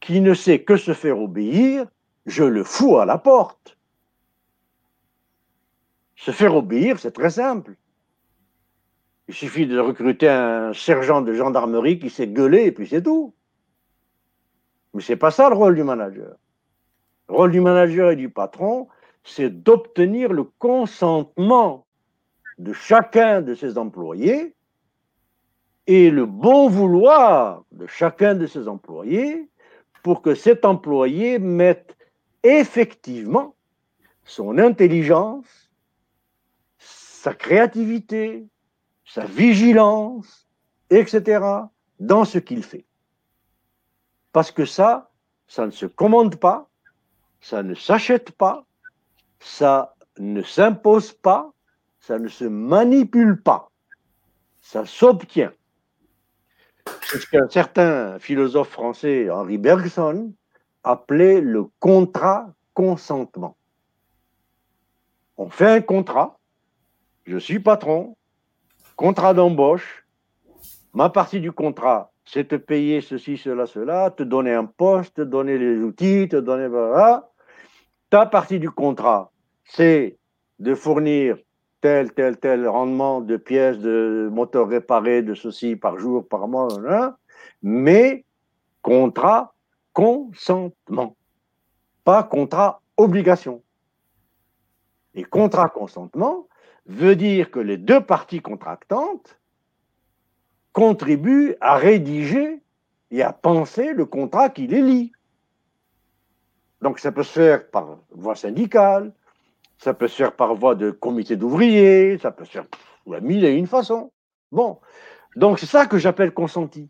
qui ne sait que se faire obéir, je le fous à la porte. Se faire obéir, c'est très simple. Il suffit de recruter un sergent de gendarmerie qui sait gueuler et puis c'est tout. Mais ce n'est pas ça le rôle du manager. Le rôle du manager et du patron, c'est d'obtenir le consentement de chacun de ses employés et le bon vouloir de chacun de ses employés pour que cet employé mette effectivement son intelligence, sa créativité, sa vigilance, etc., dans ce qu'il fait. Parce que ça, ça ne se commande pas, ça ne s'achète pas, ça ne s'impose pas, ça ne se manipule pas, ça s'obtient. C'est ce qu'un certain philosophe français, Henri Bergson, appelait le contrat consentement. On fait un contrat, je suis patron, contrat d'embauche, ma partie du contrat, c'est te payer ceci, cela, cela, te donner un poste, te donner les outils, te donner... Voilà. Ta partie du contrat, c'est de fournir tel, tel, tel rendement de pièces, de moteurs réparés, de ceci par jour, par mois, mais contrat consentement, pas contrat obligation. Et contrat consentement veut dire que les deux parties contractantes contribuent à rédiger et à penser le contrat qui les lie. Donc ça peut se faire par voie syndicale, ça peut se faire par voie de comité d'ouvriers, ça peut se faire de mille et une façons. Bon, donc c'est ça que j'appelle consenti.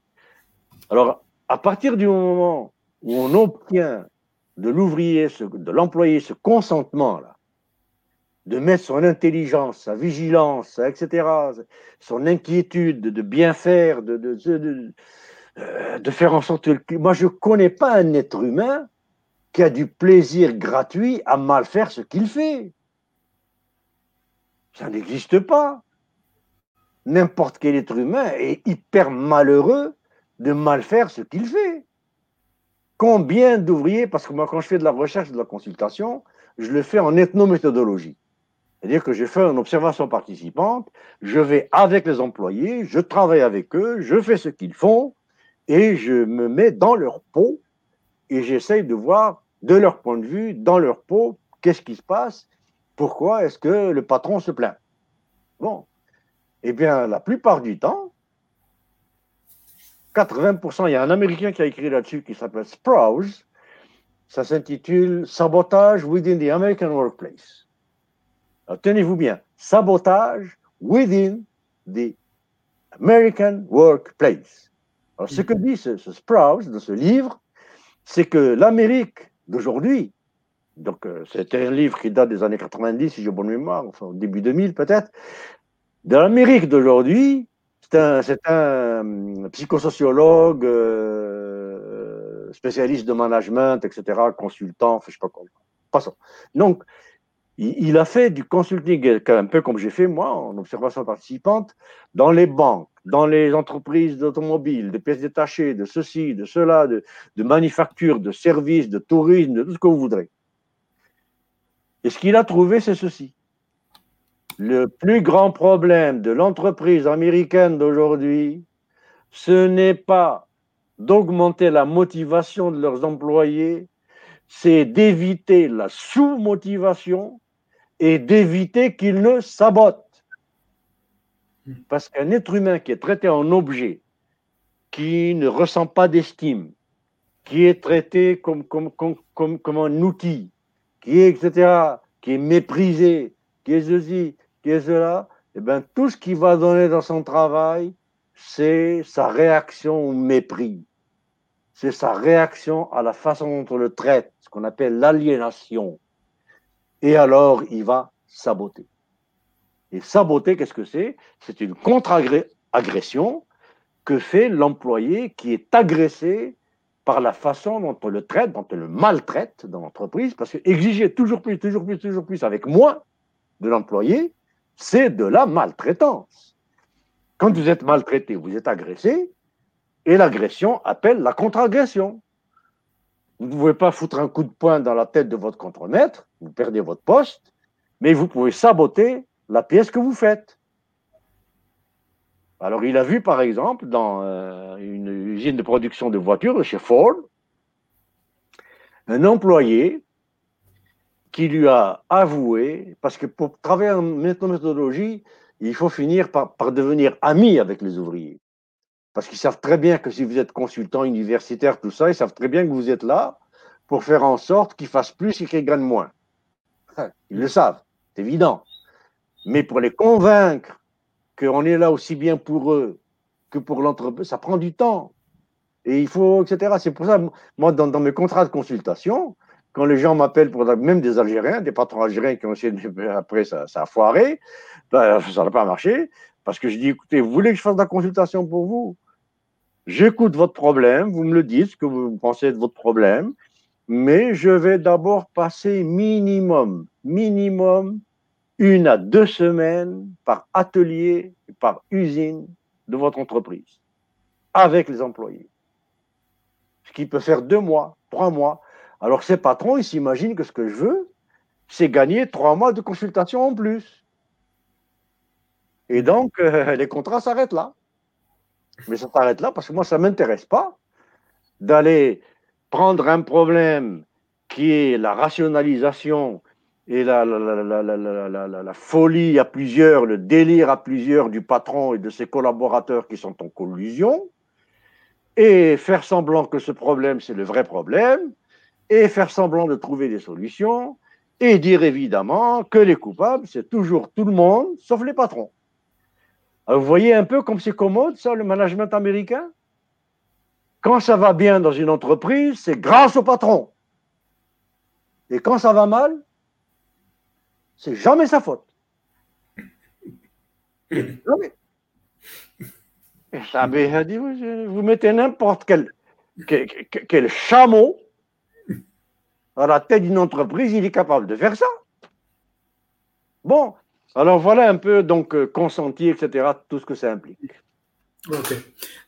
Alors, à partir du moment où on obtient de l'ouvrier, de l'employé ce consentement-là, de mettre son intelligence, sa vigilance, etc., son inquiétude de bien faire, de, de, de, euh, de faire en sorte que... Moi, je ne connais pas un être humain qui a du plaisir gratuit à mal faire ce qu'il fait. Ça n'existe pas. N'importe quel être humain est hyper malheureux de mal faire ce qu'il fait. Combien d'ouvriers, parce que moi quand je fais de la recherche, de la consultation, je le fais en ethnométhodologie. C'est-à-dire que je fais une observation participante, je vais avec les employés, je travaille avec eux, je fais ce qu'ils font et je me mets dans leur peau et j'essaye de voir de leur point de vue, dans leur peau, qu'est-ce qui se passe pourquoi est-ce que le patron se plaint. Bon, eh bien, la plupart du temps, 80%, il y a un Américain qui a écrit là-dessus qui s'appelle Sprouse, ça s'intitule Sabotage within the American Workplace. Tenez-vous bien, sabotage within the American Workplace. Ce que dit ce, ce Sprouse dans ce livre, c'est que l'Amérique d'aujourd'hui, donc, euh, c'était un livre qui date des années 90, si j'ai bonne mémoire, enfin, début 2000 peut-être. De l'Amérique d'aujourd'hui, c'est un, hum, psychosociologue, euh, spécialiste de management, etc., consultant, je sais pas quoi. Passons. Donc, il, a fait du consulting, un peu comme j'ai fait moi, en observation participante, dans les banques, dans les entreprises d'automobiles, de pièces détachées, de ceci, de cela, de, de de services, de tourisme, de tout ce que vous voudrez. Et ce qu'il a trouvé, c'est ceci. Le plus grand problème de l'entreprise américaine d'aujourd'hui, ce n'est pas d'augmenter la motivation de leurs employés, c'est d'éviter la sous-motivation et d'éviter qu'ils ne sabotent. Hmm. Parce qu'un être humain qui est traité en objet, qui ne ressent pas d'estime, qui est traité comme, comme, comme, comme, un outil, qui est, etc., qui est méprisé, qui est ceci, qui est cela, eh bien, tout ce qu'il va donner dans son travail, c'est sa réaction au mépris. C'est sa réaction à la façon dont on le traite, ce qu'on appelle l'aliénation. Et alors, il va saboter. Et saboter, qu'est-ce que c'est? C'est une contre-agression que fait l'employé qui est agressé par la façon dont on le traite, dont on le maltraite dans l'entreprise, parce que exiger toujours plus, toujours plus, toujours plus avec moins de l'employé, c'est de la maltraitance. Quand vous êtes maltraité, vous êtes agressé, et l'agression appelle la contre-agression. Vous ne pouvez pas foutre un coup de poing dans la tête de votre contremaître, vous perdez votre poste, mais vous pouvez saboter la pièce que vous faites. Alors, il a vu, par exemple, dans euh, une usine de production de voitures chez Ford, un employé qui lui a avoué, parce que pour travailler en méthodologie, il faut finir par, devenir ami avec les ouvriers. Parce qu'ils savent très bien que si vous êtes consultant universitaire, tout ça, ils savent très bien que vous êtes là pour faire en sorte qu'ils fassent plus et qu'ils gagnent moins. Ils le savent, c'est évident. Mais pour les convaincre qu'on est là aussi bien pour eux que pour l'entreprise, ça prend du temps. Et il faut, etc. C'est pour ça, moi, dans, mes contrats de consultation, quand les gens m'appellent pour même des Algériens, des patrons algériens qui ont essayé, de, après ça, a foiré, ben, ça n'a pas marché, parce que je dis, écoutez, vous voulez que je fasse de la consultation pour vous? J'écoute votre problème, vous me le dites, ce que vous pensez de votre problème, mais je vais d'abord passer minimum, minimum une à deux semaines par atelier, par usine de votre entreprise, avec les employés. Ce qui peut faire deux mois, trois mois. Alors ces patrons, ils s'imaginent que ce que je veux, c'est gagner trois mois de consultation en plus. Et donc, euh, les contrats s'arrêtent là. Mais ça s'arrête là parce que moi, ça ne m'intéresse pas d'aller prendre un problème qui est la rationalisation et la, la, folie à plusieurs, le délire à plusieurs du patron et de ses collaborateurs qui sont en collusion, et faire semblant que ce problème, c'est le vrai problème, et faire semblant de trouver des solutions, et dire évidemment que les coupables, c'est toujours tout le monde, sauf les patrons. Vous voyez un peu comme c'est commode, ça, le management américain? Quand ça va bien dans une entreprise, c'est grâce au patron. Et quand ça va mal, c'est jamais sa faute. Jamais. Et dit, vous mettez n'importe quel, quel, chameau à la tête d'une entreprise, il est capable de faire ça. Bon, alors voilà un peu, donc, euh, consenti, etc., tout ce que ça implique. Ok.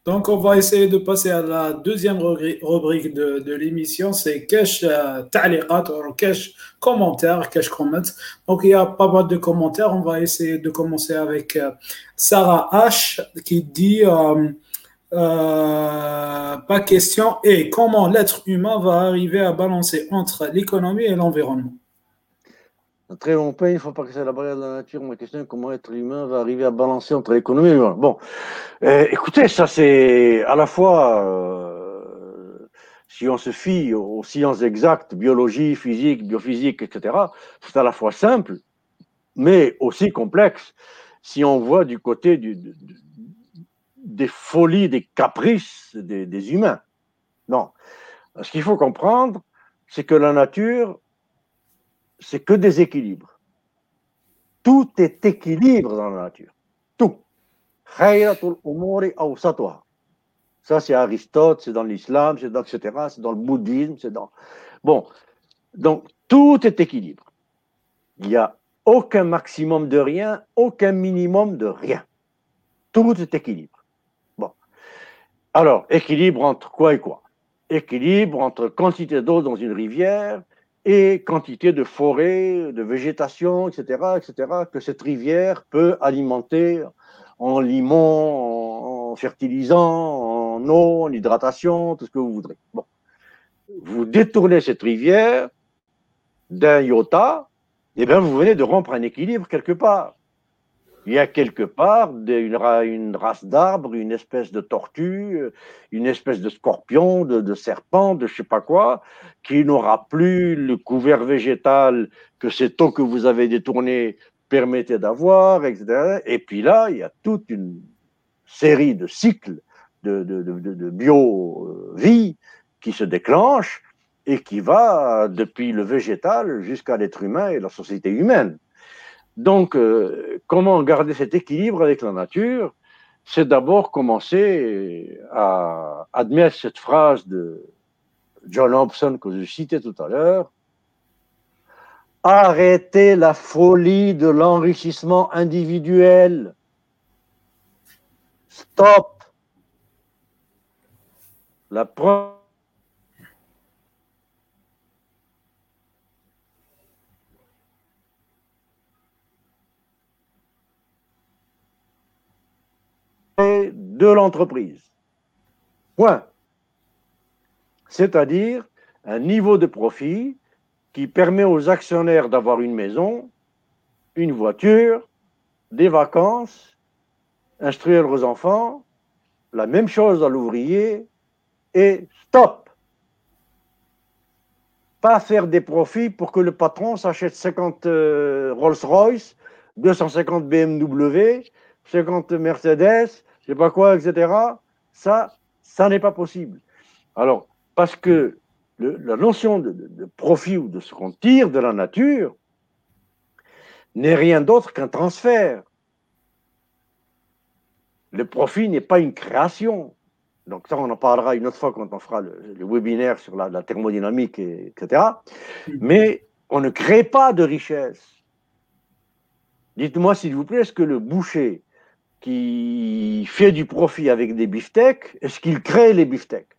Donc, on va essayer de passer à la deuxième rubrique de, l'émission, c'est cache euh, ta'liqat, cache commentaires, cache comments. Donc, il y a pas mal de commentaires. On va essayer de commencer avec euh, Sarah H qui dit pas question et comment l'être humain va arriver à balancer entre l'économie et l'environnement? Très long pays, il ne faut pas que c'est la barrière de la nature. Ma question est comment être humain va arriver à balancer entre l'économie et le Bon, euh, écoutez, ça c'est à la fois, si on se fie aux sciences exactes, biologie, physique, biophysique, etc., c'est à la fois simple, mais aussi complexe si on voit du côté des folies, des caprices des humains. Non. Ce qu'il faut comprendre, c'est que la nature c'est que des équilibres. Tout est équilibre dans la nature. Tout. Ça, c'est Aristote, c'est dans l'islam, c'est dans, etc., c'est dans le bouddhisme, c'est dans. Bon. Donc, tout est équilibre. Il n'y a aucun maximum de rien, aucun minimum de rien. Tout est équilibre. Bon. Alors, équilibre entre quoi et quoi? Équilibre entre quantité d'eau dans une rivière, et quantité de forêt, de végétation, etc., etc., que cette rivière peut alimenter en limon, en fertilisant, en eau, en hydratation, tout ce que vous voudrez. Bon. Vous détournez cette rivière d'un iota, et eh bien vous venez de rompre un équilibre quelque part. Il y a quelque part une, race d'arbres, une espèce de tortue, une espèce de scorpion, de, serpent, de je sais pas quoi, qui n'aura plus le couvert végétal que ces taux que vous avez détournés permettaient d'avoir, etc. Et puis là, il y a toute une série de cycles de, de, de bio-vie qui se déclenchent et qui va depuis le végétal jusqu'à l'être humain et la société humaine. Donc, euh, comment garder cet équilibre avec la nature? C'est d'abord commencer à admettre cette phrase de John Hobson que je citais tout à l'heure. Arrêtez la folie de l'enrichissement individuel. Stop. La de l'entreprise. Point. C'est-à-dire un niveau de profit qui permet aux actionnaires d'avoir une maison, une voiture, des vacances, instruire leurs enfants, la même chose à l'ouvrier, et stop. Pas faire des profits pour que le patron s'achète 50 euh, Rolls-Royce, 250 BMW, 50 Mercedes, je sais pas quoi, etc. Ça, ça n'est pas possible. Alors, parce que la notion de, profit ou de ce qu'on tire de la nature n'est rien d'autre qu'un transfert. Le profit n'est pas une création. Donc ça, on en parlera une autre fois quand on fera le, webinaire sur la, la thermodynamique, etc. Mais on ne crée pas de richesse. Dites-moi, s'il vous plaît, est-ce que le boucher qui fait du profit avec des beefsteaks, est-ce qu'il crée les beefsteaks?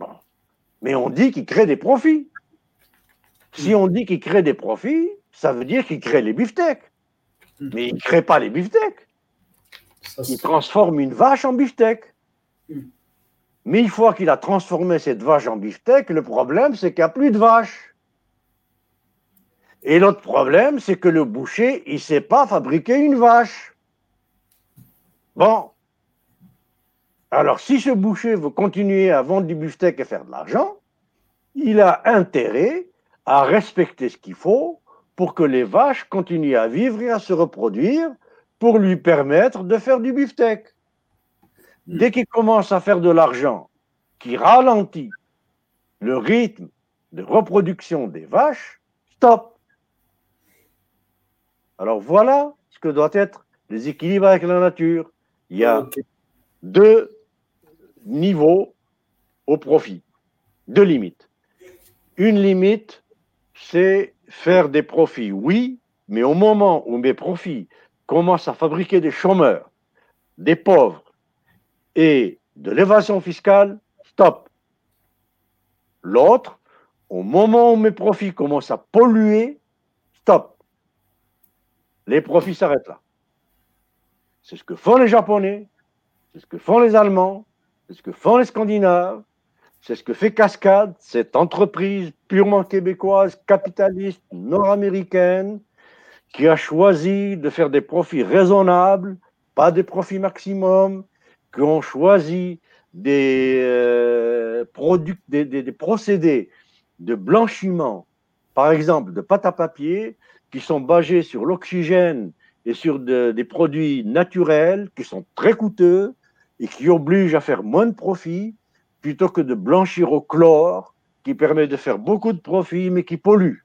Bon. Mais on dit qu'il crée des profits. Si on dit qu'il crée des profits, ça veut dire qu'il crée les beefsteaks. Mais il ne crée pas les beefsteaks. Il transforme une vache en beefsteak. Mais une fois qu'il a transformé cette vache en beefsteak, le problème, c'est qu'il n'y a plus de vaches. Et l'autre problème, c'est que le boucher, il ne sait pas fabriquer une vache. Bon. Alors, si ce boucher veut continuer à vendre du beefsteak et faire de l'argent, il a intérêt à respecter ce qu'il faut pour que les vaches continuent à vivre et à se reproduire pour lui permettre de faire du beefsteak. Hmm. Dès qu'il commence à faire de l'argent qui ralentit le rythme de reproduction des vaches, stop. Alors voilà ce que doit être les équilibres avec la nature il y a deux niveaux au profit, deux limites. Une limite, c'est faire des profits, oui, mais au moment où mes profits commencent à fabriquer des chômeurs, des pauvres et de l'évasion fiscale, stop. L'autre, au moment où mes profits commencent à polluer, stop. Les profits s'arrêtent là. C'est ce que font les Japonais, c'est ce que font les Allemands, c'est ce que font les Scandinaves, c'est ce que fait Cascade, cette entreprise purement québécoise, capitaliste, nord-américaine, qui a choisi de faire des profits raisonnables, pas des profits maximum, qui ont choisi des, euh, des procédés de blanchiment, par exemple de pâte à papier, qui sont basés sur l'oxygène et sur des produits naturels qui sont très coûteux et qui obligent à faire moins de profit plutôt que de blanchir au chlore qui permet de faire beaucoup de profit mais qui pollue.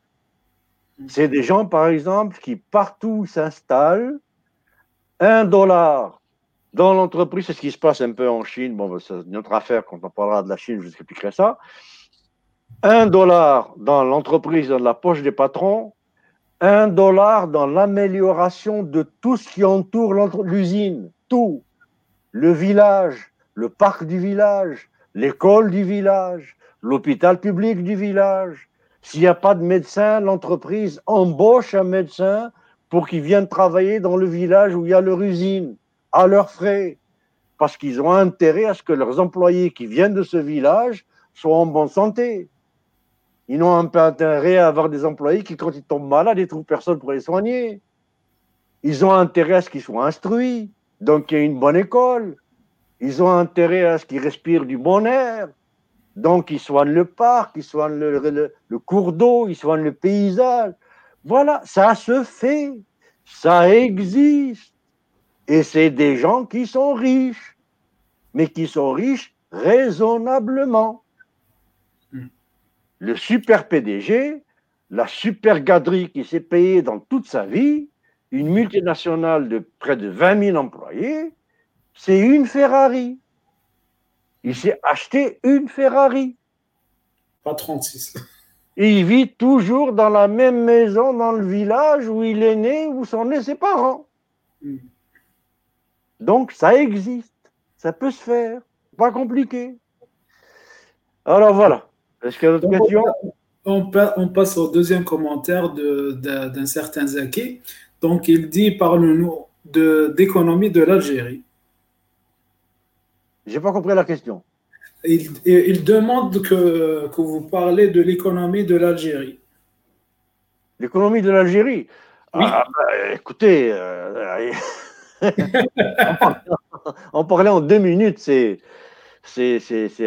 C'est des gens, par exemple, qui partout s'installent, un dollar dans l'entreprise, c'est ce qui se passe un peu en Chine, bon, c'est notre affaire, quand on parlera de la Chine, je vous expliquerai ça. Un dollar dans l'entreprise, dans la poche des patrons, un dollar dans l'amélioration de tout ce qui entoure l'usine, tout. Le village, le parc du village, l'école du village, l'hôpital public du village. S'il n'y a pas de médecin, l'entreprise embauche un médecin pour qu'il vienne travailler dans le village où il y a leur usine, à leurs frais, parce qu'ils ont intérêt à ce que leurs employés qui viennent de ce village soient en bonne santé. Ils n'ont un peu intérêt à avoir des employés qui, quand ils tombent malades, ils trouvent personne pour les soigner. Ils ont intérêt à ce qu'ils soient instruits, donc il y a une bonne école. Ils ont intérêt à ce qu'ils respirent du bon air, donc ils soignent le parc, ils soignent le, le cours d'eau, ils soignent le paysage. Voilà, ça se fait, ça existe. Et c'est des gens qui sont riches, mais qui sont riches raisonnablement. Le super PDG, la super gaderie qui s'est payée dans toute sa vie, une multinationale de près de 20 000 employés, c'est une Ferrari. Il s'est acheté une Ferrari. Pas 36. Et il vit toujours dans la même maison, dans le village où il est né, où sont nés ses parents. Hmm. Donc ça existe, ça peut se faire, pas compliqué. Alors voilà. Est-ce qu'il y a d'autres questions on, passe au deuxième commentaire d'un certain Zaki. Donc il dit parle-nous d'économie de, l'Algérie. J'ai pas compris la question. Il, demande que, que, vous parlez de l'économie de l'Algérie. L'économie de l'Algérie oui. Ah, bah, écoutez, euh, en parler en deux minutes, c'est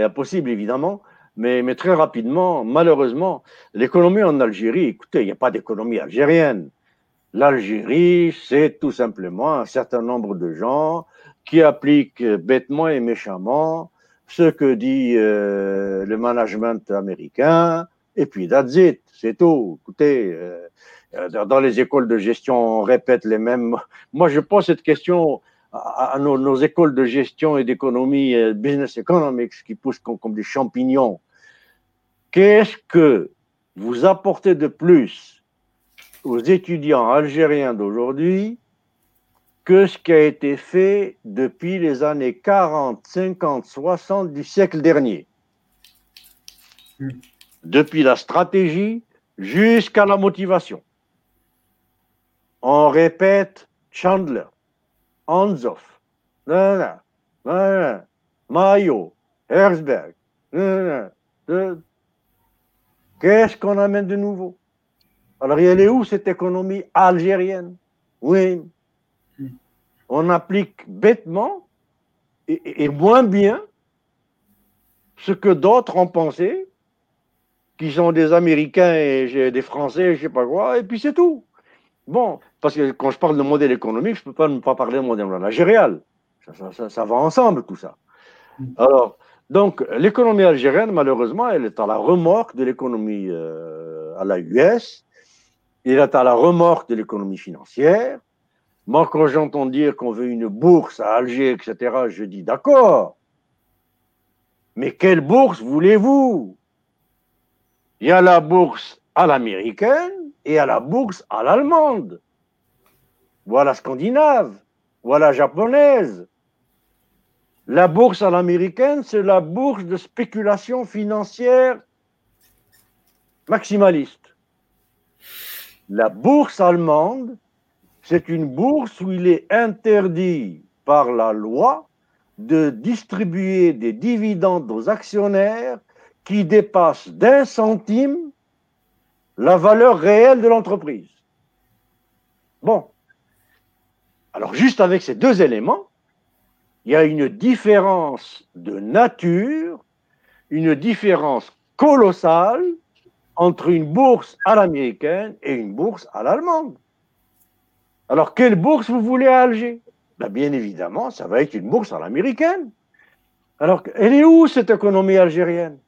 impossible, évidemment. Mais, mais, très rapidement, malheureusement, l'économie en Algérie, écoutez, il n'y a pas d'économie algérienne. L'Algérie, c'est tout simplement un certain nombre de gens qui appliquent bêtement et méchamment ce que dit euh, le management américain, et puis that's it, c'est tout. Écoutez, euh, dans les écoles de gestion, on répète les mêmes. Moi, je pose cette question à, nos, écoles de gestion et d'économie, euh, business economics, qui poussent comme des champignons. Qu'est-ce que vous apportez de plus aux étudiants algériens d'aujourd'hui que ce qui a été fait depuis les années 40, 50, 60 du siècle dernier? Hmm. Depuis la stratégie jusqu'à la motivation. On répète Chandler, Hansoff, Mayo, Herzberg. Qu'est-ce qu'on amène de nouveau? Alors, elle est où cette économie algérienne Oui, on applique bêtement et, moins bien ce que d'autres ont pensé, qui sont des Américains et des Français, je ne sais pas quoi, et puis c'est tout. Bon, parce que quand je parle de modèle économique, je ne peux pas ne pas parler de modèle managérial. Ça, ça, va ensemble, tout ça. Mm. Alors, donc, l'économie algérienne, malheureusement, elle est à la remorque de l'économie euh, à la US, elle est à la remorque de l'économie financière, moi, quand j'entends dire qu'on veut une bourse à Alger, etc., je dis d'accord. Mais quelle bourse voulez-vous? Il y a la bourse à l'américaine et à la bourse à l'allemande. Voilà scandinave, voilà japonaise. La bourse à l'américaine, c'est la bourse de spéculation financière maximaliste. La bourse allemande, c'est une bourse où il est interdit par la loi de distribuer des dividendes aux actionnaires qui dépassent d'un centime la valeur réelle de l'entreprise. Bon. Alors juste avec ces deux éléments, il y a une différence de nature, une différence colossale entre une bourse à l'américaine et une bourse à l'allemande. Alors, quelle bourse vous voulez à Alger? Ben, Bien évidemment, ça va être une bourse à l'américaine. Alors, elle est où cette économie algérienne?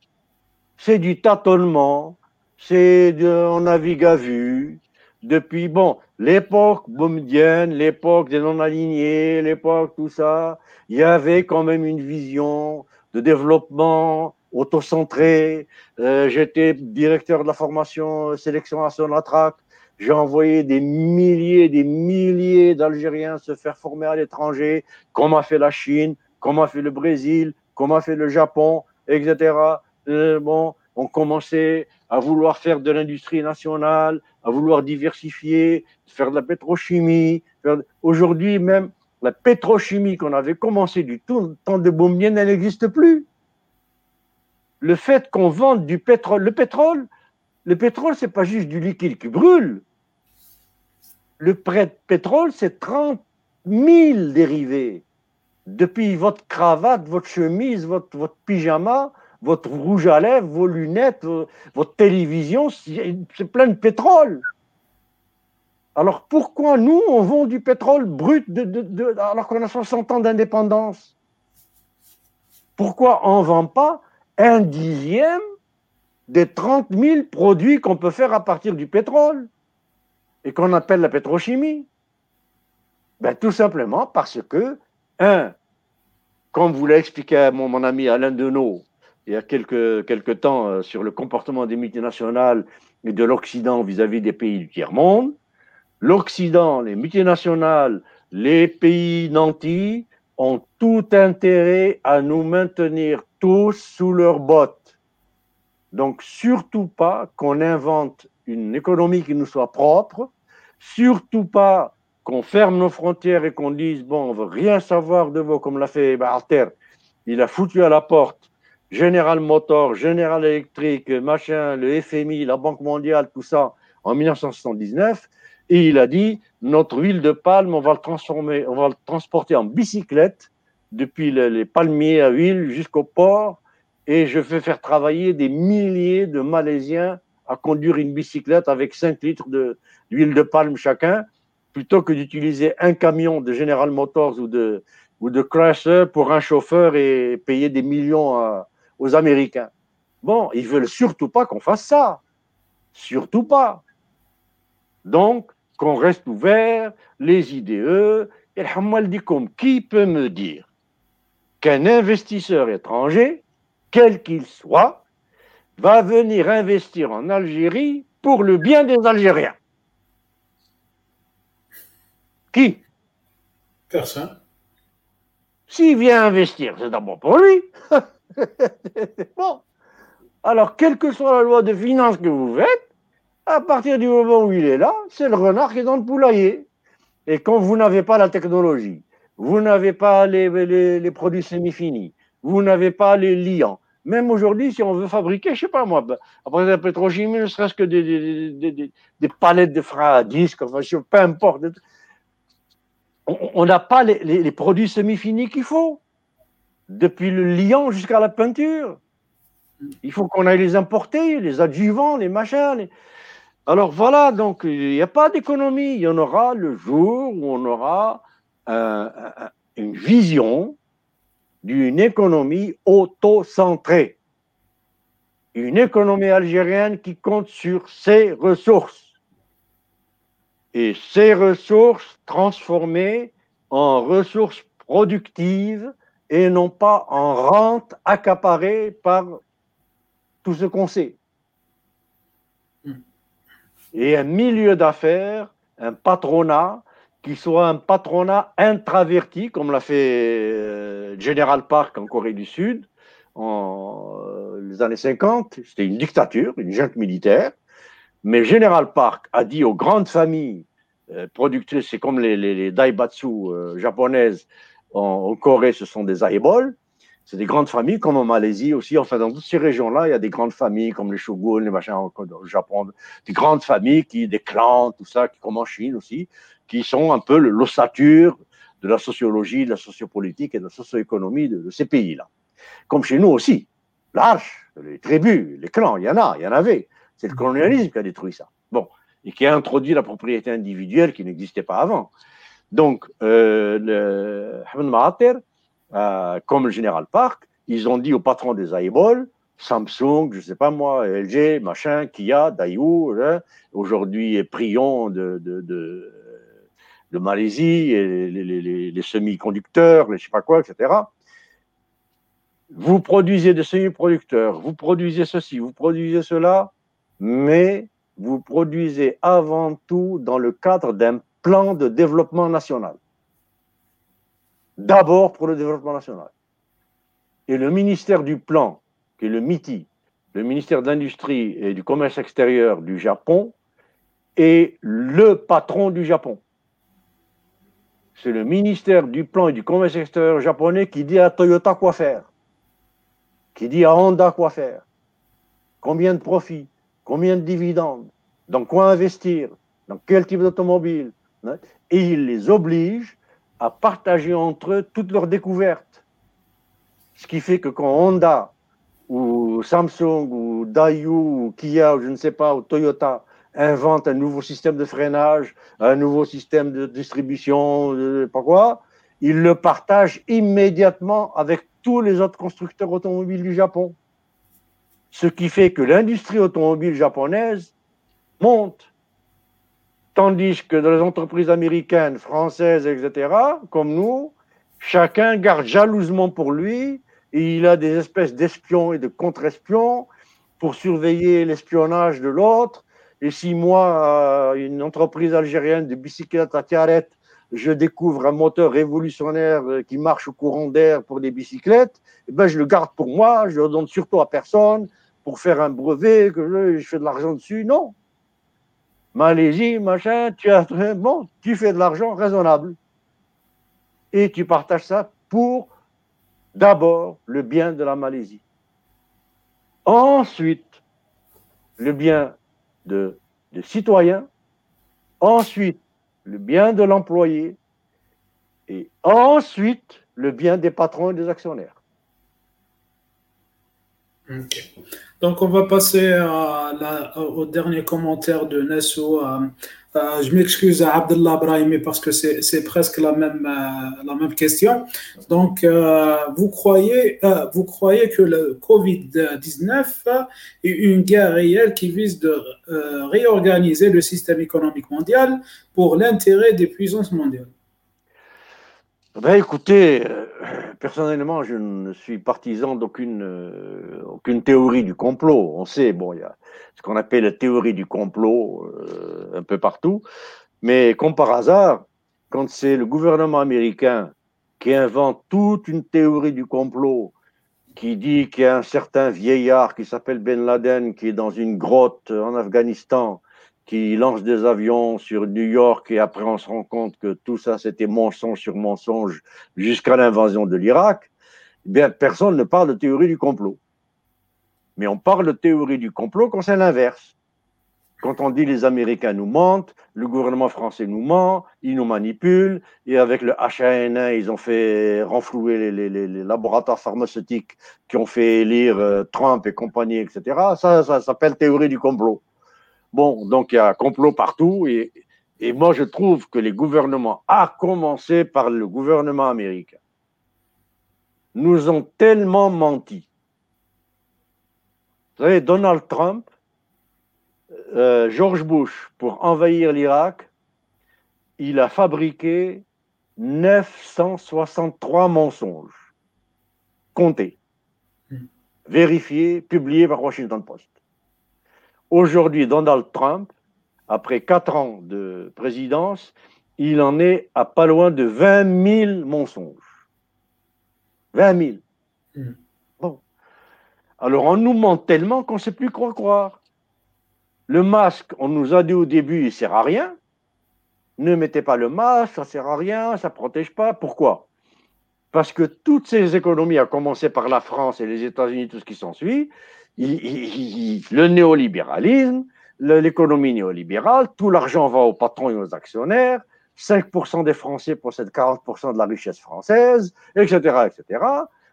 C'est du tâtonnement, c'est de, on navigue à vue. Depuis, bon, l'époque boumedienne, l'époque des non-alignés, l'époque tout ça, il y avait quand même une vision de développement autocentré. Euh, J'étais directeur de la formation sélection à Sonatrach. J'ai envoyé des milliers, des milliers d'Algériens se faire former à l'étranger, comme a fait la Chine, comme a fait le Brésil, comme a fait le Japon, etc. Euh, bon, on commençait à vouloir faire de l'industrie nationale, à vouloir diversifier, faire de la pétrochimie. Aujourd'hui, même la pétrochimie qu'on avait commencé du tout temps de Boumien, elle n'existe plus. Le fait qu'on vende du pétrole, le pétrole, le pétrole, c'est pas juste du liquide qui brûle. Le pétrole, c'est 30 000 dérivés. Depuis votre cravate, votre chemise, votre, votre pyjama, votre rouge à lèvres, vos lunettes, votre télévision, c'est plein de pétrole. Alors pourquoi nous, on vend du pétrole brut alors qu'on a 60 ans d'indépendance? Pourquoi on ne vend pas un dixième des 30 000 produits qu'on peut faire à partir du pétrole et qu'on appelle la pétrochimie? Ben, Tout simplement parce que, un, comme vous l'a expliqué mon, mon ami Alain Deneau il y a quelques, temps euh, sur le comportement des multinationales et de l'Occident vis-à-vis des pays du tiers-monde, l'Occident, les multinationales, les pays nantis ont tout intérêt à nous maintenir tous sous leurs bottes. Donc, surtout pas qu'on invente une économie qui nous soit propre, surtout pas qu'on ferme nos frontières et qu'on dise, bon, on veut rien savoir de vous, comme l'a fait Alter. Il a foutu à la porte General Motors, General Electric, machin, le FMI, la Banque mondiale, tout ça, en 1979. Et il a dit, notre huile de palme, on va le transformer, on va le transporter en bicyclette depuis les palmiers à huile jusqu'au port. Et je vais faire travailler des milliers de Malaisiens à conduire une bicyclette avec 5 litres d'huile de, palme chacun, plutôt que d'utiliser un camion de General Motors ou de, ou de Chrysler pour un chauffeur et payer des millions aux Américains. Bon, ils veulent surtout pas qu'on fasse ça. Surtout pas. Donc, qu'on reste ouvert, les IDE. Et comme qui peut me dire qu'un investisseur étranger, quel qu'il soit, va venir investir en Algérie pour le bien des Algériens? Qui? Personne. S'il vient investir, c'est d'abord pour lui. bon. Alors, quelle que soit la loi de finances que vous faites, à partir du moment où il est là, c'est le renard qui est dans le poulailler. Et quand vous n'avez pas la technologie, vous n'avez pas les, les, produits semi-finis, vous n'avez pas les liants, même aujourd'hui, si on veut fabriquer, je sais pas moi, après la pétrochimie, ne serait-ce que des, des, des, palettes de freins à disque, enfin, peu importe. On n'a pas les, les produits semi-finis qu'il faut, depuis le liant jusqu'à la peinture. Il faut qu'on aille les importer, les adjuvants, les machins. Alors voilà, donc il n'y a pas d'économie. Il y en aura le jour où on aura une vision d'une économie auto-centrée. Une économie algérienne qui compte sur ses ressources. Et ces ressources transformées en ressources productives et non pas en rente accaparée par tout ce qu'on sait et un milieu d'affaires, un patronat qui soit un patronat intraverti, comme l'a fait euh, General Park en Corée du Sud en euh, les années 50. C'était une dictature, une junte militaire. Mais General Park a dit aux grandes familles euh, productrices, c'est comme les, les, daibatsu japonaises en, Corée, ce sont des aïbols c'est des grandes familles, comme en Malaisie aussi. Enfin, dans toutes ces régions-là, il y a des grandes familles comme les shoguns, les machins au Japon, des grandes familles, qui, des clans, tout ça, qui, comme en Chine aussi, qui sont un peu l'ossature de la sociologie, de la sociopolitique et de la socio-économie de, ces pays-là. Comme chez nous aussi. L'arche, les tribus, les clans, il y en a, il y en avait. C'est le colonialisme qui a détruit ça. Bon. Et qui a introduit la propriété individuelle qui n'existait pas avant. Donc, euh, le euh, comme le Général Park, ils ont dit au patron des iBall, Samsung, je sais pas moi, LG, machin, Kia, Daewoo, hein, aujourd'hui Prion de, Malaisie, et les, semi-conducteurs, les je sais pas quoi, etc. Vous produisez des semi-producteurs, vous produisez ceci, vous produisez cela, mais vous produisez avant tout dans le cadre d'un plan de développement national d'abord pour le développement national. Et le ministère du Plan, qui est le MITI, le ministère de l'Industrie et du Commerce extérieur du Japon, est le patron du Japon. C'est le ministère du Plan et du Commerce extérieur japonais qui dit à Toyota quoi faire, qui dit à Honda quoi faire, combien de profits, combien de dividendes, dans quoi investir, dans quel type d'automobile, et il les oblige à partager entre eux toutes leurs découvertes. Ce qui fait que quand Honda ou Samsung ou Daewoo ou Kia ou je ne sais pas, ou Toyota invente un nouveau système de freinage, un nouveau système de distribution, pas quoi, ils le partagent immédiatement avec tous les autres constructeurs automobiles du Japon. Ce qui fait que l'industrie automobile japonaise monte. Tandis que dans les entreprises américaines, françaises, etc., comme nous, chacun garde jalousement pour lui et il a des espèces d'espions et de contre-espions pour surveiller l'espionnage de l'autre. Et si moi, euh, une entreprise algérienne de bicyclettes à tiarette, je découvre un moteur révolutionnaire euh, qui marche au courant d'air pour des bicyclettes, eh ben, je le garde pour moi, je le donne surtout à personne pour faire un brevet, que je, fais de l'argent dessus. Non. Malaisie, machin, tu as bon, tu fais de l'argent raisonnable. Et tu partages ça pour d'abord le bien de la Malaisie. Ensuite, le bien de, de citoyens. Ensuite, le bien de l'employé. Et ensuite, le bien des patrons et des actionnaires. Donc, on va passer au dernier commentaire de Nesso. Euh, euh, je m'excuse à Abdullah Brahimi parce que c'est presque la même, euh, la même question. Donc, vous, croyez, vous croyez que le Covid-19 est une guerre réelle qui vise de réorganiser le système économique mondial pour l'intérêt des puissances mondiales? Ben, écoutez, euh, personnellement, je ne suis partisan d'aucune euh, théorie du complot. On sait, bon, il y a ce qu'on appelle la théorie du complot euh, un peu partout, mais comme par hasard, quand c'est le gouvernement américain qui invente toute une théorie du complot, qui dit qu'il y a un certain vieillard qui s'appelle Ben Laden qui est dans une grotte en Afghanistan qui lance des avions sur New York et après on se rend compte que tout ça c'était mensonge sur mensonge jusqu'à l'invasion de l'Irak, eh bien personne ne parle de théorie du complot. Mais on parle de théorie du complot quand c'est l'inverse. Quand on dit les Américains nous mentent, le gouvernement français nous ment, ils nous manipulent, et avec le H1N1, ils ont fait renflouer les, les, laboratoires pharmaceutiques qui ont fait élire euh, Trump et compagnie, etc. Ça, ça s'appelle théorie du complot. Bon, donc il y a un complot partout et, et moi je trouve que les gouvernements, à commencer par le gouvernement américain, nous ont tellement menti. Vous savez, Donald Trump, euh, George Bush, pour envahir l'Irak, il a fabriqué 963 mensonges, comptés, hmm. vérifiés, publiés par Washington Post. Aujourd'hui, Donald Trump, après quatre ans de présidence, il en est à pas loin de 20 000 mensonges. 20 000. Hmm. Bon. Alors, on nous ment tellement qu'on ne sait plus quoi croire. Le masque, on nous a dit au début, il ne sert à rien. Ne mettez pas le masque, ça ne sert à rien, ça ne protège pas. Pourquoi? Parce que toutes ces économies, à commencer par la France et les États-Unis, tout ce qui s'ensuit, le néolibéralisme, l'économie néolibérale, tout l'argent va aux patrons et aux actionnaires, 5% des Français possèdent 40% de la richesse française, etc., etc.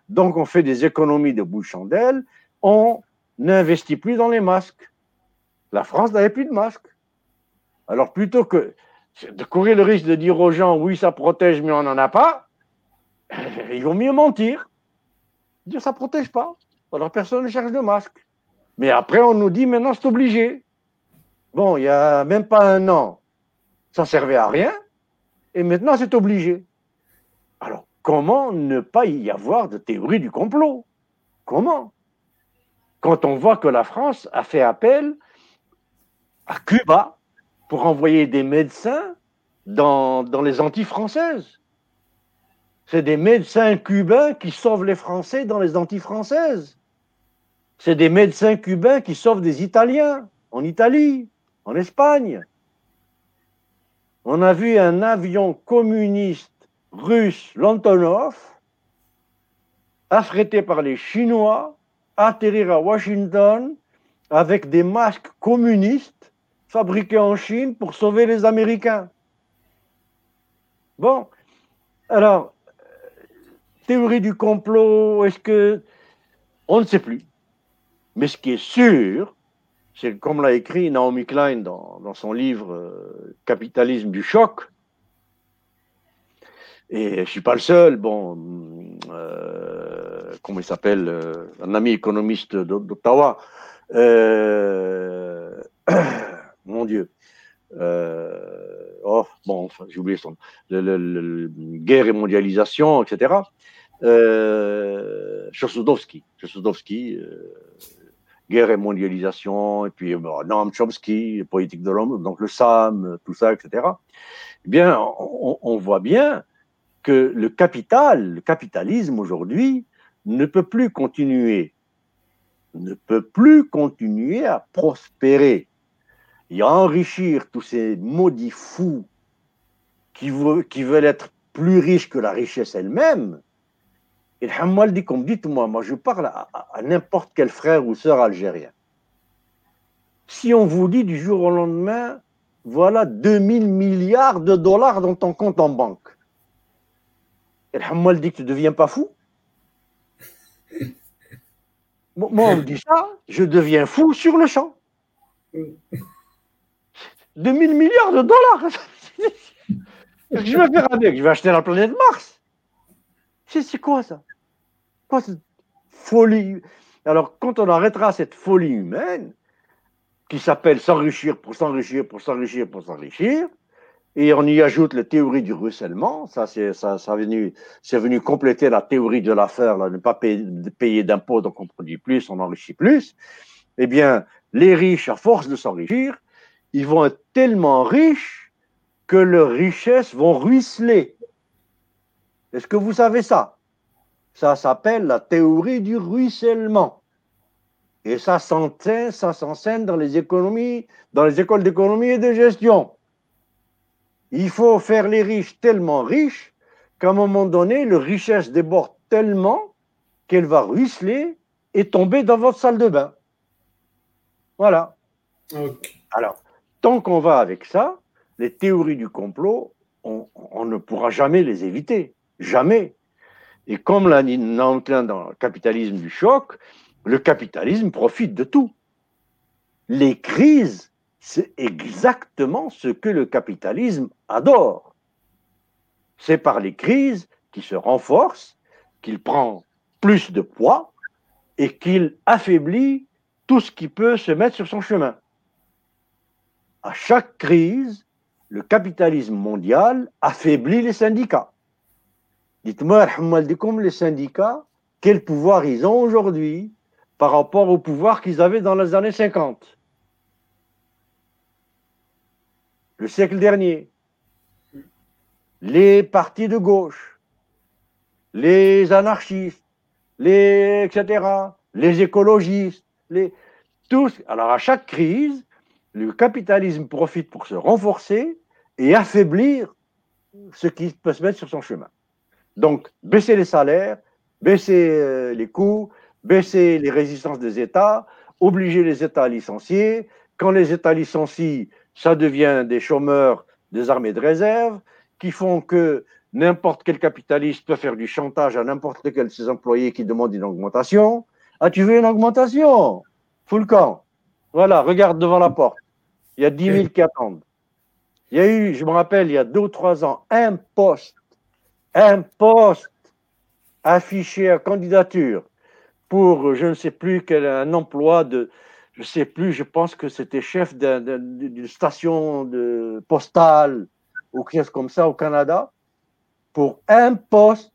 Donc on fait des économies de bout de chandelle, on n'investit plus dans les masques. La France n'avait plus de masques. Alors plutôt que de courir le risque de dire aux gens oui ça protège mais on n'en a pas, ils vont mieux mentir. Dire ça protège pas. Alors personne ne cherche de masque. Mais après, on nous dit maintenant c'est obligé. Bon, il n'y a même pas un an, ça servait à rien. Et maintenant, c'est obligé. Alors, comment ne pas y avoir de théorie du complot? Comment? Quand on voit que la France a fait appel à Cuba pour envoyer des médecins dans, dans les Antilles françaises. C'est des médecins cubains qui sauvent les Français dans les Antilles françaises. C'est des médecins cubains qui sauvent des Italiens en Italie, en Espagne. On a vu un avion communiste russe, l'Antonov, affrété par les Chinois, atterrir à Washington avec des masques communistes fabriqués en Chine pour sauver les Américains. Bon, alors, théorie du complot, est-ce que... On ne sait plus. Mais ce qui est sûr, c'est comme l'a écrit Naomi Klein dans, son livre euh, Capitalisme du choc, et je ne suis pas le seul, bon, euh, comment il s'appelle, euh, un ami économiste d'Ottawa, mon Dieu, oh, bon, enfin, j'ai oublié son nom, guerre et mondialisation, etc. Euh, Chosudowski, guerre et mondialisation, et puis Noam Chomsky, politique de l'homme, donc le SAM, tout ça, etc. Eh bien, on, voit bien que le capital, le capitalisme aujourd'hui, ne peut plus continuer, ne peut plus continuer à prospérer et à enrichir tous ces maudits fous qui veulent être plus riches que la richesse elle-même. Et Hamal dit comme dites-moi, moi je parle à, n'importe quel frère ou sœur algérien. Si on vous dit du jour au lendemain, voilà 2000 milliards de dollars dans ton compte en banque. Et Hamal dit que tu ne deviens pas fou. Moi, on me dit ça, je deviens fou sur le champ. 2000 milliards de dollars. Je vais faire avec Je vais acheter la planète Mars. C'est quoi ça? Quoi cette folie Alors, quand on arrêtera cette folie humaine, qui s'appelle s'enrichir pour s'enrichir, pour s'enrichir, pour s'enrichir, et on y ajoute la théorie du ruissellement, ça c'est venu, venu compléter la théorie de l'affaire, ne pas payer, payer d'impôts, donc on produit plus, on enrichit plus. Eh bien, les riches, à force de s'enrichir, ils vont être tellement riches que leurs richesses vont ruisseler. Est-ce que vous savez ça? Ça s'appelle la théorie du ruissellement. Et ça s'enseigne, ça s'enseigne dans les économies, dans les écoles d'économie et de gestion. Il faut faire les riches tellement riches qu'à un moment donné, leur richesse déborde tellement qu'elle va ruisseler et tomber dans votre salle de bain. Voilà. Alors, tant qu'on va avec ça, les théories du complot, on, ne pourra jamais les éviter. Jamais. Et comme l'a dit Nantlin dans le capitalisme du choc, le capitalisme profite de tout. Les crises, c'est exactement ce que le capitalisme adore. C'est par les crises qu'il se renforce, qu'il prend plus de poids et qu'il affaiblit tout ce qui peut se mettre sur son chemin. À chaque crise, le capitalisme mondial affaiblit les syndicats. Dites-moi, les syndicats, quel pouvoir ils ont aujourd'hui par rapport au pouvoir qu'ils avaient dans les années 50 Le siècle dernier, les partis de gauche, les anarchistes, les etc., les écologistes, les tous. Alors à chaque crise, le capitalisme profite pour se renforcer et affaiblir ce qui peut se mettre sur son chemin. Donc, baisser les salaires, baisser euh, les coûts, baisser les résistances des États, obliger les États à licencier. Quand les États licencient, ça devient des chômeurs des armées de réserve qui font que n'importe quel capitaliste peut faire du chantage à n'importe lequel de ses employés qui demandent une augmentation. Ah, tu veux une augmentation? Full camp. Voilà, regarde devant la porte. Il y a 10 000 qui attendent. Il y a eu, je me rappelle, il y a deux ou trois ans, un poste, un poste affiché à candidature pour je ne sais plus quel un emploi de, je ne sais plus, je pense que c'était chef d'une station de postale ou quelque chose comme ça au Canada, pour un poste,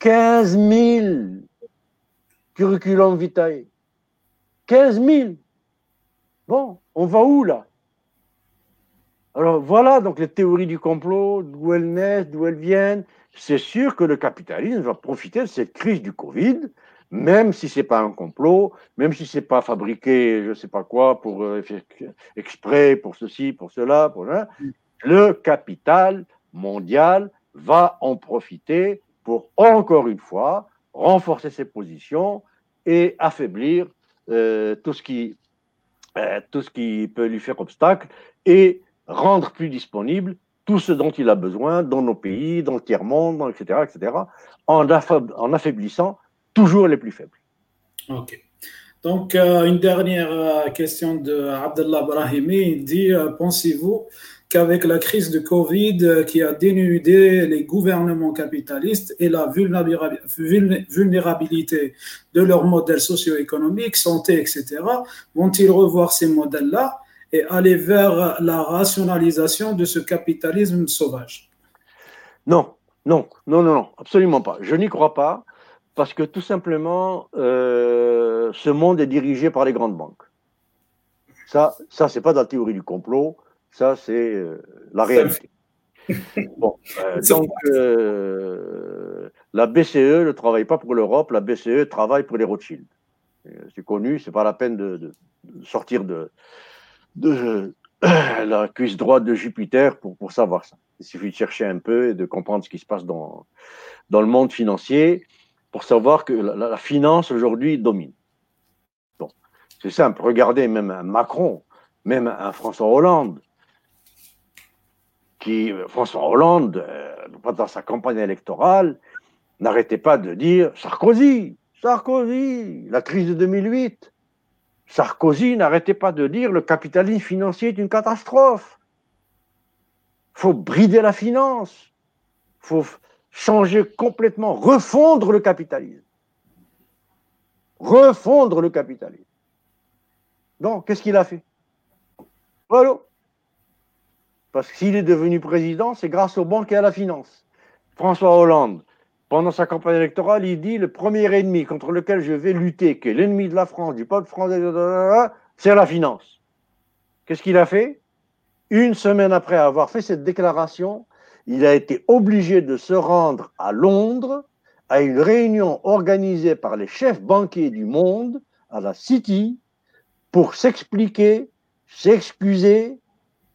15 000 curriculum vitae. 15 000. Bon, on va où là? Alors voilà donc les théories du complot, d'où elles naissent, d'où elles viennent. C'est sûr que le capitalisme va profiter de cette crise du Covid, même si ce n'est pas un complot, même si ce n'est pas fabriqué, je ne sais pas quoi, pour euh, exprès, pour ceci, pour cela, pour là. Le capital mondial va en profiter pour encore une fois renforcer ses positions et affaiblir euh, tout ce qui euh, tout ce qui peut lui faire obstacle et rendre plus disponible tout ce dont il a besoin dans nos pays, dans le tiers-monde, etc., etc., en, affaiblissant toujours les plus faibles. Ok. Donc, euh, une dernière euh, question de Abdullah Brahimi. Il dit euh, Pensez-vous qu'avec la crise de Covid qui a dénudé les gouvernements capitalistes et la vulnérabilité de leur modèle socio-économique, santé, etc., vont-ils revoir ces modèles-là? Et aller vers la rationalisation de ce capitalisme sauvage Non, non, non, non, non, absolument pas. Je n'y crois pas parce que tout simplement, euh, ce monde est dirigé par les grandes banques. Ça, ça c'est pas dans la théorie du complot, ça c'est euh, la réalité. Bon, euh, donc la BCE ne travaille pas pour l'Europe, la BCE travaille pour les Rothschild. C'est connu, c'est pas la peine de sortir de, de la cuisse droite de Jupiter pour, pour savoir ça. Il suffit de chercher un peu et de comprendre ce qui se passe dans, dans le monde financier pour savoir que la, finance aujourd'hui domine. Bon, c'est simple. Regardez même un Macron, même un François Hollande, qui, François Hollande, euh, pendant sa campagne électorale, n'arrêtait pas de dire Sarkozy, Sarkozy, la crise de 2008, Sarkozy n'arrêtait pas de dire le capitalisme financier est une catastrophe. Il faut brider la finance. Il faut changer complètement, refondre le capitalisme. Refondre le capitalisme. Donc, qu'est-ce qu'il a fait? Voilà. Parce que s'il est devenu président, c'est grâce aux banques et à la finance. François Hollande, pendant sa campagne électorale, il dit le premier ennemi contre lequel je vais lutter, qui est l'ennemi de la France, du peuple français, c'est la finance. Qu'est-ce qu'il a fait? Une semaine après avoir fait cette déclaration, il a été obligé de se rendre à Londres à une réunion organisée par les chefs banquiers du monde à la City pour s'expliquer, s'excuser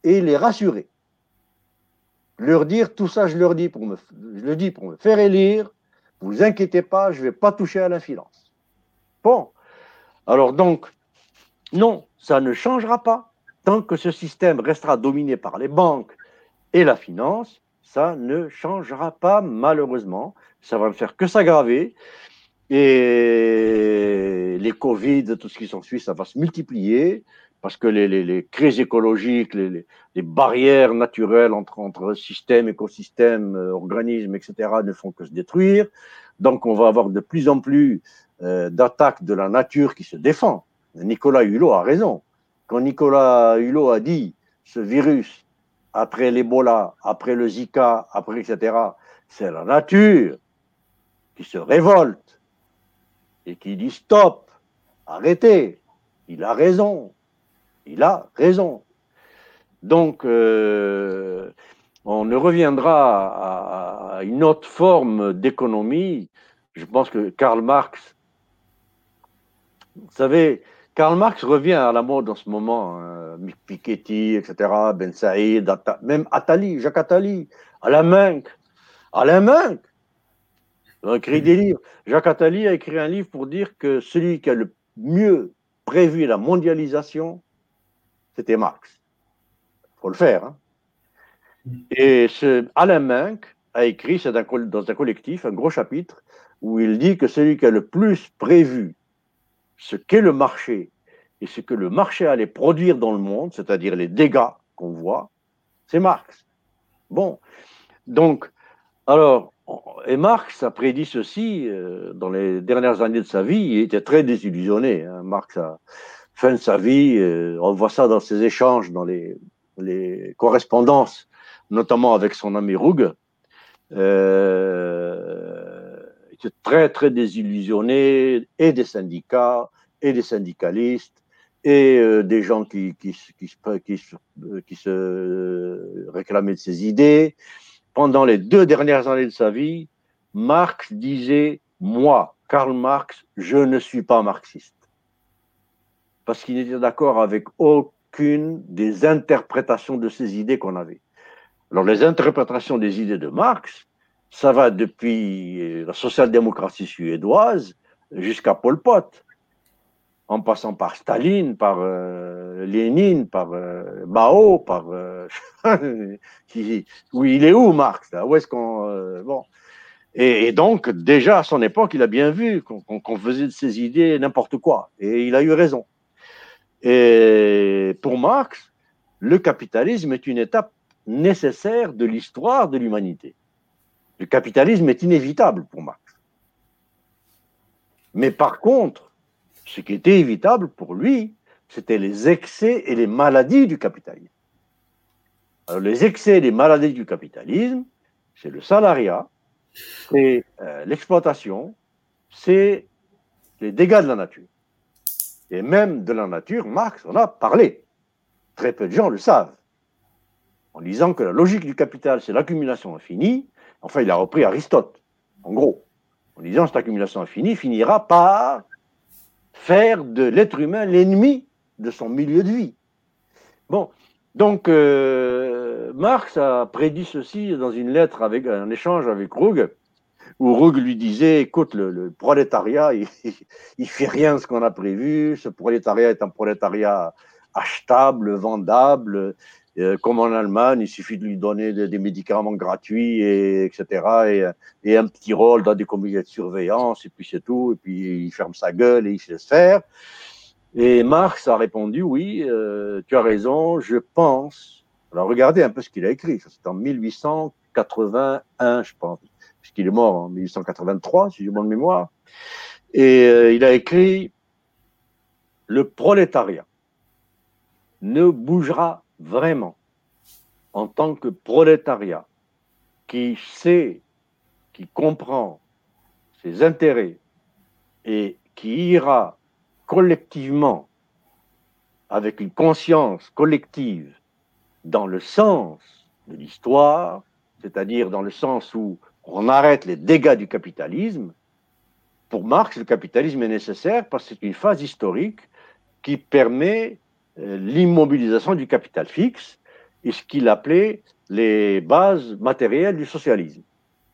et les rassurer leur dire tout ça, je leur dis pour me, je le dis pour me faire élire. Vous inquiétez pas, je ne vais pas toucher à la finance. Bon, alors donc, non, ça ne changera pas tant que ce système restera dominé par les banques et la finance. Ça ne changera pas malheureusement. Ça va ne faire que s'aggraver. Et les Covid, tout ce qui s'ensuit, ça va se multiplier parce que les, crises écologiques, les, barrières naturelles entre, entre système, écosystème, euh, organismes, etc., ne font que se détruire. Donc, on va avoir de plus en plus euh, d'attaques de la nature qui se défend. Nicolas Hulot a raison. Quand Nicolas Hulot a dit ce virus, après l'Ebola, après le Zika, après etc., c'est la nature qui se révolte et qui dit stop, arrêtez. Il a raison il a raison. Donc, euh, on ne reviendra à, une autre forme d'économie. Je pense que Karl Marx, vous savez, Karl Marx revient à la mode en ce moment, hein, Piketty, etc., Ben Saïd, même Attali, Jacques Attali, Alain Menck, Alain Menck, a écrit des livres. Jacques Attali a écrit un livre pour dire que celui qui a le mieux prévu la mondialisation, c'était Marx. Faut le faire. Hein. Et Alain Menck a écrit, c'est dans un collectif, un gros chapitre, où il dit que celui qui a le plus prévu ce qu'est le marché et ce que le marché allait produire dans le monde, c'est-à-dire les dégâts qu'on voit, c'est Marx. Bon, donc, alors, et Marx a prédit ceci euh, dans les dernières années de sa vie, il était très désillusionné. Hein. Marx a, fin de sa vie. Euh, on voit ça dans ses échanges, dans les, correspondances, notamment avec son ami Roug. Euh, il était très, très désillusionné, et des syndicats, et des syndicalistes, et euh, des gens qui, se réclamaient de ses idées. Pendant les deux dernières années de sa vie, Marx disait, moi, Karl Marx, je ne suis pas marxiste parce qu'il n'était d'accord avec aucune des interprétations de ces idées qu'on avait. Alors les interprétations des idées de Marx, ça va depuis la social-démocratie suédoise jusqu'à Pol Pot. en passant par Staline, par euh, Lénine, par euh, Mao, par euh, oui, il est où Marx Où est-ce qu'on bon et, donc déjà à son époque, il a bien vu qu'on faisait de ses idées n'importe quoi, et il a eu raison. Et pour Marx, le capitalisme est une étape nécessaire de l'histoire de l'humanité. Le capitalisme est inévitable pour Marx. Mais par contre, ce qui était évitable pour lui, c'était les excès et les maladies du capitalisme. Alors, les excès et les maladies du capitalisme, c'est le salariat, c'est euh, l'exploitation, c'est les dégâts de la nature. Et même de la nature, Marx en a parlé. Très peu de gens le savent. En disant que la logique du capital, c'est l'accumulation infinie. Enfin, il a repris Aristote, en gros. En disant que cette accumulation infinie finira par faire de l'être humain l'ennemi de son milieu de vie. Bon, donc euh, Marx a prédit ceci dans une lettre avec un échange avec Rugg, où Rugg lui disait écoute, le, prolétariat, il, fait rien de ce qu'on a prévu. Ce prolétariat est un prolétariat achetable, vendable. Euh, comme en Allemagne, il suffit de lui donner des, médicaments gratuits, et, etc. Et, un petit rôle dans des comités de surveillance, et puis c'est tout. Et puis il ferme sa gueule et il se faire. Et Marx a répondu oui, euh, tu as raison, je pense. Alors regardez un peu ce qu'il a écrit. C'est en 1881, je pense, puisqu'il est mort en 1883, si j'ai bonne mémoire. Et euh, il a écrit Le prolétariat ne bougera vraiment en tant que prolétariat qui sait, qui comprend ses intérêts et qui ira collectivement avec une conscience collective dans le sens de l'histoire, c'est-à-dire dans le sens où on arrête les dégâts du capitalisme, pour Marx, le capitalisme est nécessaire parce que c'est une phase historique qui permet euh, l'immobilisation du capital fixe et ce qu'il appelait les bases matérielles du socialisme.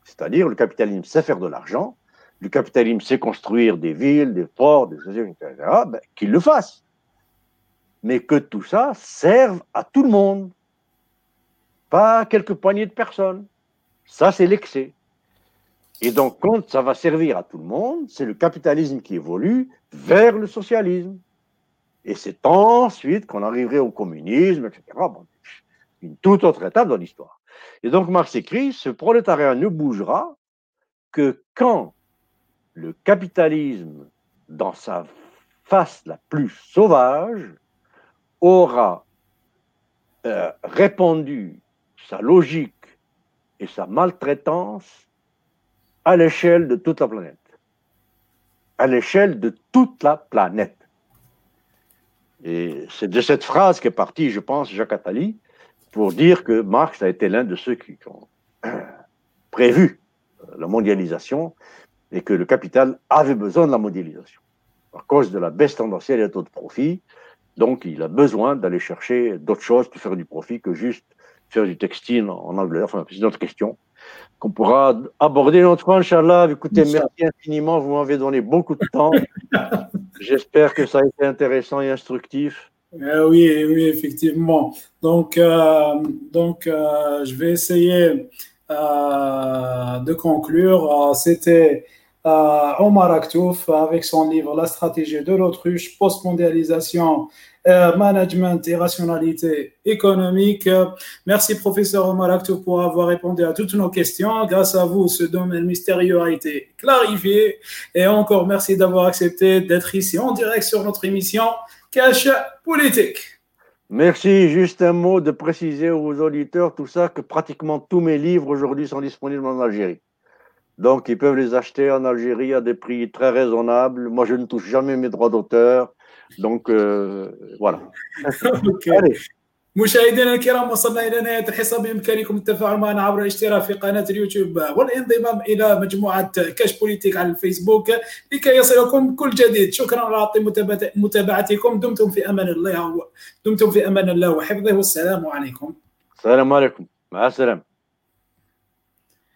C'est-à-dire le capitalisme sait faire de l'argent, le capitalisme sait construire des villes, des ports, des etc., ben, qu'il le fasse. Mais que tout ça serve à tout le monde, pas quelques poignées de personnes. Ça, c'est l'excès. Et donc, quand ça va servir à tout le monde, c'est le capitalisme qui évolue vers le socialisme. Et c'est ensuite qu'on arriverait au communisme, etc. une toute autre étape dans l'histoire. Et donc Marx écrit, ce prolétariat ne bougera que quand le capitalisme, dans sa face la plus sauvage, aura euh, répandu sa logique et sa maltraitance à l'échelle de toute la planète. À l'échelle de toute la planète. Et c'est de cette phrase qu'est parti, je pense, Jacques Attali, pour dire que Marx a été l'un de ceux qui ont prévu la mondialisation et que le capital avait besoin de la mondialisation. À cause de la baisse tendancielle des taux de profit, donc il a besoin d'aller chercher d'autres choses pour faire du profit que juste faire du textile en anglais. Enfin, c'est une autre question qu'on pourra aborder une autre fois, Inch'Allah. Écoutez, merci infiniment, vous m'avez donné beaucoup de temps. J'espère que ça a été intéressant et instructif. Euh, oui, oui, effectivement. Donc, euh, donc euh, je vais essayer de conclure. C'était Omar Aktouf avec son livre La stratégie de l'autruche, post-mondialisation euh, management et rationalité économique. Merci, professeur Omar pour avoir répondu à toutes nos questions. Grâce à vous, ce domaine mystérieux a été clarifié. Et encore merci d'avoir accepté d'être ici en direct sur notre émission Cash Politique. Merci. Juste un mot de préciser aux auditeurs, tout ça, que pratiquement tous mes livres aujourd'hui sont disponibles en Algérie. Donc, ils peuvent les acheter en Algérie à des prix très raisonnables. Moi, je ne touche jamais mes droits d'auteur. دونك فوالا مشاهدينا الكرام وصلنا إلى نهاية الحصه بإمكانكم التفاعل معنا عبر الاشتراك في قناة اليوتيوب والانضمام إلى مجموعة كاش بوليتيك على الفيسبوك. لكي يصلكم كل جديد شكرا على متابعتكم. دمتم في أمان الله دمتم في أمان الله وحفظه. والسلام عليكم. السلام عليكم. مع السلامة.